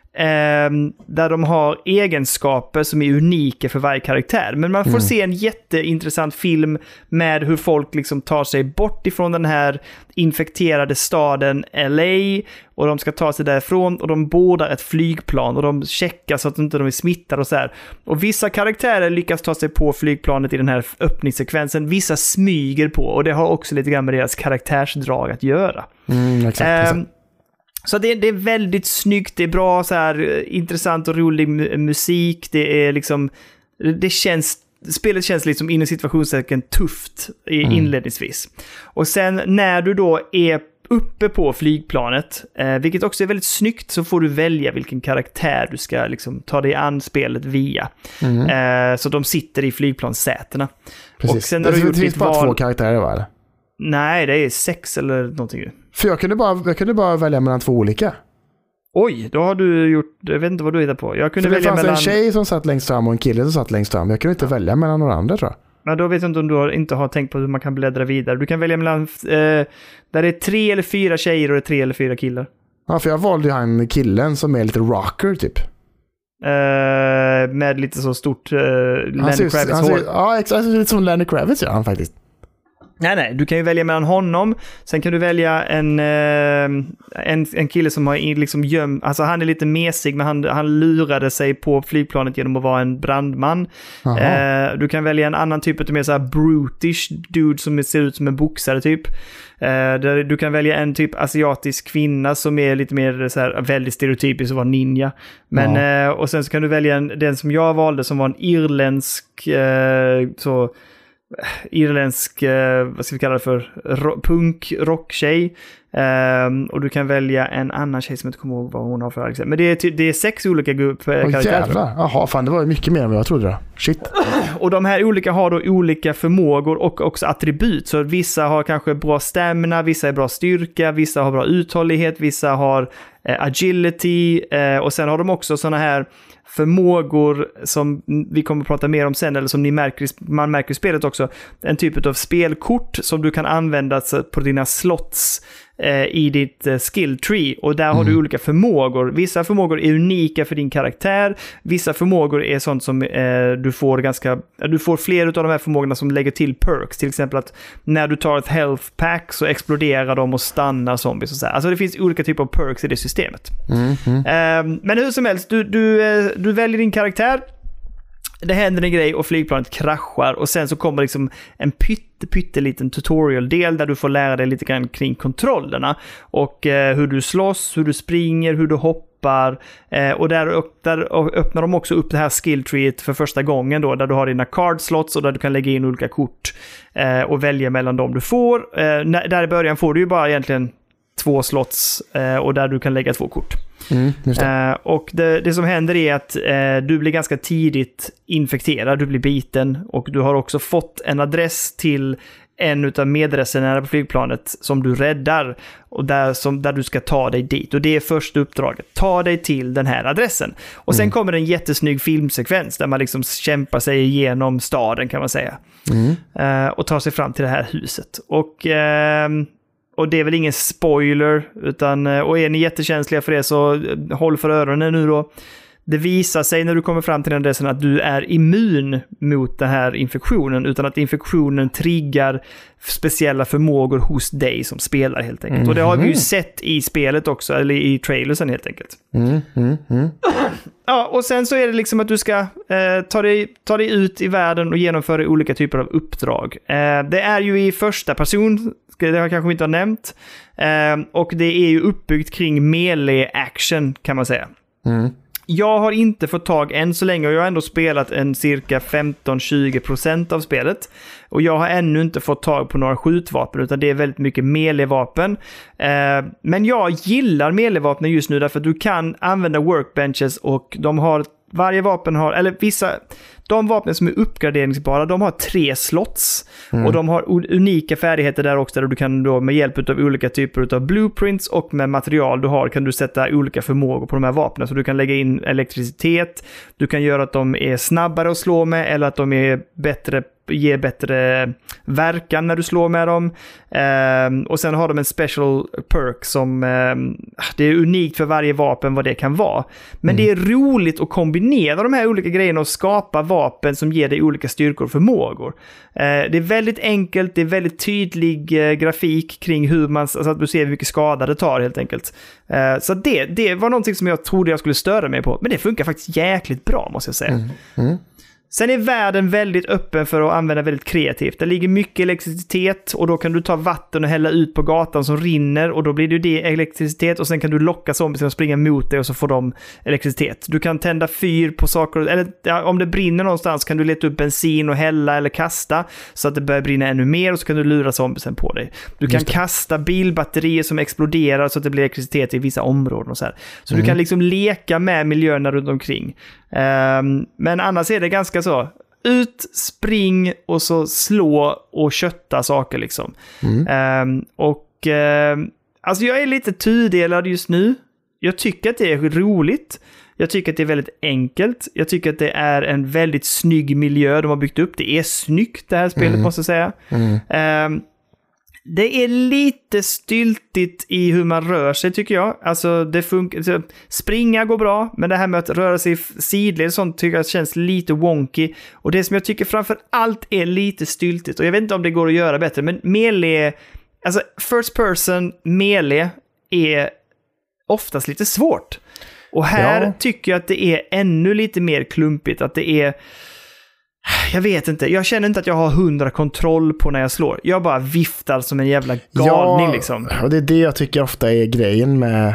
där de har egenskaper som är unika för varje karaktär. Men man får mm. se en jätteintressant film med hur folk liksom tar sig bort ifrån den här infekterade staden LA och de ska ta sig därifrån och de bordar ett flygplan och de checkar så att inte de är smittade och så här. Och vissa karaktärer lyckas ta sig på flygplanet i den här öppningssekvensen, vissa smyger på och det har också lite grann med deras karaktärsdrag att göra. Mm, exakt, eh, så det, det, är väldigt snyggt, det är bra så här eh, intressant och rolig musik, det är liksom, det känns, spelet känns liksom inom situationstecken tufft mm. inledningsvis. Och sen när du då är uppe på flygplanet, eh, vilket också är väldigt snyggt, så får du välja vilken karaktär du ska liksom, ta dig an spelet via. Mm. Eh, så de sitter i flygplanssätena. Precis. Och sen när du det gjort finns bara val- två karaktärer va? Nej, det är sex eller någonting. För jag kunde, bara, jag kunde bara välja mellan två olika. Oj, då har du gjort, jag vet inte vad du hittar på. Jag kunde För det välja fanns mellan... en tjej som satt längst fram och en kille som satt längst fram. Jag kunde inte välja mellan några andra tror jag. Men då vet jag inte om du har, inte har tänkt på hur man kan bläddra vidare. Du kan välja mellan, eh, där det är tre eller fyra tjejer och det är tre eller fyra killar. Ja, för jag valde ju han killen som är lite rocker typ. Eh, med lite så stort eh, Lenny Han ser, ut- Kravitz han hår. ser, ja, exakt. Lite som Lenny Kravitz gör han faktiskt. Nej, nej, du kan ju välja mellan honom. Sen kan du välja en, eh, en, en kille som har liksom göm, alltså han är lite mesig, men han, han lurade sig på flygplanet genom att vara en brandman. Eh, du kan välja en annan typ av mer så här brutish dude som ser ut som en boxare typ. Eh, du kan välja en typ asiatisk kvinna som är lite mer så här väldigt stereotypisk att vara ninja. Men, eh, och sen så kan du välja en, den som jag valde som var en irländsk, eh, så irländsk, eh, vad ska vi kalla det för, ro- punk, rocktjej. Ehm, och du kan välja en annan tjej som jag inte kommer ihåg vad hon har för accent. Men det är, det är sex olika eh, karaktärer. jävlar. Jaha, fan det var mycket mer än vad jag trodde då. Shit. Och de här olika har då olika förmågor och också attribut. Så vissa har kanske bra stamina, vissa är bra styrka, vissa har bra uthållighet, vissa har eh, agility eh, och sen har de också sådana här förmågor som vi kommer att prata mer om sen, eller som ni märker, man märker i spelet också. En typ av spelkort som du kan använda på dina slots i ditt eh, skill tree. Och där har du olika förmågor. Vissa förmågor är unika för din karaktär. Vissa förmågor är sånt som eh, du får ganska... Du får fler av de här förmågorna som lägger till perks. Till exempel att när du tar ett health pack så exploderar de och stannar zombies och så här. Alltså det finns olika typer av perks i det systemet. Mm, mm. Eh, men hur som helst, du, du, eh, du väljer din karaktär. Det händer en grej och flygplanet kraschar och sen så kommer liksom en pytte, pytteliten tutorial-del där du får lära dig lite grann kring kontrollerna. Och eh, hur du slåss, hur du springer, hur du hoppar. Eh, och där, upp- där öppnar de också upp det här skilltreet för första gången då, där du har dina card slots och där du kan lägga in olika kort eh, och välja mellan dem du får. Eh, när- där i början får du ju bara egentligen två slots eh, och där du kan lägga två kort. Mm, det. Eh, och det, det som händer är att eh, du blir ganska tidigt infekterad, du blir biten och du har också fått en adress till en av medresenärerna på flygplanet som du räddar och där, som, där du ska ta dig dit. Och det är första uppdraget. Ta dig till den här adressen. Och sen kommer en jättesnygg filmsekvens där man liksom kämpar sig igenom staden kan man säga. Mm. Eh, och tar sig fram till det här huset. Och, ehm, och det är väl ingen spoiler, utan, eh, och är ni jättekänsliga för det så eh, håll för öronen nu då. Det visar sig när du kommer fram till den adressen att du är immun mot den här infektionen, utan att infektionen triggar speciella förmågor hos dig som spelar helt enkelt. Och det har vi ju Mhm. sett i spelet också, eller i trailersen helt enkelt. Mm, mm, mm. Ja, och sen så är det liksom att du ska eh, ta, dig, ta dig ut i världen och genomföra olika typer av uppdrag. Eh, det är ju i första person, det har jag kanske inte har nämnt. Eh, och det är ju uppbyggt kring melee action kan man säga. Mm. Jag har inte fått tag än så länge och jag har ändå spelat en cirka 15-20% av spelet. Och jag har ännu inte fått tag på några skjutvapen utan det är väldigt mycket melee-vapen. Eh, men jag gillar melee-vapnen just nu därför att du kan använda workbenches och de har, varje vapen har, eller vissa, de vapnen som är uppgraderingsbara, de har tre slots. Och de har unika färdigheter där också, där du kan då med hjälp av olika typer av blueprints och med material du har kan du sätta olika förmågor på de här vapnen. Så du kan lägga in elektricitet, du kan göra att de är snabbare att slå med eller att de är bättre ger bättre verkan när du slår med dem. Ehm, och sen har de en special perk som ehm, det är unikt för varje vapen vad det kan vara. Men det är roligt att kombinera de här olika grejerna och skapa vapen som ger dig olika styrkor och förmågor. Eh, det är väldigt enkelt, det är väldigt tydlig eh, grafik kring hur man, så att du ser hur mycket skada det tar helt enkelt. Eh, så det, det var någonting som jag trodde jag skulle störa mig på, men det funkar faktiskt jäkligt bra måste jag säga. Mm. Sen är världen väldigt öppen för att använda väldigt kreativt. Det ligger mycket elektricitet och då kan du ta vatten och hälla ut på gatan som rinner och då blir det det elektricitet och sen kan du locka zombies att springa mot dig och så får de elektricitet. Du kan tända fyr på saker, eller ja, om det brinner någonstans kan du leta upp bensin och hälla eller kasta så att det börjar brinna ännu mer och så kan du lura zombiesen på dig. Du kan kasta bilbatterier som exploderar så att det blir elektricitet i vissa områden och så här. Så du kan liksom leka med miljöerna runt omkring. Ehm, men annars är det ganska så. Ut, spring och så slå och kötta saker liksom. Ehm, och ehm, alltså jag är lite tudelad just nu. Jag tycker att det är roligt. Jag tycker att det är väldigt enkelt. Jag tycker att det är en väldigt snygg miljö de har byggt upp. Det är snyggt det här spelet måste jag säga. Ehm, det är lite styltigt i hur man rör sig tycker jag. Alltså det funkar. alltså, Springa går bra, men det här med att röra sig sidled sånt tycker jag känns lite wonky. Och det som jag tycker framför allt är lite styltigt, och jag vet inte om det går att göra bättre, men melee, alltså first person melee är oftast lite svårt. Och här Ja. tycker jag att det är ännu lite mer klumpigt, att det är jag vet inte, jag känner inte att jag har hundra kontroll på när jag slår. Jag bara viftar som en jävla galning liksom. och det är det jag tycker ofta är grejen med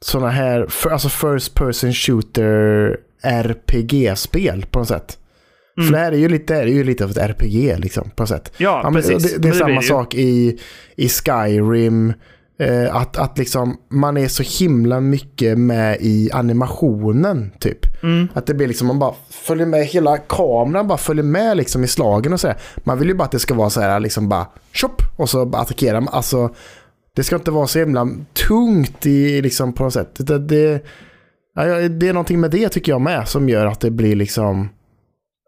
sådana här, för, alltså first person shooter RPG-spel på något sätt. För det här är ju lite, är ju lite av ett RPG liksom på något sätt. Mm. Ja, men precis. Det, det är det samma sak i, i Skyrim. Eh, att, att liksom man är så himla mycket med i animationen typ. Mm. Att det blir liksom, man bara följer med, hela kameran bara följer med liksom i slagen och så här. Man vill ju bara att det ska vara så här liksom bara tjopp och så bara attackera. Alltså det ska inte vara så himla tungt i liksom på något sätt. Det, det, det är någonting med det tycker jag med som gör att det blir liksom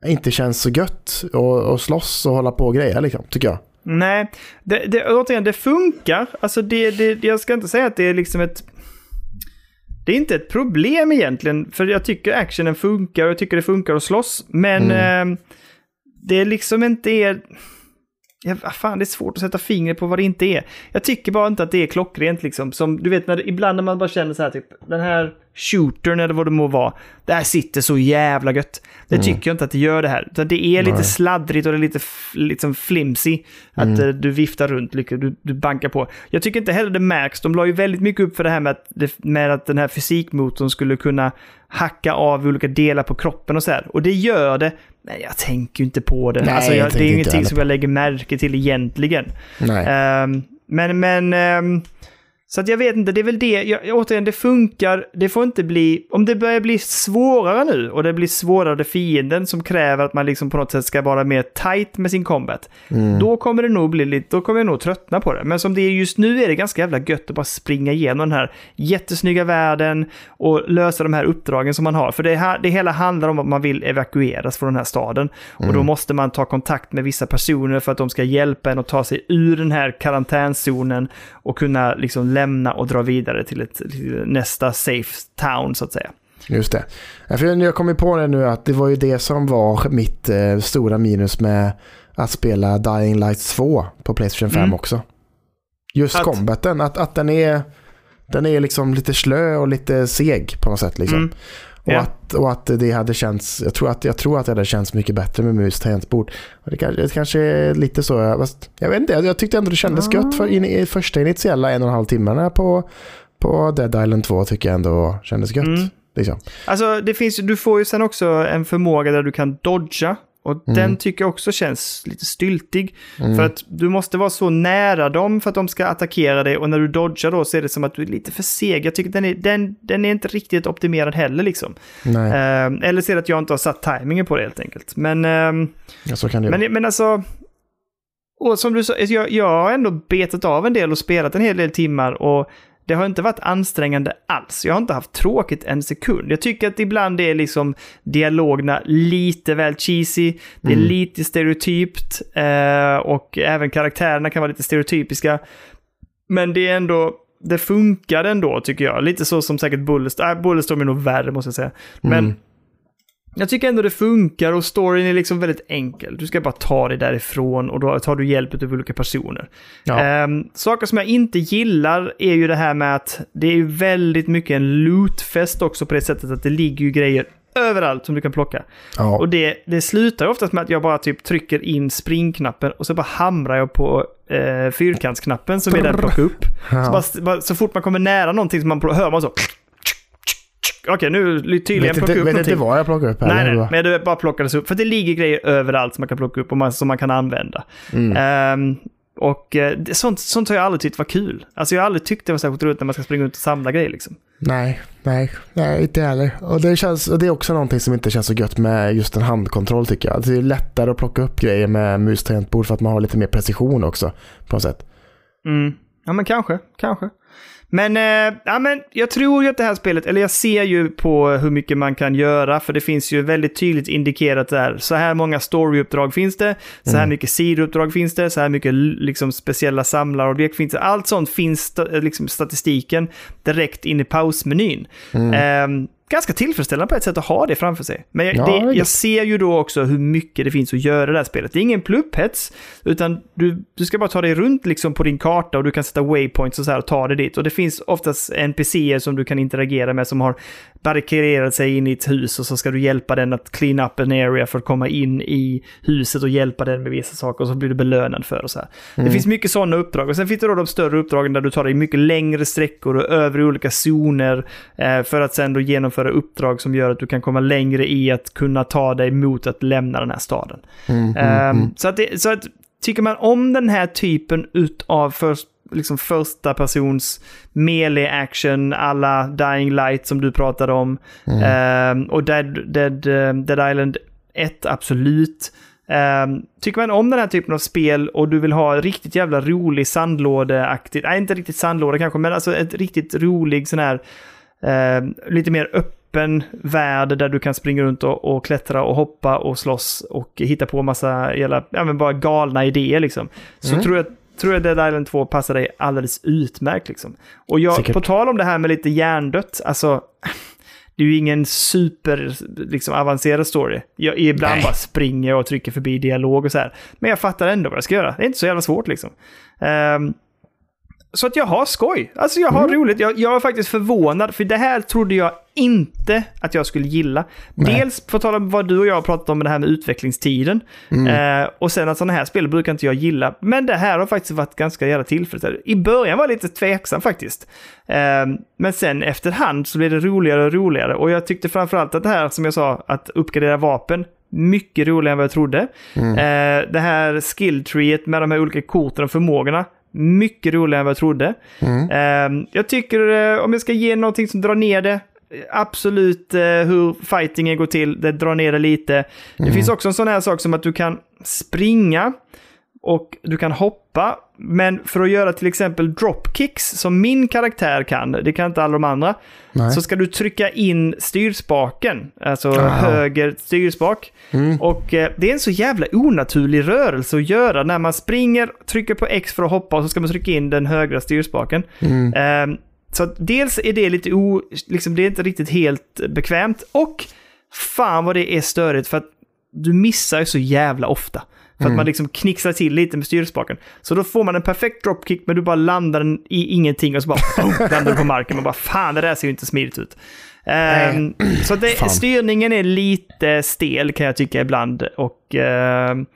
inte känns så gött och, och slåss och hålla på och grejer liksom, tycker jag. Nej, det, det, återigen, det funkar. Alltså det, det, jag ska inte säga att det är liksom ett... Det är inte ett problem egentligen, för jag tycker actionen funkar och jag tycker det funkar att slåss. Men eh, det är liksom inte är... Ja, fan, det är svårt att sätta fingret på vad det inte är. Jag tycker bara inte att det är klockrent liksom. Som du vet, när, ibland när man bara känner så här typ, den här shootern eller vad det må vara. Det här sitter så jävla gött. Det tycker jag inte att det gör det här. Utan det är lite Nej. sladdrigt och det är lite liksom flimsy. Att eh, du viftar runt, du, du bankar på. Jag tycker inte heller det märks. De la ju väldigt mycket upp för det här med att, det, med att den här fysikmotorn skulle kunna hacka av olika delar på kroppen och så här. Och det gör det. Men jag tänker ju inte på det. Nej, alltså, jag jag, det är ingenting som jag lägger märke till egentligen. Nej. Ehm, men, men... ehm, så att jag vet inte, det är väl det. Jag, återigen, det funkar. Det får inte bli... Om det börjar bli svårare nu och det blir svårare fienden som kräver att man liksom på något sätt ska vara mer tight med sin combat. Då kommer det nog bli lite... Då kommer jag nog tröttna på det. Men som det är just nu är det ganska jävla gött att bara springa igenom den här jättesnygga världen och lösa de här uppdragen som man har. För det, här, det hela handlar om att man vill evakueras från den här staden. Och då måste man ta kontakt med vissa personer för att de ska hjälpa en att ta sig ur den här karantänzonen och kunna liksom lämna och dra vidare till, ett, till nästa safe town så att säga. Just det. För jag kom ju på det nu att det var ju det som var mitt eh, stora minus med att spela Dying Light 2 på Playstation 5 Mm. också. Just Att- combaten, att, att den är den är liksom lite slö och lite seg på något sätt. Liksom. Mm. Och, Ja. att, och att det hade känts, jag tror att, jag tror att det hade känts mycket bättre med mus tangentbord. Det, kanske, det kanske är lite så, jag, fast, jag vet inte, jag, jag tyckte ändå det kändes Ah. gött för in, i första initiella en och en halv timmarna på, på Dead Island 2 tycker jag ändå kändes gött. Mm. Liksom. Alltså, det finns, du får ju sen också en förmåga där du kan dodga. Och Mm. den tycker jag också känns lite styltig. För att du måste vara så nära dem för att de ska attackera dig. Och när du dodgar då så är det som att du är lite för seg. Jag tycker den är, den, den är inte riktigt optimerad heller liksom. Nej, Eh, eller det att jag inte har satt tajmingen på det helt enkelt. Men, ehm, ja, så kan det vara. men, men alltså... Och som du sa, jag, jag har ändå betat av en del och spelat en hel del timmar. Och det har inte varit ansträngande alls. Jag har inte haft tråkigt en sekund. Jag tycker att ibland är liksom dialogerna lite väl cheesy. Det är Mm. lite stereotypt. Eh, och även karaktärerna kan vara lite stereotypiska. Men det är ändå... Det funkar ändå tycker jag. Lite så som säkert Bulletstorm. Äh, Bulletstorm är nog värre måste jag säga. Men Mm. Jag tycker ändå det funkar och storyn är liksom väldigt enkel. Du ska bara ta dig därifrån och då tar du hjälp av olika personer. Ja. Ehm, saker som jag inte gillar är ju det här med att det är väldigt mycket en lootfest också på det sättet att det ligger ju grejer överallt som du kan plocka. Ja. Och det, det slutar oftast med att jag bara typ trycker in springknappen och så bara hamrar jag på eh, fyrkantsknappen som är den plocka upp. Så, Ja. bara, bara, så fort man kommer nära någonting så man hör man så... Okej, nu tydligen vet plocka inte, upp vet inte någonting. vad jag plockar upp här. Nej, nej, men det bara plockades upp. För det ligger grejer överallt som man kan plocka upp och man, som man kan använda. Mm. Ehm, och eh, sånt, sånt har jag aldrig tyckt var kul. Alltså jag har aldrig tyckt det var särskilt roligt när man ska springa runt och samla grejer liksom. Nej, nej, nej, inte heller. Och det, känns, och det är också någonting som inte känns så gött med just en handkontroll tycker jag. Alltså, det är lättare att plocka upp grejer med mus tangentbord för att man har lite mer precision också på något sätt. Mm. Ja, men kanske, kanske. Men, eh, ja, men jag tror ju att det här spelet, eller jag ser ju på hur mycket man kan göra, för det finns ju väldigt tydligt indikerat där. Så här många storyuppdrag finns det, så här mycket sidouppdrag finns det, så här mycket liksom, speciella samlarobjekt finns det. Allt sånt finns liksom, statistiken direkt in i pausmenyn. Eh, ganska tillfredsställande på ett sätt att ha det framför sig. Men jag, Ja, det, jag ser ju då också hur mycket det finns att göra i det här spelet. Det är ingen plupphets, utan du, du ska bara ta dig runt liksom på din karta och du kan sätta waypoints och så här och ta dig dit. Och det finns oftast NPCer som du kan interagera med som har barrikaderat sig in i ett hus och så ska du hjälpa den att clean up an area för att komma in i huset och hjälpa den med vissa saker och så blir du belönad för och så här. Det finns mycket sådana uppdrag och sen finns det då de större uppdragen där du tar dig mycket längre sträckor och över i olika zoner eh, för att sen då genomföra uppdrag som gör att du kan komma längre i att kunna ta dig mot att lämna den här staden. Mm, Ehm, Så, att det, så att tycker man om den här typen utav först, liksom första persons melee action alla Dying Light som du pratade om ehm, och Dead, Dead, eh, Dead Island 1 absolut. Ehm, tycker man om den här typen av spel och du vill ha riktigt jävla rolig sandlådeaktigt, nej inte riktigt sandlåda kanske, men alltså ett riktigt rolig sån här eh, lite mer öppen värld där du kan springa runt och, och klättra och hoppa och slåss och hitta på massa jävla, ja men bara galna idéer liksom. Så Mm. tror jag tror jag Dead Island 2 passar dig alldeles utmärkt liksom. Och jag, Säkert. på tal om det här med lite hjärndött, alltså det är ju ingen super liksom, avancerad story. Jag ibland Nej. bara springer och trycker förbi dialog och så här. Men jag fattar ändå vad jag ska göra. Det är inte så jävla svårt liksom. Ehm, så att jag har skoj. Alltså jag har Mm. roligt. Jag, jag var faktiskt förvånad, för det här trodde jag inte att jag skulle gilla. Nej. Dels på tal om vad du och jag har pratat om med det här med utvecklingstiden. Mm. Eh, och sen att sådana här spel brukar inte jag gilla. Men det här har faktiskt varit ganska jävla tillfredsställande. I början var jag lite tveksam faktiskt. Eh, men sen efterhand så blev det roligare och roligare. Och jag tyckte framförallt att det här, som jag sa, att uppgradera vapen, mycket roligare än vad jag trodde. Eh, det här skilltreet med de här olika korten och förmågorna, mycket roligare än vad jag trodde. Mm. Eh, jag tycker, eh, om jag ska ge någonting som drar ner det, absolut eh, hur fightingen går till, det drar ner det lite. Det finns också en sån här sak som att du kan springa och du kan hoppa, men för att göra till exempel dropkicks som min karaktär kan, det kan inte alla de andra, Nej. så ska du trycka in styrspaken, alltså Aha. höger styrspak. Mm. Och eh, det är en så jävla onaturlig rörelse att göra när man springer, trycker på X för att hoppa och så ska man trycka in den högra styrspaken. Mm. Ehm, så dels är det lite o, liksom det är inte riktigt helt bekvämt och fan vad det är störigt för att du missar ju så jävla ofta. För att man liksom knixar till lite med styrspaken. Så då får man en perfekt dropkick men du bara landar den i ingenting och så bara boom, landar du på marken. Man bara fan det där ser ju inte smidigt ut. Ehm, så det, styrningen är lite stel kan jag tycka ibland. Och, ehm,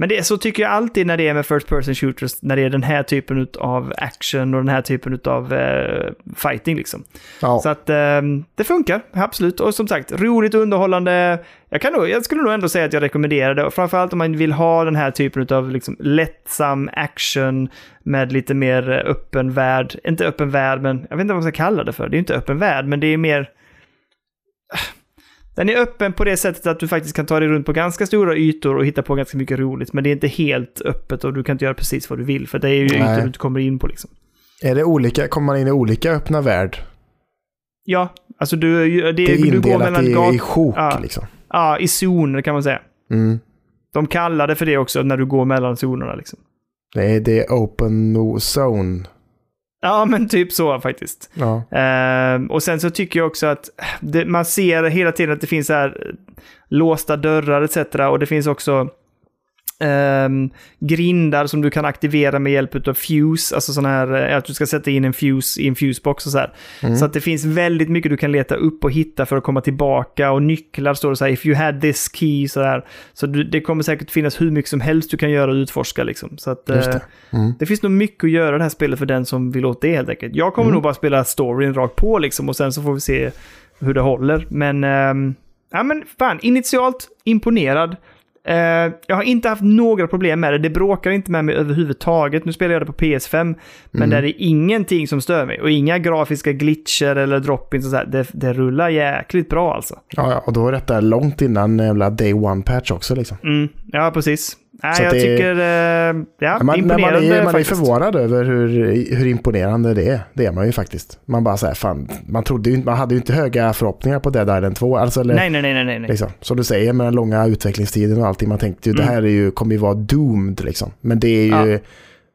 men det, så tycker jag alltid när det är med first person shooters, när det är den här typen av action och den här typen av eh, fighting liksom. Ja. Så att ehm, det funkar, absolut. Och som sagt, roligt och underhållande. Jag, kan nog, jag skulle nog ändå säga att jag rekommenderar det. Framförallt om man vill ha den här typen av liksom, lättsam action med lite mer eh, öppen värld. Inte öppen värld, men jag vet inte vad man ska kalla det för. Det är inte öppen värld, men det är mer... Den är öppen på det sättet att du faktiskt kan ta dig runt på ganska stora ytor och hitta på ganska mycket roligt. Men det är inte helt öppet och du kan inte göra precis vad du vill. För det är ju Nej. ytor du inte kommer in på liksom. Är det olika, kommer man in i olika öppna värld? Ja, alltså du, det, Det är du går mellan i, gat- i sjok Ja. liksom. Ja, i zoner kan man säga. Mm. De kallar det för det också när du går mellan zonerna liksom. Det är, det är open zone. Ja, men typ så faktiskt. Ja. Ehm, och sen så tycker jag också att det, man ser hela tiden att det finns här eh, låsta dörrar etc. Och det finns också ehm, grindar som du kan aktivera med hjälp av fuse, alltså sån här, eh, att du ska sätta in en fuse i en fusebox och så här. Mm. Så att det finns väldigt mycket du kan leta upp och hitta för att komma tillbaka och nycklar står det så här, if you had this key, så här. Så du, det kommer säkert finnas hur mycket som helst du kan göra och utforska liksom. Så att, Just eh, det. Mm. det finns nog mycket att göra i det här spelet för den som vill åt det helt enkelt. Jag kommer Mm. nog bara spela storyn rakt på liksom och sen så får vi se hur det håller. Men, ehm, ja men fan, initialt imponerad. Eh, jag har inte haft några problem med det. Det bråkar inte med mig överhuvudtaget. Nu spelar jag det på PS5, men Mm. där är ingenting som stör mig. Och inga grafiska glitcher eller drop-ins och så. Det, det rullar jäkligt bra alltså. Ja, ja, och då är detta långt innan jävla day one patch också liksom. Mm, ja, precis. Nej, Så jag det- tycker... eh, ja, Man, man, imponerande är, man är förvånad över hur, hur imponerande det är. Det är man ju faktiskt. Man bara säger fan, man trodde ju man hade ju inte höga förhoppningar på Dead Island 2. Alltså, eller, Nej, nej, nej, nej, nej. Liksom, som du säger med den långa utvecklingstiden och allting. Man tänkte ju Mm. det här är ju, kommer ju vara doomed liksom. Men det är ju Ja.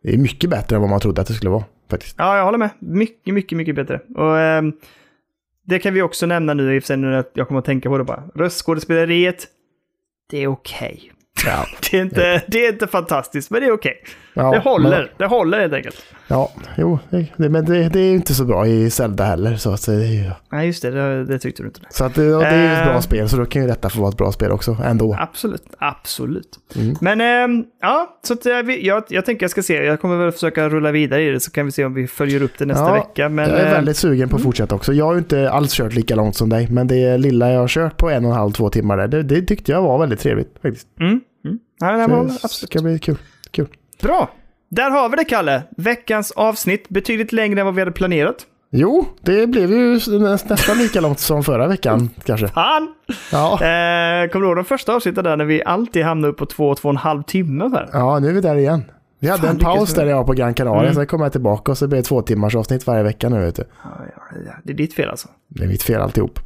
det är mycket bättre än vad man trodde att det skulle vara. Faktiskt. Ja, jag håller med. Mycket, mycket, mycket bättre. Och ehm, det kan vi också nämna nu, i och för sig nu när jag kommer att tänka på det bara. Röstskådespeleriet, det är okej. Ja. Det, är inte, det är inte fantastiskt, men det är okej. Ja, det håller. Men, Det håller helt enkelt. ja, jo, det, men det, det är ju inte så bra i Zelda heller. Så, att, ju- Nej, just det. Det, det tyckte du inte. så att, det, och det är ju ett bra Eh. spel, så då kan ju detta få vara ett bra spel också ändå. Absolut. Absolut. Mm. Men ehm, ja, så att, eh, vi- jag, jag tänker jag ska se. Jag kommer väl försöka rulla vidare i det så kan vi se om vi följer upp det nästa Ja, vecka. Men, jag är eh, väldigt sugen på att fortsätta också. Jag har ju inte alls kört lika långt som dig, men det lilla jag har kört på en och en halv, två timmar där, det, det tyckte jag var väldigt trevligt faktiskt. Mm, mm. Nej, det ska bli kul. kul. Bra! Där har vi det, Kalle. Veckans avsnitt. Betydligt längre än vad vi hade planerat. Jo, det blev ju nä- nästan lika långt som förra veckan kanske. Fan! Ja, Eh, kommer du ihåg de första avsnitten där när vi alltid hamnade upp på två, två och en halv timme? Här? ja nu är vi där igen. Vi hade Fan, en paus där jag var på Gran Canaria, Mm. sen kom jag tillbaka och så blev det två timmars avsnitt varje vecka nu vet du. Ja, Det är ditt fel alltså. Det är mitt fel alltihop.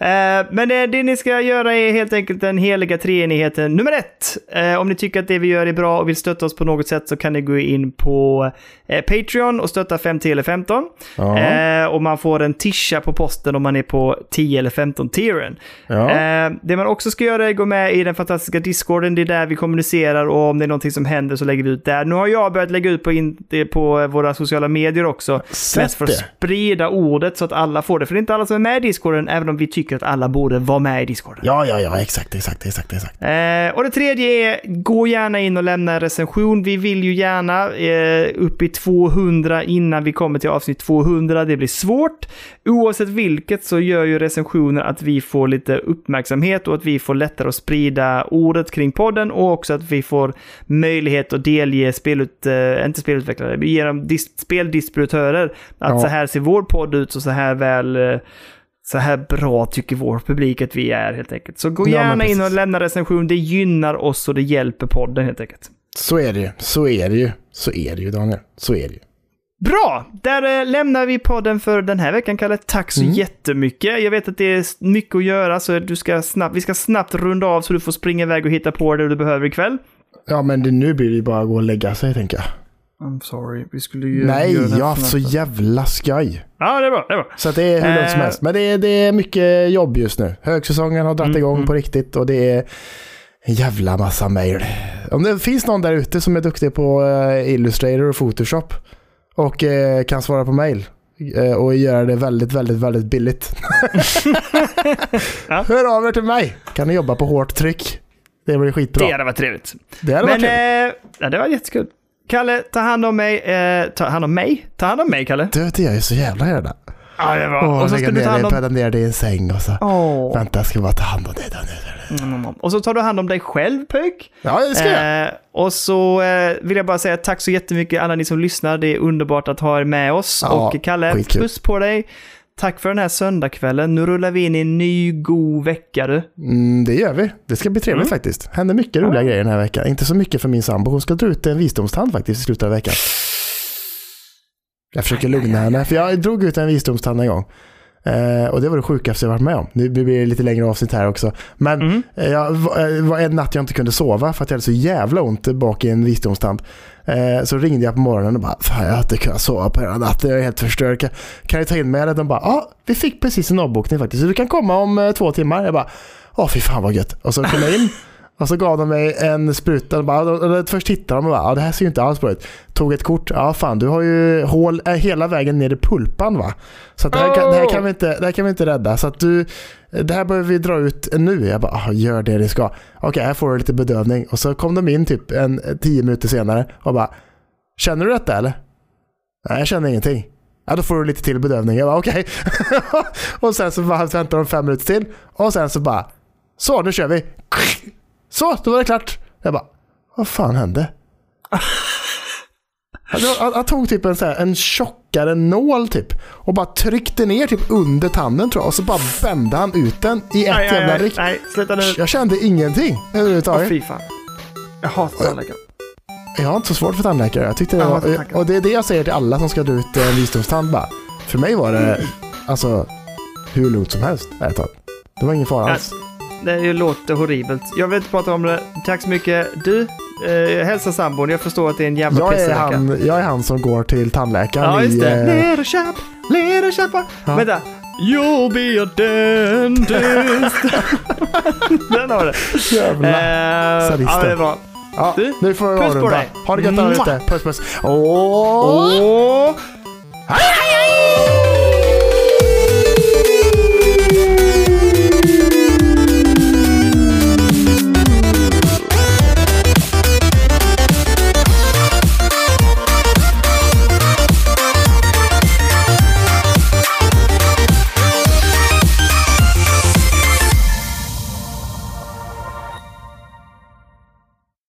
Eh, men det, ni ska göra är helt enkelt den heliga treenigheten nummer ett. Eh, om ni tycker att det vi gör är bra och vill stötta oss på något sätt så kan ni gå in på eh, Patreon och stötta 5, eller 15. Ja, och man får en tisha på posten om man är på 10 eller 15 tieren. ja. Det man också ska göra är att gå med i den fantastiska discorden. Det är där vi kommunicerar och om det är någonting som händer så lägger vi ut där. Nu har jag börjat lägga ut på, in, på våra sociala medier också. Sätt Mest för att sprida ordet så att alla får det. För det är inte alla som är med i discorden, även om vi tycker att alla borde vara med i discorden. Ja, ja, ja, exakt, exakt, exakt, exakt. Eh, och det tredje är, gå gärna in och lämna en recension. Vi vill ju gärna eh, upp i 200 innan vi kommer till avsnitt 200. Det blir svårt. Oavsett vilket så gör ju recensioner att vi får lite uppmärksamhet och att vi får lättare att sprida ordet kring podden och också att vi får möjlighet att delge spelut, eh, inte spelutvecklare, dem dis- speldistributörer att Ja. så här ser vår podd ut och så här väl eh, så här bra tycker vår publik att vi är helt enkelt. Så gå Ja, gärna in och lämna recension. Det gynnar oss och det hjälper podden helt enkelt. Så är det ju, så är det ju, så är det ju Daniel, så är det ju. Bra! Där eh, lämnar vi podden för den här veckan, Kalle. Tack så Mm. jättemycket. Jag vet att det är mycket att göra, så du ska snabbt, vi ska snabbt runda av så du får springa iväg och hitta på det du behöver ikväll. Ja, men det, nu blir det bara att gå och lägga sig tänker jag. I'm sorry, vi skulle ju... Nej, göra jag har haft så jävla skoj. Ja, det är bra. Det är bra. Så att det är hur långt som Eh. helst. Men det är, det är mycket jobb just nu. Högsäsongen har dragit Mm, igång mm. på riktigt och det är en jävla massa mail. Om det finns någon där ute som är duktig på eh, Illustrator och Photoshop och eh, kan svara på mail och göra det väldigt, väldigt, väldigt billigt. Ja. Hör av er till mig. Kan ni jobba på hårt tryck. Det blir skitbra. Det hade varit trevligt. Det hade varit Men trevligt. eh, ja, det var jättekul. Kalle, ta hand om mig. Eh, ta hand om mig? Ta hand om mig, Kalle. Du, det gör ju så jävla gärna. Ja, det var Åh, Och så ska du ta hand om... bädda ner dig i en säng och så. Åh. Vänta, jag ska bara ta hand om dig. Daniel. Mm, Och så tar du hand om dig själv, pöjk. Ja, det ska jag. Eh, och så eh, vill jag bara säga tack så jättemycket alla ni som lyssnar. Det är underbart att ha er med oss. Ja, och Kalle, skitkul. puss på dig. Tack för den här söndagskvällen. Nu rullar vi in i en ny god vecka du. Mm, det gör vi. Det ska bli trevligt Mm. faktiskt. Händer mycket roliga grejer den här veckan. Inte så mycket för min sambo. Hon ska dra ut en visdomstand faktiskt i slutet av veckan. Jag försöker lugna henne, för jag drog ut en visdomstand en gång. Eh, och det var det sjukaste jag varit med om. Nu blir det lite längre avsnitt här också. Men Mm. eh, jag, var- eh, var en natt jag inte kunde sova för att jag hade så jävla ont bak i en visdomstand. Eh, så ringde jag på morgonen och bara, fan jag har inte kunnat sova på hela natten, jag är helt förstörd. Kan, kan jag ta in mig? De bara, ja, vi fick precis en avbokning faktiskt, så du kan komma om eh, två timmar. Jag bara, åh fy fan vad gött. Och så kom jag in Och så gav de mig en spruta. Och bara, först tittade de och bara, det här ser ju inte alls bra ut. Tog ett kort. Ja fan, du har ju hål äh, hela vägen ner i pulpan va? Så det, här kan, det, här kan vi inte, det här kan vi inte rädda. Så att du, det här behöver vi dra ut nu. Jag bara, ah, gör det ni ska. Okej, här får du lite bedövning. Och så kom de in typ en tio minuter senare och bara, känner du detta eller? Nej, jag känner ingenting. Ja, då får du lite till bedövning. Jag bara, okej. och sen så bara väntar de fem minuter till. Och sen så bara, så nu kör vi. Så, då var det klart. Jag bara, vad fan hände? Han, han, han tog typ en, så här, en tjockare nål typ och bara tryckte ner typ under tanden tror jag och så bara vände han ut den i ett Nej, jävla rikt. nej, sluta nu. Jag kände ingenting Åh överhuvudtaget. fy fan. Jag hatar tandläkare. Jag har inte så svårt för tandläkare. Jag tyckte det var, och det är det jag säger till alla som ska dra ut en visdomstand bara. För mig var det alltså hur lugnt som helst tag. Det var ingen fara alls. Det låter horribelt. Jag vill inte prata om det. Tack så mycket. Du, eh, hälsa sambon. Jag förstår att det är en jävla Jag är, han, jag är han som går till tandläkaren Ja, just i... det. eh, Ner och köp, ner och köpa. Ja. Vänta. You'll be a dentist. Den har du. Jävla. Eh, Sadisten. ja, det är bra. Ja, Du, nu får vi puss på dig. Ha det gött där ute. Puss puss. Åh! Åh! Hej!